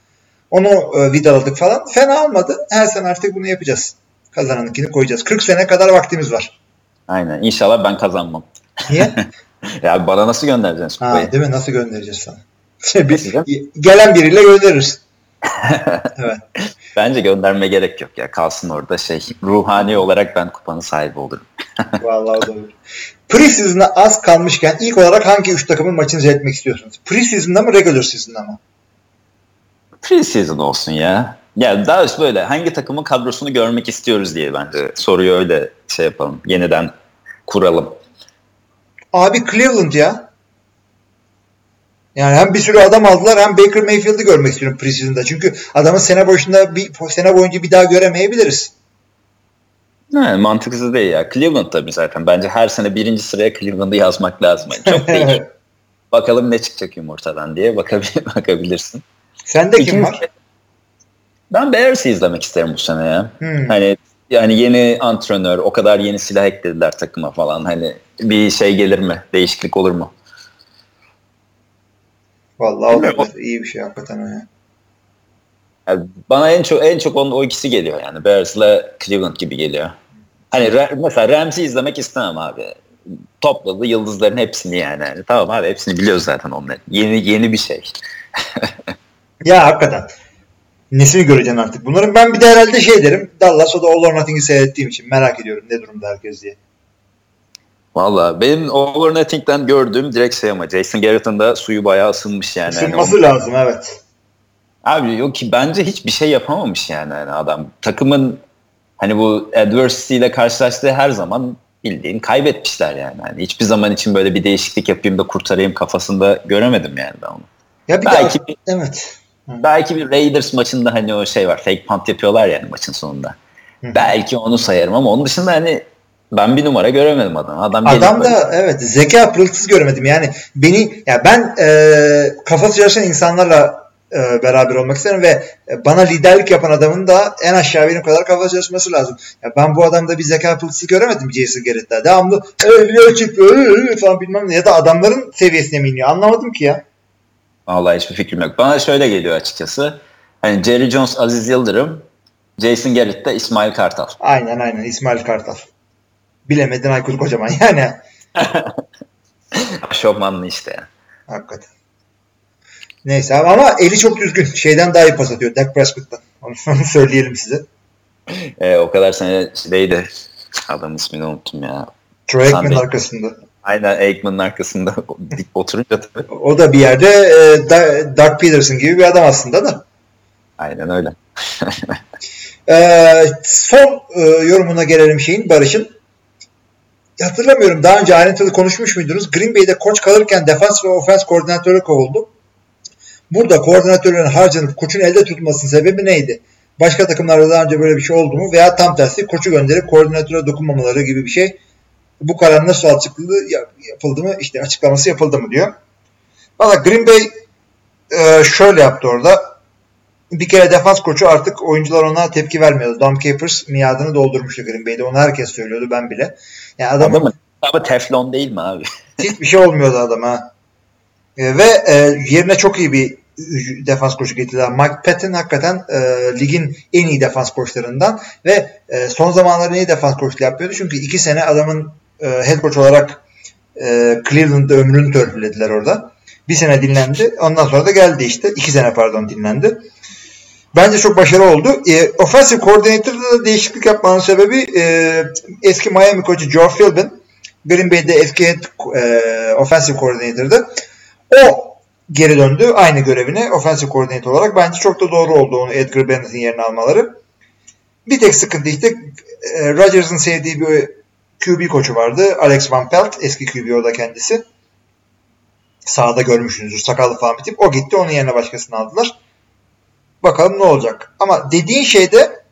Onu e, vidaladık falan. Fena olmadı. Her sene artık bunu yapacağız. Kazananınkini koyacağız. 40 sene kadar vaktimiz var. Aynen. İnşallah ben kazanmam. Niye? ya bana nasıl göndereceksin ha, değil mi? Nasıl göndereceğiz sana? bir, gelen biriyle göndeririz. Evet. Bence gönderme gerek yok ya. Kalsın orada şey. Ruhani olarak ben kupanın sahibi olurum. Vallahi o da olur. Preseason'a az kalmışken ilk olarak hangi üç takımın maçını seyretmek istiyorsunuz? Preseason'da mı regular season'da mı? Preseason olsun ya. Ya daha üst böyle hangi takımın kadrosunu görmek istiyoruz diye bence soruyu öyle şey yapalım. Yeniden kuralım. Abi Cleveland ya. Yani hem bir sürü adam aldılar hem Baker Mayfield'ı görmek istiyorum preseason'da. Çünkü adamı sene başında bir sene boyunca bir daha göremeyebiliriz. Ne, mantıksız değil ya. Cleveland tabii zaten. Bence her sene birinci sıraya Cleveland'ı yazmak lazım. Yani çok değil. Bakalım ne çıkacak yumurtadan diye bakabil- bakabilirsin. Sende kim İkinci- var? Ben Bears'ı izlemek isterim bu sene ya. Hmm. Hani yani yeni antrenör, o kadar yeni silah eklediler takıma falan. Hani bir şey gelir mi? Değişiklik olur mu? Vallahi Bilmiyorum. olabilir. İyi bir şey hakikaten o ya. Yani bana en çok en çok onun o ikisi geliyor yani Bears'la Cleveland gibi geliyor. Hani mesela Ramsey izlemek istemem abi. Topladı yıldızların hepsini yani. yani. Tamam abi hepsini biliyoruz zaten onları. Yeni yeni bir şey. Ya hakikaten. Nesini göreceksin artık bunların. Ben bir de herhalde şey derim. Dallas o da All or Nothing'i seyrettiğim için merak ediyorum ne durumda herkes diye. Valla benim Over Nothing'den gördüğüm direkt şey ama Jason Garrett'ın da suyu bayağı ısınmış yani. Isınması o- lazım evet. Abi yok ki bence hiçbir şey yapamamış yani hani adam. Takımın hani bu adversity ile karşılaştığı her zaman bildiğin kaybetmişler yani. Hani hiçbir zaman için böyle bir değişiklik yapayım da kurtarayım kafasında göremedim yani ben onu. Ya bir Belki bir- evet. Belki bir Raiders maçında hani o şey var. Fake punt yapıyorlar yani maçın sonunda. Hı. Belki onu sayarım ama onun dışında hani ben bir numara göremedim adam. Adam, Adam böyle- da evet zeka pırıltısı göremedim. Yani beni ya ben e, kafası çalışan insanlarla e, beraber olmak isterim ve bana liderlik yapan adamın da en aşağı benim kadar kafası çalışması lazım. Ya ben bu adamda bir zeka pırıltısı göremedim Jason Garrett'te. Devamlı öyle çıkıyor öyle falan bilmem ne ya da adamların seviyesine mi iniyor anlamadım ki ya. Vallahi hiçbir fikrim yok. Bana şöyle geliyor açıkçası. Hani Jerry Jones, Aziz Yıldırım, Jason Garrett de İsmail Kartal. Aynen aynen İsmail Kartal. Bilemedin Aykut Kocaman yani Şovmanlı işte yani. hakikaten. Neyse ama eli çok düzgün. Şeyden daha iyi pas atıyor. Dak Prescott'tan. Onu, onu söyleyelim size. Ee, o kadar sene şeydi. Adam ismini unuttum ya. Troy Aikman'ın arkasında. Aynen Aikman'ın arkasında dik oturunca tabii. O da bir yerde e, Da- Doug Peterson gibi bir adam aslında da. Aynen öyle. E, son e, yorumuna gelelim şeyin Barış'ın. Hatırlamıyorum daha önce ayrıntılı konuşmuş muydunuz? Green Bay'de koç kalırken defans ve ofens koordinatörü kovuldu. Burada koordinatörlerin harcanıp koçun elde tutmasının sebebi neydi? Başka takımlarda daha önce böyle bir şey oldu mu? Veya tam tersi koçu gönderip koordinatöre dokunmamaları gibi bir şey. Bu karar nasıl açıklığı yap- yapıldı mı? İşte açıklaması yapıldı mı diyor. Valla Green Bay e, şöyle yaptı orada. Bir kere defans koçu artık oyuncular ona tepki vermiyordu. Dom Capers miadını doldurmuştu Green Bay'de. Onu herkes söylüyordu ben bile. Yani adamın Adamın ama teflon değil mi abi? hiçbir şey olmuyordu adama. E, ve e, yerine çok iyi bir defans koçu getirdiler. Mike Patton hakikaten e, ligin en iyi defans koçlarından ve e, son zamanlarda iyi defans koçluğu yapıyordu. Çünkü iki sene adamın e, head coach olarak e, Cleveland'da ömrünü törpülediler orada. Bir sene dinlendi. Ondan sonra da geldi işte. iki sene pardon dinlendi. Bence çok başarılı oldu. E, offensive coordinator'da da değişiklik yapmanın sebebi e, eski Miami koçu Joe Philbin. Green Bay'de eski head e, offensive coordinator'dı. O geri döndü aynı görevine offensive coordinator olarak. Bence çok da doğru oldu onu Edgar Bennett'in yerine almaları. Bir tek sıkıntı işte e, Rodgers'ın sevdiği bir QB koçu vardı. Alex Van Pelt. Eski QB o da kendisi. Sağda görmüşsünüzdür. Sakallı falan bir tip. O gitti. Onun yerine başkasını aldılar. Bakalım ne olacak. Ama dediğin şeyde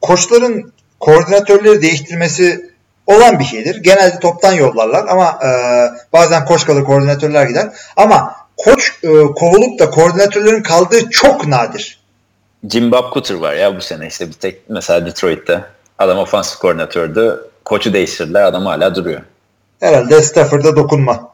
koçların koordinatörleri değiştirmesi olan bir şeydir. Genelde toptan yollarlar ama e, bazen koç kalır koordinatörler gider. Ama koç e, kovulup da koordinatörlerin kaldığı çok nadir. Jim Bob Cooter var ya bu sene işte bir tek mesela Detroit'te. Adam ofansif koordinatördü. Koçu değiştirdiler adam hala duruyor. Herhalde Stafford'a dokunma.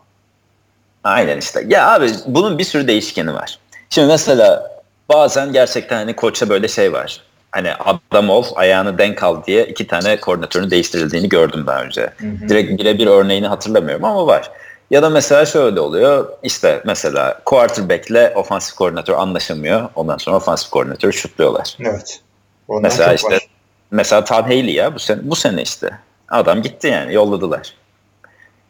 Aynen işte. Ya abi bunun bir sürü değişkeni var. Şimdi mesela bazen gerçekten hani koça böyle şey var. Hani adam ol, ayağını denk al diye iki tane koordinatörün değiştirildiğini gördüm daha önce. Direkt birebir örneğini hatırlamıyorum ama var. Ya da mesela şöyle oluyor. İşte mesela quarterback'le ofansif koordinatör anlaşamıyor. Ondan sonra ofansif koordinatörü şutluyorlar. Evet. Ondan Mesela işte var. mesela Todd Haley ya bu sene, bu sene işte. Adam gitti yani yolladılar.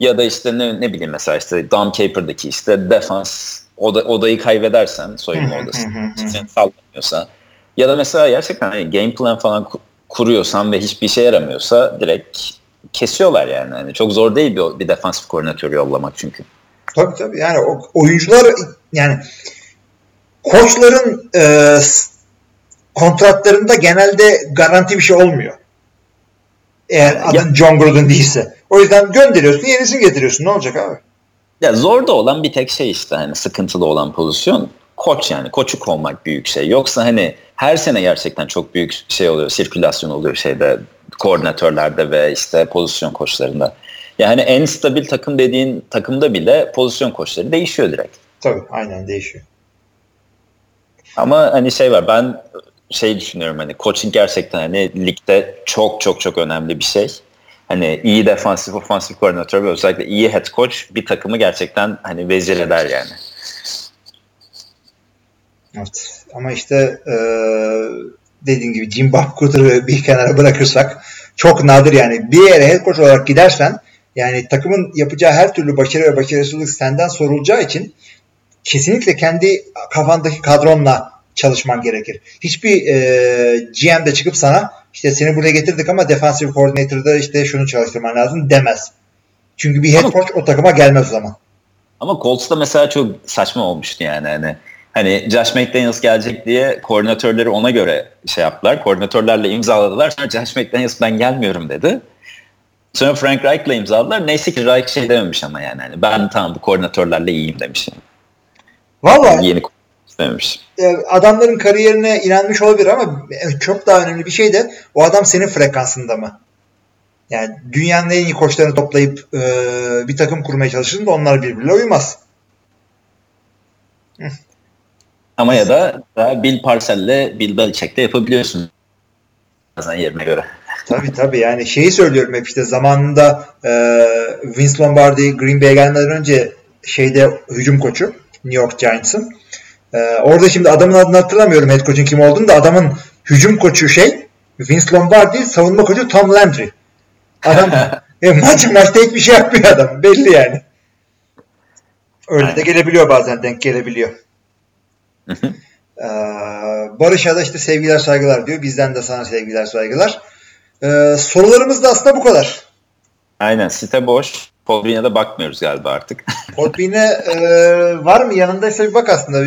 Ya da işte ne, ne bileyim mesela işte Dom Caper'daki işte defans oda, odayı kaybedersen soyunma odası seni sallamıyorsa ya da mesela gerçekten hani game plan falan ku- kuruyorsan ve hiçbir işe yaramıyorsa direkt kesiyorlar yani. Hani çok zor değil bir, bir defansif koordinatörü yollamak çünkü. Tabii tabii. Yani o, oyuncular yani koçların e, kontratlarında genelde garanti bir şey olmuyor. Eğer adın John Gruden değilse. O yüzden gönderiyorsun, yenisini getiriyorsun. Ne olacak abi? Ya zor da olan bir tek şey işte hani sıkıntılı olan pozisyon koç yani koçu kovmak büyük şey. Yoksa hani her sene gerçekten çok büyük şey oluyor, sirkülasyon oluyor şeyde koordinatörlerde ve işte pozisyon koçlarında. Yani en stabil takım dediğin takımda bile pozisyon koçları değişiyor direkt. Tabii aynen değişiyor. Ama hani şey var ben şey düşünüyorum hani coaching gerçekten hani ligde çok çok çok önemli bir şey. Hani iyi defansif ofansif koordinatör ve özellikle iyi head coach bir takımı gerçekten hani vezir eder yani. Evet. Ama işte e, dediğim gibi Jim Bob Cooter'ı bir kenara bırakırsak çok nadir yani bir yere head coach olarak gidersen yani takımın yapacağı her türlü başarı ve başarısızlık senden sorulacağı için kesinlikle kendi kafandaki kadronla çalışman gerekir. Hiçbir e, GM de çıkıp sana işte seni buraya getirdik ama defensive coordinator'da işte şunu çalıştırman lazım demez. Çünkü bir head coach o takıma gelmez o zaman. Ama Colts'ta mesela çok saçma olmuştu yani hani hani Josh McDaniels gelecek diye koordinatörleri ona göre şey yaptılar. Koordinatörlerle imzaladılar. Sonra Josh McDaniels ben gelmiyorum dedi. Sonra Frank Reich'la imzaladılar. Neyse ki Reich şey dememiş ama yani. Hani ben tamam bu koordinatörlerle iyiyim demiş. Valla Yeni istememiş. e, adamların kariyerine inanmış olabilir ama e, çok daha önemli bir şey de o adam senin frekansında mı? Yani dünyanın en iyi koçlarını toplayıp e, bir takım kurmaya çalışırsın da onlar birbirine uymaz. Ama ya da daha Bill Parcell'le Bill Belichick'te yapabiliyorsun. Bazen yerine göre. Tabii tabii yani şeyi söylüyorum hep işte zamanında e, Vince Lombardi Green Bay'e gelmeden önce şeyde hücum koçu New York Giants'ın. E, orada şimdi adamın adını hatırlamıyorum head coach'un kim olduğunu da adamın hücum koçu şey Vince Lombardi savunma koçu Tom Landry. Adam e, maç maçta hiçbir şey yapmıyor adam belli yani. Öyle de Aynen. gelebiliyor bazen denk gelebiliyor. Ee, Barış'a da işte sevgiler saygılar diyor. Bizden de sana sevgiler saygılar. Ee, sorularımız da aslında bu kadar. Aynen site boş. Podbean'e bakmıyoruz galiba artık. Podbean'e e, var mı? Yanındaysa bir bak aslında.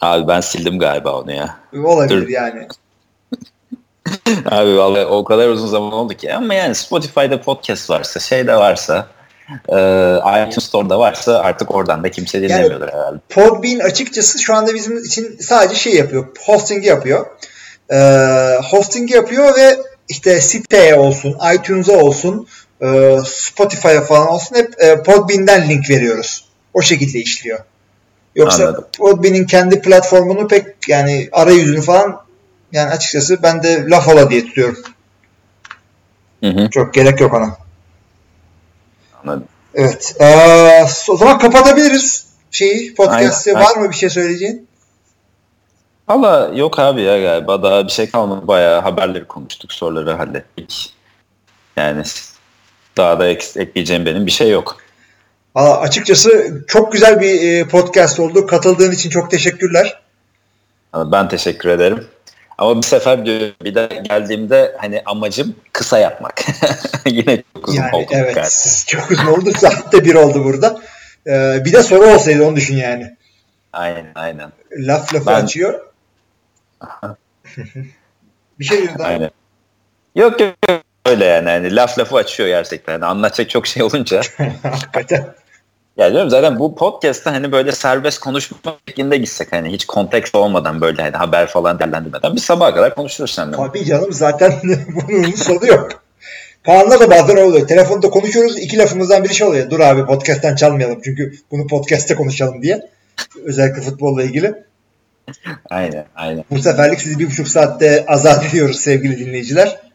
Abi ben sildim galiba onu ya. olabilir Dur. yani. Abi vallahi o kadar uzun zaman oldu ki. Ama yani Spotify'da podcast varsa, şey de varsa, e, iTunes Store'da varsa artık oradan da kimse dinlemiyordur herhalde. Podbean açıkçası şu anda bizim için sadece şey yapıyor. Hosting'i yapıyor. Ee, hosting'i yapıyor ve işte siteye olsun, iTunes'a olsun, e, Spotify'a falan olsun hep e, Podbean'den link veriyoruz. O şekilde işliyor. Yoksa Anladım. Podbean'in kendi platformunu pek yani arayüzünü falan yani açıkçası ben de laf ola diye tutuyorum. Hı hı, Çok gerek yok ona. anladım. Evet. Ee, o zaman kapatabiliriz şeyi podcast'i. Aynen, Var mı bir şey söyleyeceğin? Valla yok abi ya galiba daha bir şey kalmadı. Bayağı haberleri konuştuk, soruları hallettik. Yani daha da ek- ekleyeceğim benim bir şey yok. Valla açıkçası çok güzel bir e, podcast oldu. Katıldığın için çok teşekkürler. Ben teşekkür ederim. Ama bir sefer diyor bir de geldiğimde hani amacım kısa yapmak. Yine çok uzun Yani oldu. evet galiba. çok uzun oldu. Saatte bir oldu burada. Ee, bir de soru olsaydı onu düşün yani. Aynen aynen. Laf lafı Ben- açıyor. bir şey daha. Aynen. Yok yok. Öyle yani. hani laf lafı açıyor gerçekten. Yani anlatacak çok şey olunca. Hakikaten. ya diyorum zaten bu podcast'ta hani böyle serbest konuşma şeklinde gitsek hani hiç konteks olmadan böyle hani haber falan değerlendirmeden bir sabaha kadar konuşuruz seninle. Tabii canım zaten bunun sonu yok. Kaan'la da bazen oluyor. Telefonda konuşuyoruz. iki lafımızdan biri şey oluyor. Dur abi podcast'ten çalmayalım. Çünkü bunu podcast'te konuşalım diye. Özellikle futbolla ilgili. Aynen aynen. Bu seferlik sizi bir buçuk saatte azat ediyoruz sevgili dinleyiciler.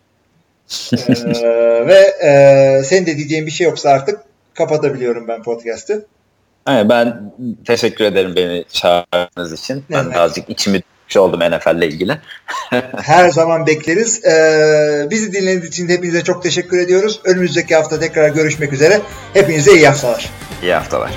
Ee, ve e, senin de diyeceğin bir şey yoksa artık kapatabiliyorum ben podcast'ı. Aynen ben teşekkür ederim beni çağırdığınız için. Ben Evet. birazcık içimi dökmüş oldum NFL'le ilgili. Her zaman bekleriz. Ee, bizi dinlediğiniz için hepinize çok teşekkür ediyoruz. Önümüzdeki hafta tekrar görüşmek üzere. Hepinize iyi haftalar. İyi haftalar.